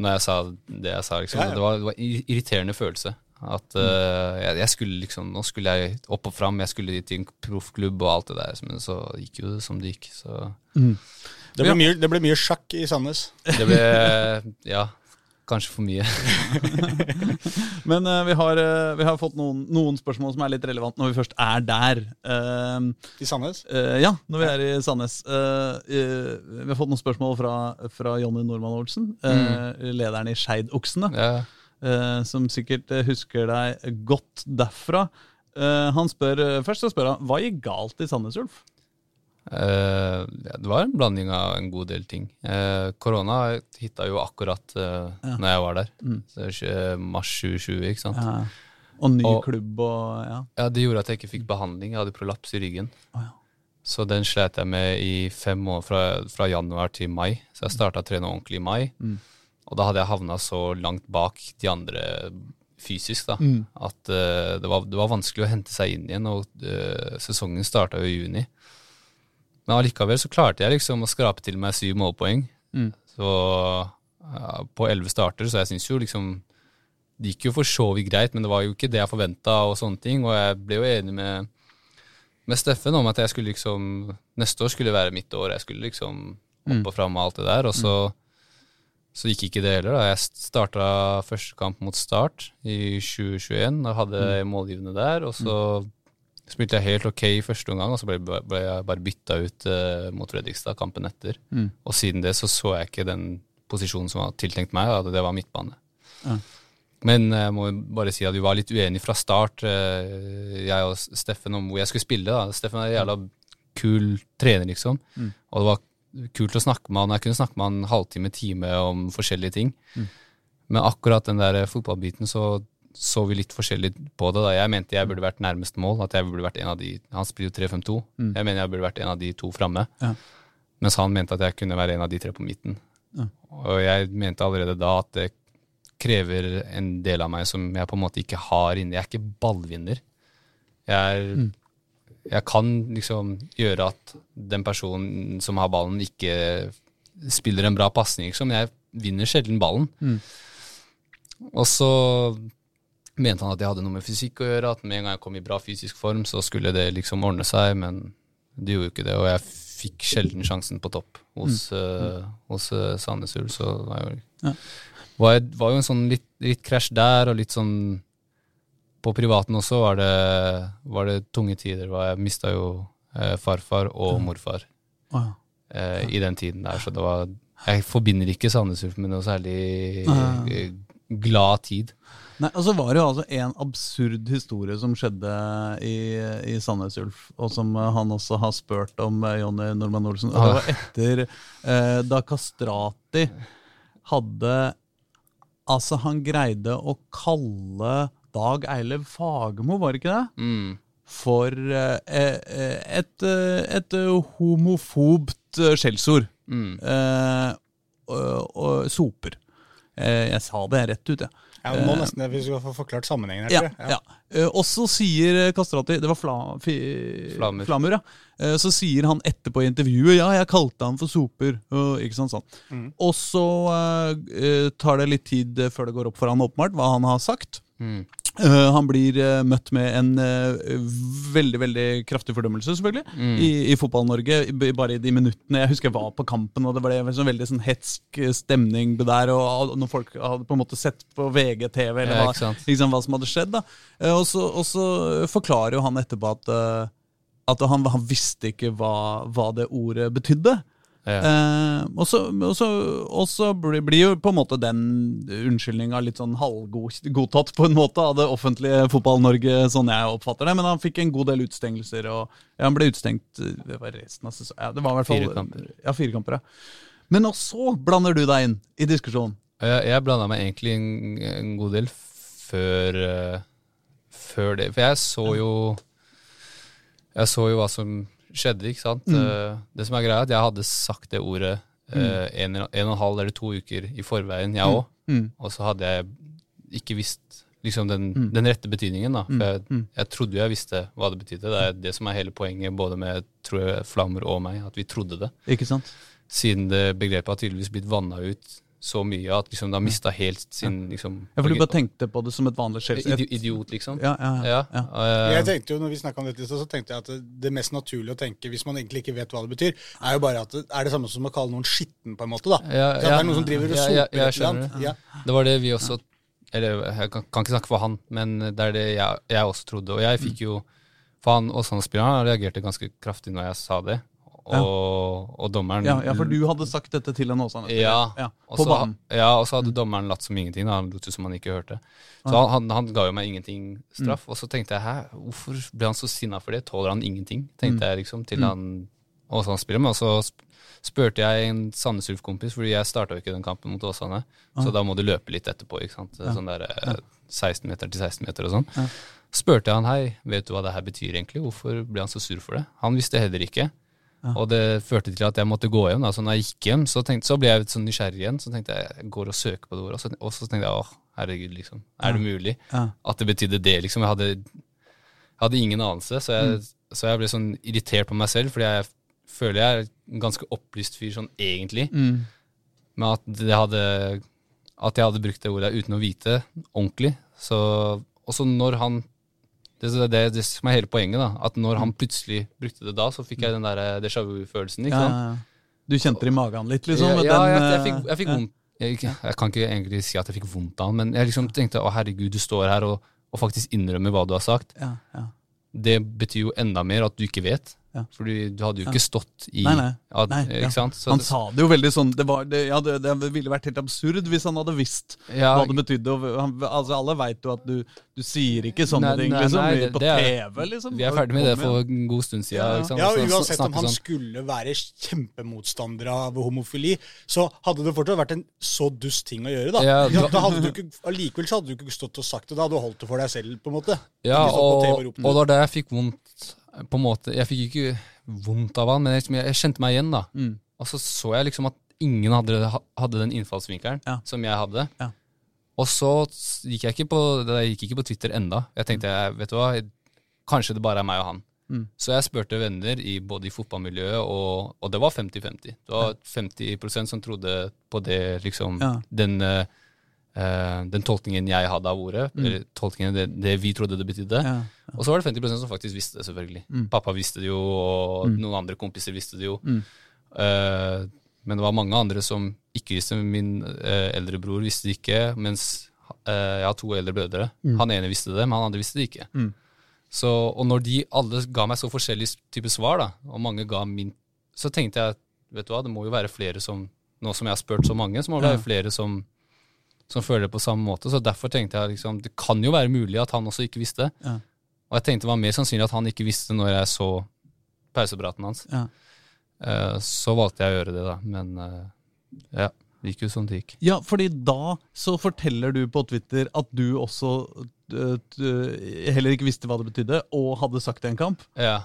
[SPEAKER 5] når jeg sa det jeg sa. Liksom.
[SPEAKER 2] Ja, ja.
[SPEAKER 5] Det, var, det var en irriterende følelse. At uh, jeg, jeg skulle liksom Nå skulle jeg opp og fram, jeg skulle til en proffklubb og alt det der, men så gikk jo det som det gikk. Så
[SPEAKER 2] Det ble, mye, det ble mye sjakk i Sandnes.
[SPEAKER 5] det ble Ja, kanskje for mye.
[SPEAKER 1] Men uh, vi, har, uh, vi har fått noen, noen spørsmål som er litt relevant når vi først er der. Uh,
[SPEAKER 2] I Sandnes?
[SPEAKER 1] eh, ja, når vi er i Sandnes. Vi har fått noen spørsmål fra, fra Jonny Normann Olsen, mm. lederen i Skeidoksene.
[SPEAKER 5] Ja.
[SPEAKER 1] eh, som sikkert husker deg godt derfra. Eh, han spør, Først så spør han hva gikk galt i Sandnes Ulf.
[SPEAKER 5] Eh, ja, det var en blanding av en god del ting. Uh, korona hitta jo akkurat uh, når jeg var der. Så er ikke mars 2020, ikke sant. Ja.
[SPEAKER 1] Og ny
[SPEAKER 5] Og-
[SPEAKER 1] klubb og ja.
[SPEAKER 5] Det gjorde at jeg ikke fikk behandling. Jeg hadde prolaps i ryggen.
[SPEAKER 1] Oh, ja.
[SPEAKER 5] Så den slet jeg med i fem år, fra, fra januar til mai. Så jeg starta å trene ordentlig i mai. Og da hadde jeg havna så langt bak de andre fysisk da, at eh, det, var, det var vanskelig å hente seg inn igjen. Og sesongen starta jo i juni. Men allikevel så klarte jeg liksom å skrape til meg syv målpoeng. Så ja, på elleve starter, så jeg syns jo liksom Det gikk jo for så vidt greit, men det var jo ikke det jeg forventa, og sånne ting. Og jeg ble jo enig med, med Steffen om at jeg skulle liksom Neste år skulle være mitt år. Jeg skulle liksom opp og fram og alt det der. Og så, så gikk ikke det heller. da. Jeg starta første kamp mot Start i 2021 og hadde målgivende der. Og så spilte jeg helt ok i første omgang, og så ble, ble jeg bare bytta ut uh, mot Fredrikstad kampen etter. Og siden det så så jeg ikke den posisjonen som var tiltenkt meg, da, det var midtbane. Men jeg må bare si at vi var litt uenige fra start, eh, jeg og Steffen, om hvor jeg skulle spille. da. Steffen er en jævla kul trener, liksom. Og det var kult å snakke med han. Jeg kunne snakke med han halvtime, time om forskjellige ting. Men akkurat den der fotballbiten så så vi litt forskjellig på det. da. Jeg mente jeg burde vært nærmest mål. at jeg burde vært en av de, Han spiller jo 3-5-2. Jeg mener jeg burde vært en av de to framme.
[SPEAKER 1] Ja.
[SPEAKER 5] Mens han mente at jeg kunne være en av de tre på midten. Og jeg mente allerede da at det krever en del av meg som jeg på en måte ikke har inne. Jeg er ikke ballvinner. Jeg, er, jeg kan liksom gjøre at den personen som har ballen, ikke spiller en bra pasning, liksom. Jeg vinner sjelden ballen. Og så mente han at jeg hadde noe med fysikk å gjøre, at med en gang jeg kom i bra fysisk form, så skulle det liksom ordne seg, men det gjorde jo ikke det. Og jeg fikk sjelden sjansen på topp hos, eh, hos uh, Sandnes Ulf, så det var jo,
[SPEAKER 1] Ja.
[SPEAKER 5] var, var jo en sånn litt, litt krasj der, og litt sånn På privaten også var det, var det tunge tider. var Jeg mista jo uh, farfar og morfar
[SPEAKER 1] oh, ja.
[SPEAKER 5] Ja. i den tiden der, så det var Jeg forbinder ikke Sandnes Ulf med noe særlig glad tid.
[SPEAKER 1] Nei, og så var det jo altså en absurd historie som skjedde i, i Sandnes Ulf, og som eh, han også har spurt om, eh, Jonny Normann Olsen. Og det var etter eh, da Kastrati hadde Altså, han greide å kalle Dag Eilev Fagermo, var det ikke det?
[SPEAKER 5] Mm.
[SPEAKER 1] For eh, et, et eh, homofobt skjellsord.
[SPEAKER 5] Mm.
[SPEAKER 1] Eh, og, og soper. Eh, jeg sa det rett ut, jeg.
[SPEAKER 2] Ja, vi må nesten vi skal få forklart sammenhengen her.
[SPEAKER 1] Ja, ja. Eh, Og så sier eh, Kastrati Det var fla, fi,
[SPEAKER 5] Flamur.
[SPEAKER 1] Flamur, ja. Eh, Så sier han etterpå i intervjuet Ja, jeg kalte han for soper. Og, ikke sant, sånn.
[SPEAKER 2] Mm.
[SPEAKER 1] Og så eh, eh, tar det litt tid eh, før det går opp for han åpenbart hva han har sagt.
[SPEAKER 5] Mm.
[SPEAKER 1] Eh, han blir uh, møtt med en uh, veldig veldig kraftig fordømmelse, selvfølgelig,
[SPEAKER 5] Mm.
[SPEAKER 1] i, i Fotball-Norge. Bare i de minuttene Jeg husker jeg var på kampen, og det ble en sånn veldig sånn hetsk stemning der. Og, og når folk hadde på en måte sett på VGTV, eller
[SPEAKER 5] Ja,
[SPEAKER 1] hva, liksom, hva som hadde skjedd. da Og så, og så forklarer jo han etterpå at, at han, han visste ikke hva, hva det ordet betydde.
[SPEAKER 5] Ja.
[SPEAKER 1] Eh, og så, blir, blir jo på en måte den unnskyldninga litt sånn halvgodtatt på en måte av det offentlige Fotball-Norge, sånn jeg oppfatter det. Men han fikk en god del utstengelser, og ja, han ble utestengt eh, det var resten av sesongen. Ja, det var i hvert fall,
[SPEAKER 5] Fire kamper.
[SPEAKER 1] Ja, fire kamper, ja. Men og så blander du deg inn i diskusjonen.
[SPEAKER 5] Jeg, jeg blanda meg egentlig en, en god del før, uh, før det. For jeg så jo Jeg så jo hva som skjedde, ikke sant. Mm. det som er greia, er at jeg hadde sagt det ordet mm. en, en og en halv eller to uker i forveien, jeg òg.
[SPEAKER 1] Mm.
[SPEAKER 5] Og så hadde jeg ikke visst liksom den, den rette betydningen. da. For jeg, jeg trodde jeg visste hva det betydde. Det er det som er hele poenget både med tror jeg, Flammer og meg, at vi trodde det.
[SPEAKER 1] Ikke sant?
[SPEAKER 5] Siden det begrepet har tydeligvis blitt vanna ut så mye at liksom, det har mista helt sin liksom,
[SPEAKER 1] Ja, For du bare tenkte på det som et vanlig skjels...
[SPEAKER 5] Idiot, liksom.
[SPEAKER 1] Ja, ja, ja.
[SPEAKER 5] Eh,
[SPEAKER 2] Jeg tenkte jo, når vi om dette, så tenkte jeg at det, det mest naturlige å tenke, hvis man egentlig ikke vet hva det betyr, er jo bare at det er det samme som å kalle noen skitten, på en måte. da. Det er noen som driver og soper
[SPEAKER 5] ja, jeg skjønner
[SPEAKER 2] annet. Ja.
[SPEAKER 5] Det var det vi også Eller jeg kan, kan ikke snakke for han, men det er det jeg, jeg også trodde. Og jeg fikk jo For han Åsane-spilleren han reagerte ganske kraftig når jeg sa det. Og, og dommeren
[SPEAKER 1] Ja, ja, for du hadde sagt dette til en Åsane?
[SPEAKER 5] Ja,
[SPEAKER 1] ja. På
[SPEAKER 5] så-
[SPEAKER 1] banen.
[SPEAKER 5] Ja, og så hadde dommeren latt som ingenting. Da. Han lot som han ikke hørte. Så han, han, ga jo meg ingenting straff. Og så tenkte jeg hæ, hvorfor ble han så sinna for det? Tåler han ingenting? Tenkte jeg liksom, til han Åsane spiller med. Og så sp- spurte jeg en Sandnes Ulf-kompis, fordi jeg starta jo ikke den kampen mot Åsane. Så da må du løpe litt etterpå. ikke sant? Sånn der eh, 16 meter til 16 meter og sånn. Spurte jeg han hei, vet du hva det her betyr egentlig? Hvorfor ble han så sur for det? Han visste heller ikke. Og det førte til at jeg måtte gå hjem. Da. Så når jeg gikk hjem, så, tenkte, så ble jeg sånn nysgjerrig igjen. Så tenkte jeg jeg går og søker på det ordet. Og så, og så tenkte jeg åh, herregud, liksom. Er det mulig?
[SPEAKER 1] Ja.
[SPEAKER 5] At det betydde det, liksom. Jeg hadde, jeg hadde ingen anelse. Så jeg, så jeg ble sånn irritert på meg selv, fordi jeg føler jeg er en ganske opplyst fyr sånn egentlig.
[SPEAKER 1] Mm.
[SPEAKER 5] Men at, det hadde, at jeg hadde brukt det ordet uten å vite ordentlig. Så, og så når han det, det, det, det som er hele poenget, da. At når han plutselig brukte det da, så fikk jeg den der déjà vu-følelsen. ikke sant?
[SPEAKER 1] ja, ja. Du kjente det i magen litt, liksom?
[SPEAKER 5] ja,
[SPEAKER 1] den,
[SPEAKER 5] jeg, jeg
[SPEAKER 1] eh,
[SPEAKER 5] fikk, jeg fikk vondt. Jeg, jeg kan ikke egentlig si at jeg fikk vondt av han, men jeg liksom tenkte å herregud, du står her og, og faktisk innrømmer hva du har sagt.
[SPEAKER 1] Ja, ja.
[SPEAKER 5] Det betyr jo enda mer at du ikke vet.
[SPEAKER 1] Ja.
[SPEAKER 5] Fordi du hadde jo ikke stått i
[SPEAKER 1] Nei, nei.
[SPEAKER 5] at,
[SPEAKER 1] Nei, ja.
[SPEAKER 5] Sant? Så
[SPEAKER 1] Han
[SPEAKER 5] det-
[SPEAKER 1] sa det jo veldig sånn Det, var, det, ja, det, det ville vært helt absurd hvis han hadde visst
[SPEAKER 5] ja,
[SPEAKER 1] hva det betydde. Og han, altså, alle veit jo at du, du sier ikke sånne
[SPEAKER 5] Nei,
[SPEAKER 1] ting
[SPEAKER 5] nei,
[SPEAKER 1] liksom,
[SPEAKER 5] nei, det-
[SPEAKER 1] på TV. liksom.
[SPEAKER 5] Vi er ferdig med det for en god stund siden.
[SPEAKER 1] Ja, ja.
[SPEAKER 5] ikke sant?
[SPEAKER 2] Ja, og Uansett om han
[SPEAKER 5] sånn.
[SPEAKER 2] skulle være kjempemotstander av homofili, så hadde det fortsatt vært en så dust ting å gjøre. Da
[SPEAKER 5] da-
[SPEAKER 2] da hadde du ikke, Allikevel så hadde du ikke stått og sagt det. Da hadde du holdt det for deg selv. på en måte
[SPEAKER 5] Ja, og,
[SPEAKER 2] og
[SPEAKER 5] og det var da jeg fikk vondt på en måte, Jeg fikk ikke vondt av han, men jeg, jeg kjente meg igjen. da.
[SPEAKER 1] Mm.
[SPEAKER 5] Og så så jeg liksom at ingen hadde, hadde den innfallsvinkelen
[SPEAKER 1] Ja.
[SPEAKER 5] som jeg hadde.
[SPEAKER 1] Ja.
[SPEAKER 5] Og så gikk jeg ikke på, jeg gikk ikke på Twitter enda. Jeg tenkte, jeg, vet du hva, kanskje det bare er meg og han.
[SPEAKER 1] Mm.
[SPEAKER 5] Så jeg spurte venner i både i fotballmiljøet, og, og det var 50-50. Det var 50% som trodde på det, liksom, den, eh, den tolkningen jeg hadde av ordet, eller tolkningen det, det vi trodde det betydde.
[SPEAKER 1] Ja, Ja.
[SPEAKER 5] Og så var det 50% som faktisk visste det, selvfølgelig.
[SPEAKER 1] Mm.
[SPEAKER 5] Pappa visste det jo, og noen andre kompiser visste det jo.
[SPEAKER 1] Mm.
[SPEAKER 5] Eh, men det var mange andre som ikke visste. Min uh, eldre bror visste det ikke, mens uh, jeg har to eldre brødre. Han ene visste det, men han andre visste det ikke.
[SPEAKER 1] Mm.
[SPEAKER 5] Så, og når de alle ga meg så forskjellige typer svar, da, og mange ga min, så tenkte jeg vet du hva, det må jo være flere som Nå som jeg har spurt så mange, så må det være flere som, som føler det på samme måte. Så derfor tenkte jeg liksom, det kan jo være mulig at han også ikke visste.
[SPEAKER 1] Ja.
[SPEAKER 5] Og jeg tenkte det var mer sannsynlig at han ikke visste når jeg så pausepraten hans.
[SPEAKER 1] Ja.
[SPEAKER 5] Uh, så valgte jeg å gjøre det, da. Men uh, ja, det gikk jo som det gikk.
[SPEAKER 1] Ja, fordi da så forteller du på Twitter at du også uh, heller ikke visste hva det betydde, og hadde sagt det i en kamp.
[SPEAKER 5] Ja,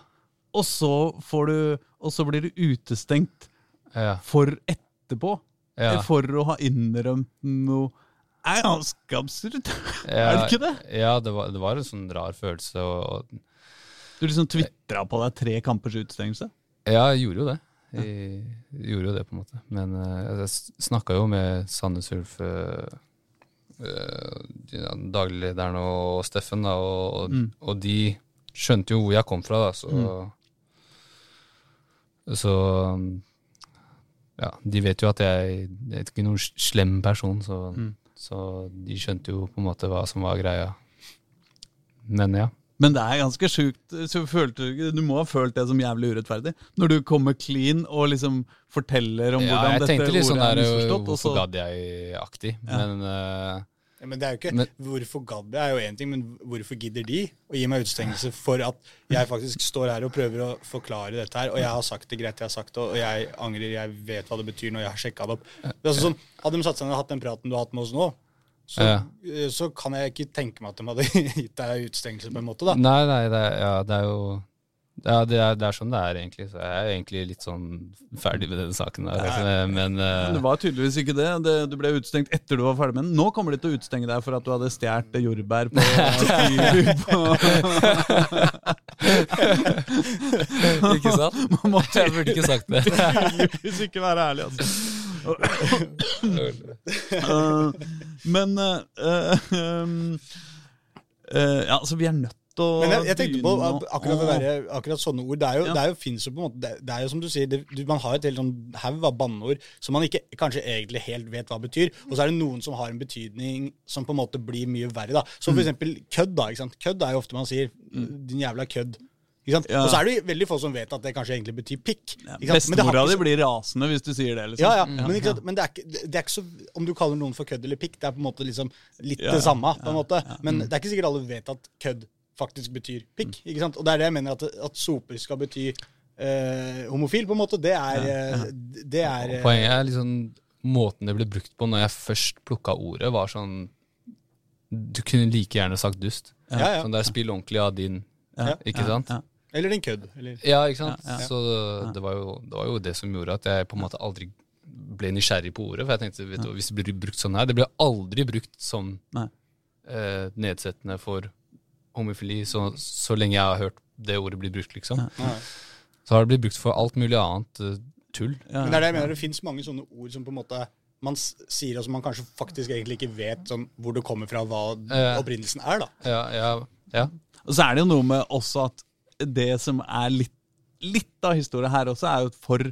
[SPEAKER 1] Og så, får du, og så blir du utestengt
[SPEAKER 5] ja,
[SPEAKER 1] for etterpå.
[SPEAKER 5] ja.
[SPEAKER 1] For å ha innrømt noe er ganske absurd.
[SPEAKER 5] ja
[SPEAKER 1] er det ikke det?
[SPEAKER 5] Ja, det var, det var en sånn rar følelse. Og, og,
[SPEAKER 1] Du liksom tvitra på deg tre kampers utestengelse.
[SPEAKER 5] ja, jeg gjorde jo det. Jeg, gjorde jo det, på en måte. Men uh, jeg snakka jo med Sandnes Ulf, uh, dagliglederen og Steffen, da, og,
[SPEAKER 1] Mm.
[SPEAKER 5] og de skjønte jo hvor jeg kom fra, da, så Så ja, de vet jo at jeg, jeg er ikke noen slem person, så,
[SPEAKER 1] Mm.
[SPEAKER 5] Så de skjønte jo på en måte hva som var greia. Men ja.
[SPEAKER 1] Men det er ganske sjukt. Du, du må ha følt det som jævlig urettferdig. Når du kommer clean og liksom forteller om
[SPEAKER 5] Ja,
[SPEAKER 1] hvordan
[SPEAKER 5] jeg
[SPEAKER 1] dette
[SPEAKER 5] tenkte litt
[SPEAKER 1] ordet
[SPEAKER 5] sånn
[SPEAKER 1] er
[SPEAKER 5] der
[SPEAKER 1] misforstått. og
[SPEAKER 5] Hvorfor
[SPEAKER 1] så-
[SPEAKER 5] gadd jeg-aktig. Men eh,
[SPEAKER 2] Ja, men det er jo ikke
[SPEAKER 5] Men-
[SPEAKER 2] Hvorfor gadd er jo én ting, men hvorfor gidder de å gi meg utestengelse for at jeg faktisk står her og prøver å forklare dette her, og jeg har sagt det greit, jeg har sagt det, og jeg angrer, jeg vet hva det betyr når jeg har sjekka det opp. Det altså sånn, Hadde de satt seg ned og hatt den praten du har hatt med oss nå, så,
[SPEAKER 5] Ja.
[SPEAKER 2] eh, så kan jeg ikke tenke meg at de hadde gitt deg utestengelse på en måte, da.
[SPEAKER 5] Nei, nei, det ja, det er jo ja, det, er, det er sånn det er, egentlig. Så jeg er egentlig litt sånn ferdig med denne saken der. altså, Men uh,
[SPEAKER 1] Men det var tydeligvis ikke det. det. Du ble utestengt etter du var ferdig med den. Nå kommer de til å utestenge deg for at du hadde stjålet jordbær på Kiwi.
[SPEAKER 5] Ikke sant?
[SPEAKER 1] Man måtte
[SPEAKER 5] Jeg burde ikke sagt det.
[SPEAKER 1] tydeligvis ikke være ærlig, altså. Uh, men uh, um, Ja, altså, vi er nødt å
[SPEAKER 2] Men jeg, jeg tenkte på akkurat, det der, akkurat sånne ord. Det er jo,
[SPEAKER 1] Ja.
[SPEAKER 2] det er jo, finnes jo på en måte, det, det er jo som du sier, det, man har et helt sånn haug av banneord som man ikke kanskje egentlig helt vet hva betyr. Og så er det noen som har en betydning som på en måte blir mye verre. da. Som
[SPEAKER 1] Mm.
[SPEAKER 2] for eksempel kødd. da, ikke sant? Kødd er jo ofte man sier 'din jævla kødd'.
[SPEAKER 1] Ja.
[SPEAKER 2] Og så er det veldig få som vet at det kanskje egentlig betyr pikk.
[SPEAKER 1] Ja, Bestemora di blir rasende hvis du sier det. liksom.
[SPEAKER 2] ja, ja, men, ikke men det, er ikke, det er ikke så Om du kaller noen for kødd eller pikk, det er på en måte liksom litt det samme. på en måte. Men det er ikke sikkert alle vet at kødd faktisk betyr pikk. ikke sant? Og det er det jeg mener, at, at soper skal bety eh, homofil, på en måte. Det er, eh, det er eh,
[SPEAKER 5] Poenget er liksom måten det ble brukt på når jeg først plukka ordet, var sånn Du kunne like gjerne sagt dust.
[SPEAKER 2] Ja, ja.
[SPEAKER 5] Sånn der spill ordentlig av din,
[SPEAKER 2] Ja.
[SPEAKER 5] ikke sant?
[SPEAKER 1] Ja.
[SPEAKER 2] Eller din kødd. Eller,
[SPEAKER 5] Ja, ikke sant?
[SPEAKER 1] Ja, ja.
[SPEAKER 5] Så det var, jo, det var jo det som gjorde at jeg på en måte aldri ble nysgjerrig på ordet. For jeg tenkte, vet du, hvis det blir brukt sånn her Det blir aldri brukt sånn eh, nedsettende for homofili så, så lenge jeg har hørt det ordet bli brukt, liksom.
[SPEAKER 2] Ja.
[SPEAKER 5] Så har det blitt brukt for alt mulig annet uh, tull.
[SPEAKER 1] Ja,
[SPEAKER 2] Men det er det jeg mener, det fins mange sånne ord som på en måte man sier, og som man kanskje faktisk egentlig ikke vet sånn, hvor det kommer fra, hva
[SPEAKER 5] Ja.
[SPEAKER 2] opprinnelsen er. da.
[SPEAKER 5] Ja, ja, ja.
[SPEAKER 1] Og så er det jo noe med også at det som er litt, litt av historien her også, er jo at for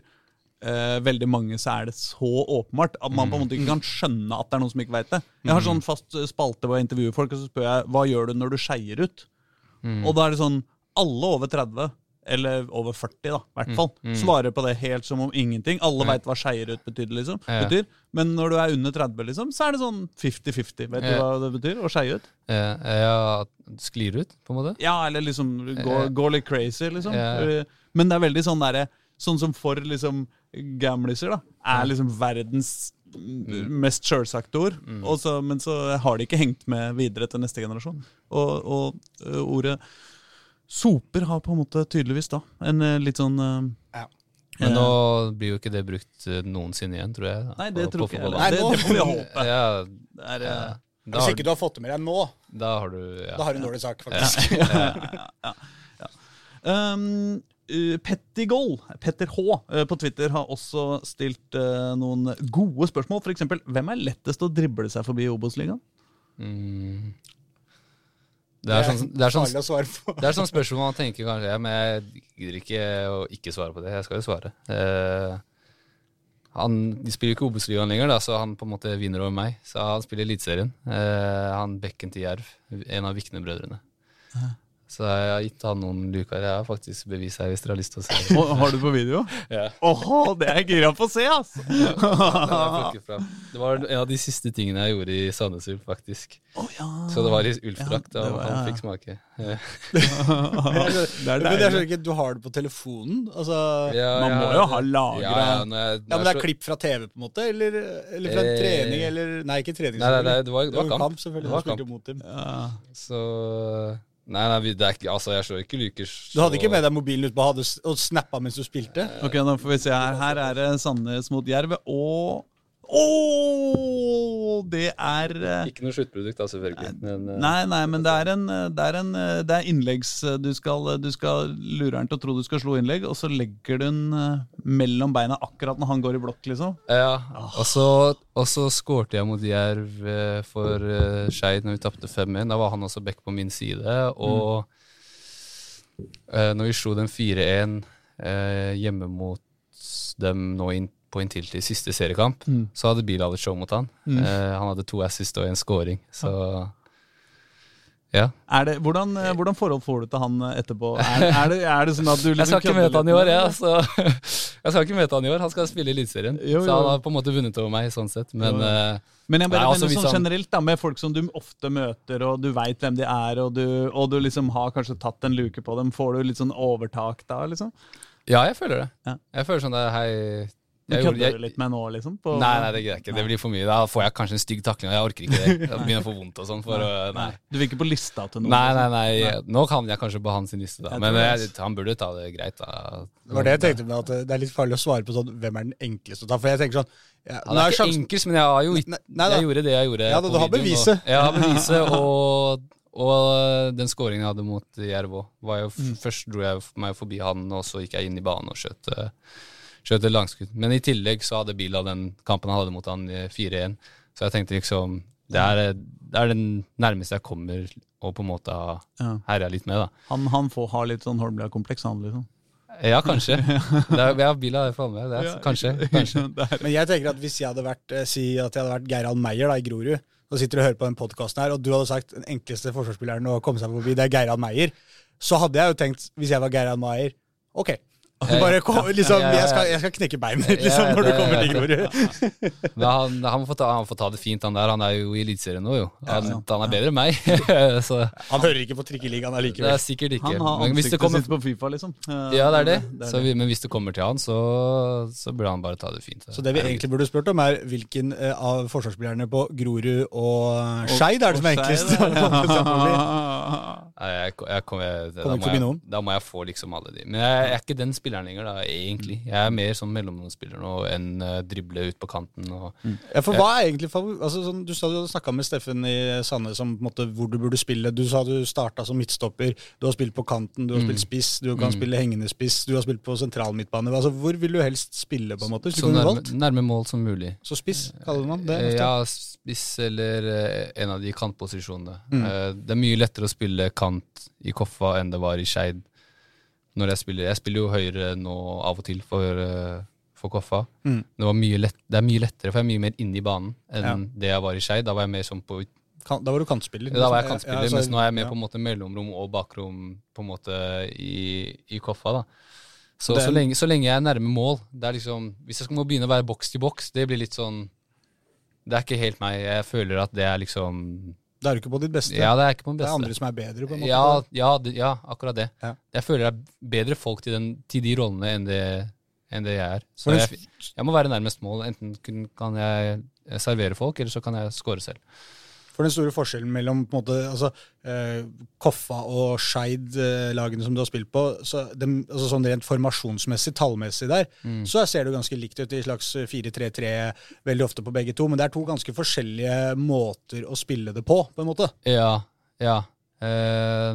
[SPEAKER 1] eh, veldig mange så er det så åpenbart at man på en måte ikke kan skjønne at det er noen som ikke veit det. Jeg har sånn fast spalte hvor jeg intervjuer folk, og så spør jeg hva gjør du når du skeier ut? Og da er det sånn alle over 30, eller over 40 da, i hvert fall, svarer på det helt som om ingenting. Alle veit hva skeier ut betyr, liksom.
[SPEAKER 5] Ja.
[SPEAKER 1] betyr. Men når du er under 30, liksom, så er det sånn 50-50. Vet du hva det betyr? Å skeie ut?
[SPEAKER 5] Eh, ja sklir ut, på en måte.
[SPEAKER 1] Ja, eller liksom gå,
[SPEAKER 5] Ja.
[SPEAKER 1] gå litt crazy, liksom.
[SPEAKER 5] Ja.
[SPEAKER 1] Men det er veldig sånn derre Sånn som for liksom gamliser, da, er liksom verdens mest sjølsagte ord. Mm. Også, men så har de ikke hengt med videre til neste generasjon. Og, og ø, ordet soper har på en måte tydeligvis da en ø, litt sånn ø,
[SPEAKER 2] Ja.
[SPEAKER 5] Men
[SPEAKER 1] eh,
[SPEAKER 5] nå blir jo ikke det brukt eh, noensinne igjen, tror jeg. da,
[SPEAKER 1] Nei, det
[SPEAKER 5] på-
[SPEAKER 1] tror
[SPEAKER 5] på
[SPEAKER 1] ikke jeg.
[SPEAKER 5] fotball.
[SPEAKER 1] Det,
[SPEAKER 2] Nei,
[SPEAKER 1] det får vi håpe.
[SPEAKER 5] Ja,
[SPEAKER 1] Det er,
[SPEAKER 5] ja. Da,
[SPEAKER 2] Hvis ikke du har fått det med deg nå,
[SPEAKER 5] da har du ja.
[SPEAKER 2] da har du en dårlig sak, faktisk.
[SPEAKER 1] Ja Um, uh, Pettigold, Petter H uh, på Twitter har også stilt uh, noen gode spørsmål. Eksempel, hvem er lettest å drible seg forbi i Obos-ligaen?
[SPEAKER 5] mm, det, er sånn, det, er sånn, det er sånn spørsmål man tenker kanskje ja, Men jeg gidder ikke å ikke svare på det. Jeg skal jo svare. Eh, han de spiller jo ikke Obos-ligaen lenger, da, så han på en måte vinner over meg. Så han spiller Eliteserien. Eh, han bekken til Jerv, en av Vikne-brødrene. Så jeg har gitt han noen luker. Jeg har faktisk bevis her, hvis dere har lyst til å se det.
[SPEAKER 1] Har du på video?
[SPEAKER 5] Ja.
[SPEAKER 1] Åhå, det er jeg gira på å se, ass!
[SPEAKER 5] ja. Det var en av de siste tingene jeg gjorde i Sandnes Ulf, faktisk.
[SPEAKER 1] Oh, ja.
[SPEAKER 5] Så det var i Ulf-drakt,
[SPEAKER 1] Ja,
[SPEAKER 5] og han
[SPEAKER 1] ja.
[SPEAKER 5] fikk smake.
[SPEAKER 2] Men jeg skjønner ikke, Du har det på telefonen? Altså,
[SPEAKER 1] Man
[SPEAKER 5] ja,
[SPEAKER 1] må jo ha lagra
[SPEAKER 5] ja, jeg-
[SPEAKER 2] men det er klipp fra TV, på en måte? Eller, eller fra en
[SPEAKER 5] Eh,
[SPEAKER 2] trening? Eller Nei, ikke trening.
[SPEAKER 5] Nei, nei, nei, det var, det var kamp.
[SPEAKER 2] selvfølgelig.
[SPEAKER 5] Det var kamp.
[SPEAKER 2] mot dem.
[SPEAKER 1] Ja.
[SPEAKER 5] Så Nei, nei, vi- det er ikke, altså, jeg slår ikke lyker.
[SPEAKER 2] Du hadde ikke med deg mobilen ut på og snappa mens du spilte?
[SPEAKER 1] Ok, nå får vi se her. Her er det Sandnes mot Jerv, og Å! Det er eh,
[SPEAKER 5] Ikke noe sluttprodukt, da, selvfølgelig. Men, eh,
[SPEAKER 1] Nei, nei, men det er en, det er en det er innleggs... Du skal, du skal lure han til å tro du skal slå innlegg, og så legger du den eh, mellom beina akkurat når han går i blokk, liksom.
[SPEAKER 5] Ja, og så, og så skårte jeg mot Jerv eh, for Skeid når vi tapte 5-1. Da var han også back på min side. Og eh, når vi slo dem 4-1 eh, hjemme mot dem nå inn på Intility siste seriekamp, så hadde Bilal et show mot han. Eh, han hadde to assist og en scoring, så Ja.
[SPEAKER 1] Er det, hvordan, eh, hvordan forhold får du til han etterpå? Er, er, det, er det sånn at du liksom
[SPEAKER 5] Jeg skal ikke møte han i år,
[SPEAKER 1] det?
[SPEAKER 5] Altså. Jeg skal ikke møte han i år. Han skal spille i Eliteserien. Så han har på en måte vunnet over meg, sånn sett. Men eh,
[SPEAKER 1] Men jeg bare
[SPEAKER 5] Nei, altså,
[SPEAKER 1] mener sånn
[SPEAKER 5] han-
[SPEAKER 1] generelt da, med folk som du ofte møter, og du veit hvem de er, og du, og du liksom har kanskje tatt en luke på dem, får du litt sånn overtak da, liksom?
[SPEAKER 5] ja, jeg føler det.
[SPEAKER 1] Ja.
[SPEAKER 5] Jeg føler sånn det hei
[SPEAKER 1] Du
[SPEAKER 5] jeg
[SPEAKER 1] kødder
[SPEAKER 5] jeg-
[SPEAKER 1] du litt med nå, liksom? På,
[SPEAKER 5] Nei, nei, det gidder jeg ikke. Det blir for mye. Da får jeg kanskje en stygg takling, og jeg orker ikke det. Jeg begynner å få vondt og sånn. Nei.
[SPEAKER 1] Du vil ikke på lista til noen?
[SPEAKER 5] Nei,
[SPEAKER 1] liksom?
[SPEAKER 5] nei, nei. Nå kan jeg kanskje på hans liste, da.
[SPEAKER 1] Jeg
[SPEAKER 5] Men jeg, han burde ta det greit, da.
[SPEAKER 2] Det var det jeg tenkte med at det er litt farlig å svare på sånn hvem er den enkleste å ta. For jeg tenker sånn ja,
[SPEAKER 5] Han er ikke
[SPEAKER 2] sjansen-
[SPEAKER 5] enkelst, men jeg har jo
[SPEAKER 2] Nei, nei da.
[SPEAKER 5] Jeg gjorde det jeg gjorde.
[SPEAKER 2] Ja, da, du har beviset.
[SPEAKER 5] Jeg har beviset, og, og den scoringen jeg hadde mot Jerv òg,
[SPEAKER 2] Mm.
[SPEAKER 5] Først dro jeg meg forbi han, og så gikk jeg inn i banen og skjøt, eh, skjøt et langskudd. Men i tillegg så hadde Bila den kampen han hadde mot han 4-1, så jeg tenkte liksom det er, det er den nærmeste jeg kommer å på en måte ha
[SPEAKER 1] Ja.
[SPEAKER 5] herja litt med, da.
[SPEAKER 1] Han, han får ha litt sånn Holmlia-kompleks, han, liksom.
[SPEAKER 5] Ja, kanskje. Det er, ja, Bila er for meg. Det er, kanskje. kanskje.
[SPEAKER 2] Men jeg tenker at hvis jeg hadde vært eh, si at jeg hadde vært Geirald Meyer da, i Grorud, og sitter og hører på den podkasten her, og du hadde sagt den enkleste forsvarsspilleren å komme seg forbi, det er Geirald Meyer, så hadde jeg jo tenkt, hvis jeg var Geirald Meyer, ok. Bare kom, liksom, jeg, skal, jeg skal knekke beinet ditt liksom, når du kommer til Grorud.
[SPEAKER 5] Han, han, får ta, han får ta det fint, han der. Han er jo i Eliteserien nå, jo. Han, han er bedre enn meg. så
[SPEAKER 2] Han hører ikke på trikkeligaen
[SPEAKER 5] det
[SPEAKER 2] allikevel.
[SPEAKER 5] er sikkert ikke.
[SPEAKER 1] Han har ansiktet
[SPEAKER 5] kommer
[SPEAKER 1] sitt på Fifa, liksom.
[SPEAKER 5] Ja, det er det.
[SPEAKER 1] det, er
[SPEAKER 5] Så
[SPEAKER 1] det.
[SPEAKER 5] men hvis det kommer til han, så, så burde han bare ta det fint.
[SPEAKER 2] Så det vi egentlig burde spurt om, er hvilken eh, av forsvarsspillerne på Grorud og Skeid er det som er enklest?
[SPEAKER 5] jeg, jeg, jeg, da, må jeg, da må jeg få liksom alle de. Men jeg, er ikke den spilleren lenger, da, egentlig. Jeg er mer sånn mellomspiller nå enn uh, drible ut på kanten. Og,
[SPEAKER 2] Ja, for hva er egentlig. Altså, sånn, du sa du hadde snakka med Steffen i Sandnes om måte, hvor du burde spille. Du sa du starta som midtstopper, du har spilt på kanten, du har spilt spiss, du kan spille hengende spiss, du har spilt på sentral midtbane. Altså, hvor vil du helst spille, på en måte?
[SPEAKER 5] Så nærme, nærme mål som mulig.
[SPEAKER 2] Så spiss, kaller man det.
[SPEAKER 5] Eh,
[SPEAKER 2] ofte.
[SPEAKER 5] Ja, spiss eller eh, en av de kantposisjonene.
[SPEAKER 2] Mm.
[SPEAKER 5] Det er mye lettere å spille kant i Koffa enn det var i Skeid. Når jeg spiller Jeg spiller jo høyre nå av og til for, eh, for Koffa.
[SPEAKER 2] Mm.
[SPEAKER 5] Det, lett, det er mye lettere, for jeg er mye mer inne i banen enn
[SPEAKER 2] Ja.
[SPEAKER 5] det jeg var i Skeid. Da var jeg mer sånn på
[SPEAKER 2] Kan, da var du kantspiller.
[SPEAKER 5] Da var jeg
[SPEAKER 2] Ja,
[SPEAKER 5] kantspiller,
[SPEAKER 2] ja, så-
[SPEAKER 5] mens nå er jeg
[SPEAKER 2] mer
[SPEAKER 5] på en måte mellomrom og bakrom på en måte i, i Koffa. da så, så, lenge, så lenge jeg er nærme mål det er liksom, Hvis jeg skal må begynne å være boks til boks, det blir litt sånn Det er ikke helt meg. Jeg føler at det er liksom
[SPEAKER 2] Da er du ikke på ditt beste.
[SPEAKER 5] Ja, det er ikke på beste.
[SPEAKER 2] det er andre som er bedre, på en måte.
[SPEAKER 5] Ja, ja, det- ja, akkurat det.
[SPEAKER 2] Ja.
[SPEAKER 5] Jeg føler det er bedre folk til, den, til de rollene enn det, enn det jeg er. Så jeg, jeg må være nærmest mål. Enten kan jeg servere folk, eller så kan jeg score selv.
[SPEAKER 2] For den store forskjellen mellom på en måte, altså, eh, Koffa og Skeid-lagene som du har spilt på, så dem, altså, sånn rent formasjonsmessig, tallmessig der,
[SPEAKER 5] Mm.
[SPEAKER 2] så ser det ganske likt ut i slags 4-3-3 veldig ofte på begge to. Men det er to ganske forskjellige måter å spille det på, på en måte.
[SPEAKER 5] Ja, ja. Eh,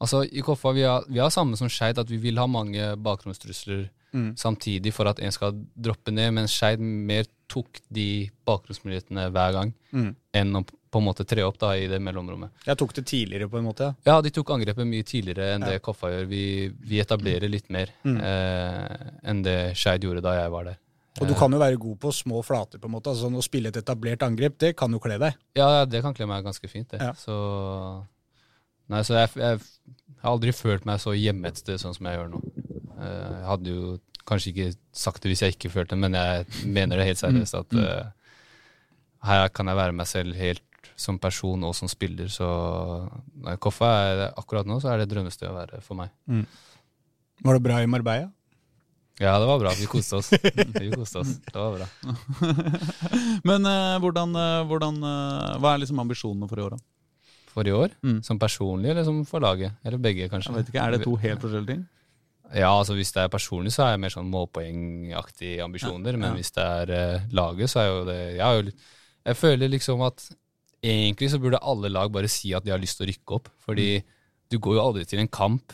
[SPEAKER 5] altså, i Koffa vi har, vi har samme som Skeid, at vi vil ha mange bakgrunnstrusler
[SPEAKER 2] Mm.
[SPEAKER 5] samtidig for at en skal droppe ned, mens Skeid mer tok de bakgrunnsmulighetene hver gang
[SPEAKER 2] Mm.
[SPEAKER 5] enn å på en måte tre opp da i det mellomrommet.
[SPEAKER 2] Jeg tok det tidligere, på en måte. ja.
[SPEAKER 5] Ja, de tok angrepet mye tidligere enn det Koffa gjør. Vi, vi etablerer litt mer
[SPEAKER 2] Mm.
[SPEAKER 5] eh, enn det Skeid gjorde da jeg var der.
[SPEAKER 2] Og du kan jo være god på små flater, på en måte. Altså, sånn, å spille et etablert angrep, det kan jo kle deg.
[SPEAKER 5] Ja, ja, det kan kle meg ganske fint, det.
[SPEAKER 2] Ja.
[SPEAKER 5] Så Nei, så jeg, jeg, jeg har aldri følt meg så hjemme et sted sånn som jeg gjør nå. Eh, Jeg hadde jo kanskje ikke sagt det hvis jeg ikke følte det, men jeg mener det helt seriøst at eh, her kan jeg være meg selv helt som person og som spiller, så nei, Koffa er akkurat nå så er det drømmestedet å være for meg.
[SPEAKER 2] Var det bra i Marbella?
[SPEAKER 5] Ja, det var bra. Vi koste oss. Vi koste oss. Det var bra.
[SPEAKER 1] Men eh, hvordan, eh, hvordan eh, Hva er liksom ambisjonene for i år, da?
[SPEAKER 5] For i år?
[SPEAKER 1] Mm.
[SPEAKER 5] Som personlig, eller som for laget? Eller begge, kanskje?
[SPEAKER 1] Jeg vet ikke, Er det to helt forskjellige ting?
[SPEAKER 5] Ja, altså Hvis det er personlig, så er jeg mer sånn målpoengaktige ambisjoner.
[SPEAKER 1] Ja,
[SPEAKER 5] Men hvis det er eh, laget, så er jo det Jeg, jo, jeg føler liksom at egentlig så burde alle lag bare si at de har lyst til å rykke opp. Fordi
[SPEAKER 1] Mm.
[SPEAKER 5] du går jo aldri til en kamp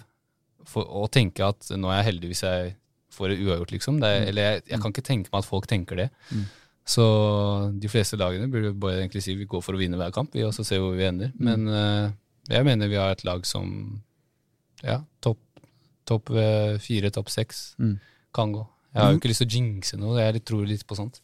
[SPEAKER 5] for å tenke at nå er jeg heldig hvis jeg får det uavgjort, liksom. Er- Eller jeg, jeg kan ikke tenke meg at folk tenker det.
[SPEAKER 1] Mm.
[SPEAKER 5] Så de fleste lagene burde bare egentlig si vi går for å vinne hver kamp, vi, og så ser vi hvor vi ender.
[SPEAKER 1] Mm.
[SPEAKER 5] Men uh, jeg mener vi har et lag som ja, topp top, eh, fire, topp seks
[SPEAKER 1] Mm.
[SPEAKER 5] kan gå. Jeg har jo ikke lyst til å jinxe noe, jeg tror litt på sånt.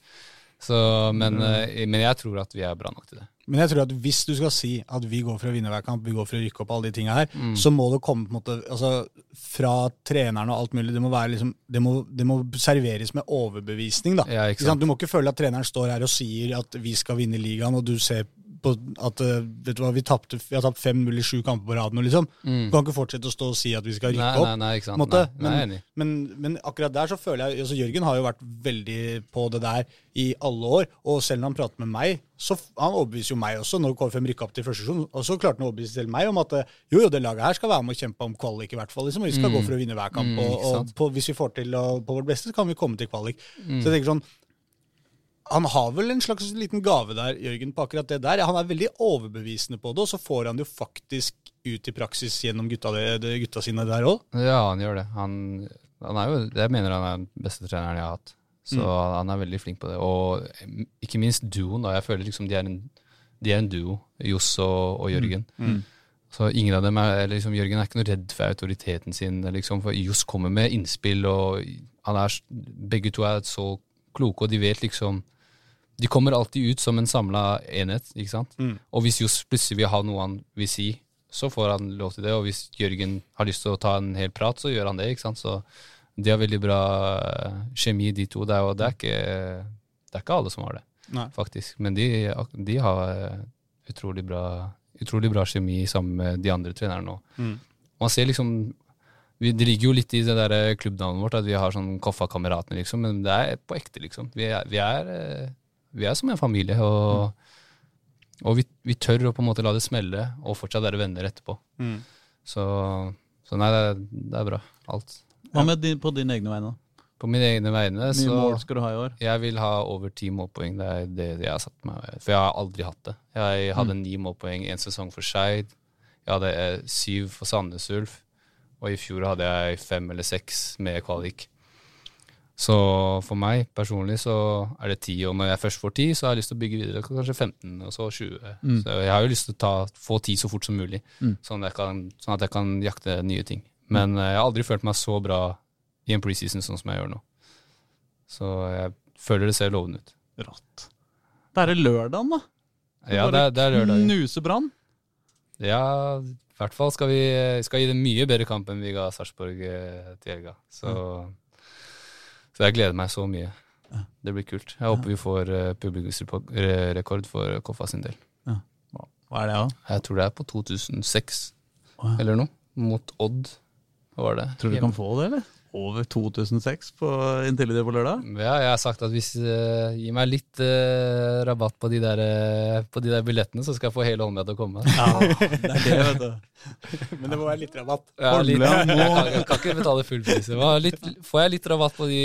[SPEAKER 5] Så, men, eh, men jeg tror at vi er bra nok til det.
[SPEAKER 2] Men jeg tror at hvis du skal si at vi går for å vinne hver kamp, vi går for å rykke opp alle de tinga her,
[SPEAKER 5] Mm.
[SPEAKER 2] så må det komme på en måte altså, fra treneren og alt mulig. Det må, være liksom, det må, det må serveres med overbevisning. da.
[SPEAKER 5] Ja?
[SPEAKER 2] Du må ikke føle at treneren står her og sier at vi skal vinne ligaen, og du ser på at eh, vet du hva, vi, tappte, vi har tapt fem mulig sju kamper på rad nå, liksom. Du kan ikke fortsette å stå og si at vi skal rykke
[SPEAKER 5] Mm.
[SPEAKER 2] Opp.
[SPEAKER 5] nei, nei, ikke sant.
[SPEAKER 2] måte.
[SPEAKER 5] Nei, nei,
[SPEAKER 2] men, men, men akkurat der så føler jeg altså Jørgen har jo vært veldig på det der i alle år. Og selv når han prater med meg, så han overbeviser jo meg også når KFM rykka opp til første divisjon. Og så klarte han å overbevise selv meg om at eh, jo, jo, det laget her skal være med å kjempe om kvalik, i hvert fall. Liksom, og vi skal gå for å vinne hver kamp.
[SPEAKER 5] Mm,
[SPEAKER 2] og og på, hvis vi får til å, på vårt beste, så kan vi komme til kvalik.
[SPEAKER 5] Mm.
[SPEAKER 2] Så jeg tenker sånn han har vel en slags liten gave der, Jørgen, på akkurat det der. Han er veldig overbevisende på det, og så får han det jo faktisk ut i praksis gjennom gutta, det, gutta sine der òg.
[SPEAKER 5] Ja, han gjør det. Han, han er jo, jeg mener han er den beste treneren jeg har hatt. Så
[SPEAKER 2] Mm.
[SPEAKER 5] han er veldig flink på det. Og ikke minst duoen. da, Jeg føler liksom de er en, de er en duo, Johs og, og Jørgen.
[SPEAKER 2] Mm.
[SPEAKER 5] Så ingen av dem er, eller liksom, Jørgen er ikke noe redd for autoriteten sin. Liksom, for Johs kommer med innspill, og han er, begge to er så kloke, og de vet liksom De kommer alltid ut som en samla enhet, ikke sant.
[SPEAKER 2] Mm.
[SPEAKER 5] Og hvis Johs plutselig vil ha noe han vil si, så får han lov til det. Og hvis Jørgen har lyst til å ta en hel prat, så gjør han det. ikke sant? Så de har veldig bra eh, kjemi, de to. Det er, det er, ikke, det er ikke alle som har det,
[SPEAKER 2] Nei.
[SPEAKER 5] faktisk. Men de, de har eh, utrolig bra, utrolig bra kjemi sammen med de andre trenerne nå.
[SPEAKER 2] Mm.
[SPEAKER 5] Man ser liksom vi, Det ligger jo litt i det der eh, klubbnavnet vårt at vi har sånn Koffa-kameratene, liksom. Men det er på ekte, liksom. Vi er, vi er, vi er som en familie. og og vi, vi tør å på en måte la det smelle, og fortsatt være venner etterpå.
[SPEAKER 2] Mm.
[SPEAKER 5] Så, så nei, det, er- det er bra. Alt.
[SPEAKER 1] Hva med din, på dine egne vegne?
[SPEAKER 5] På mine egne vegne
[SPEAKER 1] mye
[SPEAKER 5] så
[SPEAKER 1] mål skal du ha i år?
[SPEAKER 5] Jeg vil ha over ti målpoeng. Det er det jeg har satt meg For jeg har aldri hatt det. Jeg hadde ni målpoeng en sesong for Skeid. Jeg hadde eh, syv for Sandnes Ulf. Og i fjor hadde jeg fem eller seks med kvalik. Så for meg personlig så er det ti, og når jeg først får ti, så har jeg lyst til å bygge videre. Kanskje 15, og så 20. Så jeg har jo lyst til å ta, få ti så fort som mulig, sånn, at kan, sånn at jeg kan jakte nye ting. Men eh, jeg har aldri følt meg så bra i en preseason sånn som jeg gjør nå. Så jeg føler det ser lovende ut.
[SPEAKER 1] Rått. Det er lørdagen, da.
[SPEAKER 5] Ja, det er, det er lørdag.
[SPEAKER 1] Knuse Brann.
[SPEAKER 5] Ja, i hvert fall skal vi skal gi det mye bedre kamp enn vi ga Sarpsborg eh, til helga. Så, så jeg gleder meg så mye. Det blir kult. Jeg håper vi får uh, publikumsrekord for Koffa sin del.
[SPEAKER 1] Hva er det, da?
[SPEAKER 5] Jeg tror det er på 2006
[SPEAKER 1] Wow.
[SPEAKER 5] eller noe. Mot Odd, var det.
[SPEAKER 1] Tror du vi kan få det, eller? Over 2006 på Intility på lørdag?
[SPEAKER 5] Ja, jeg har sagt at hvis uh, Gi meg litt uh, rabatt på de, der, uh, på de der billettene, så skal jeg få hele Holmlia til å komme.
[SPEAKER 1] Ja, det er det, vet du.
[SPEAKER 2] Men det må være litt rabatt.
[SPEAKER 5] Ja, litt, jeg, kan, jeg kan ikke betale full pris. Litt, får jeg litt rabatt på de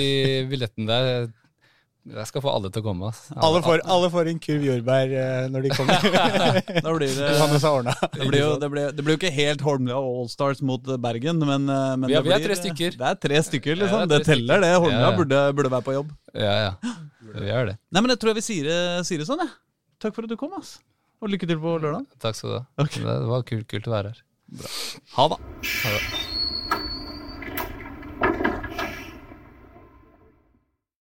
[SPEAKER 5] billettene der? Jeg skal få alle til å komme. ass.
[SPEAKER 2] Alle får, alle får en kurv jordbær eh, når de kommer.
[SPEAKER 1] Da blir det det blir, jo, det, blir, det blir jo ikke helt Holmlia Allstars mot Bergen, men, eh, men
[SPEAKER 5] Vi er-
[SPEAKER 1] det
[SPEAKER 5] vi er tre stykker.
[SPEAKER 1] Det er tre stykker, liksom.
[SPEAKER 5] Ja, det er
[SPEAKER 1] det
[SPEAKER 5] tre
[SPEAKER 1] teller, det. Holmlia
[SPEAKER 5] Ja, ja.
[SPEAKER 1] Burde, burde være på jobb.
[SPEAKER 5] Ja, ja. Vi gjør det.
[SPEAKER 1] Nei, men jeg tror jeg vil si det, si det sånn, jeg. Takk for at du kom, ass. Og lykke til på lørdag.
[SPEAKER 5] Takk skal du ha.
[SPEAKER 1] Okay.
[SPEAKER 5] Det var kult, kult å være her.
[SPEAKER 1] Ha det.
[SPEAKER 5] Ha det.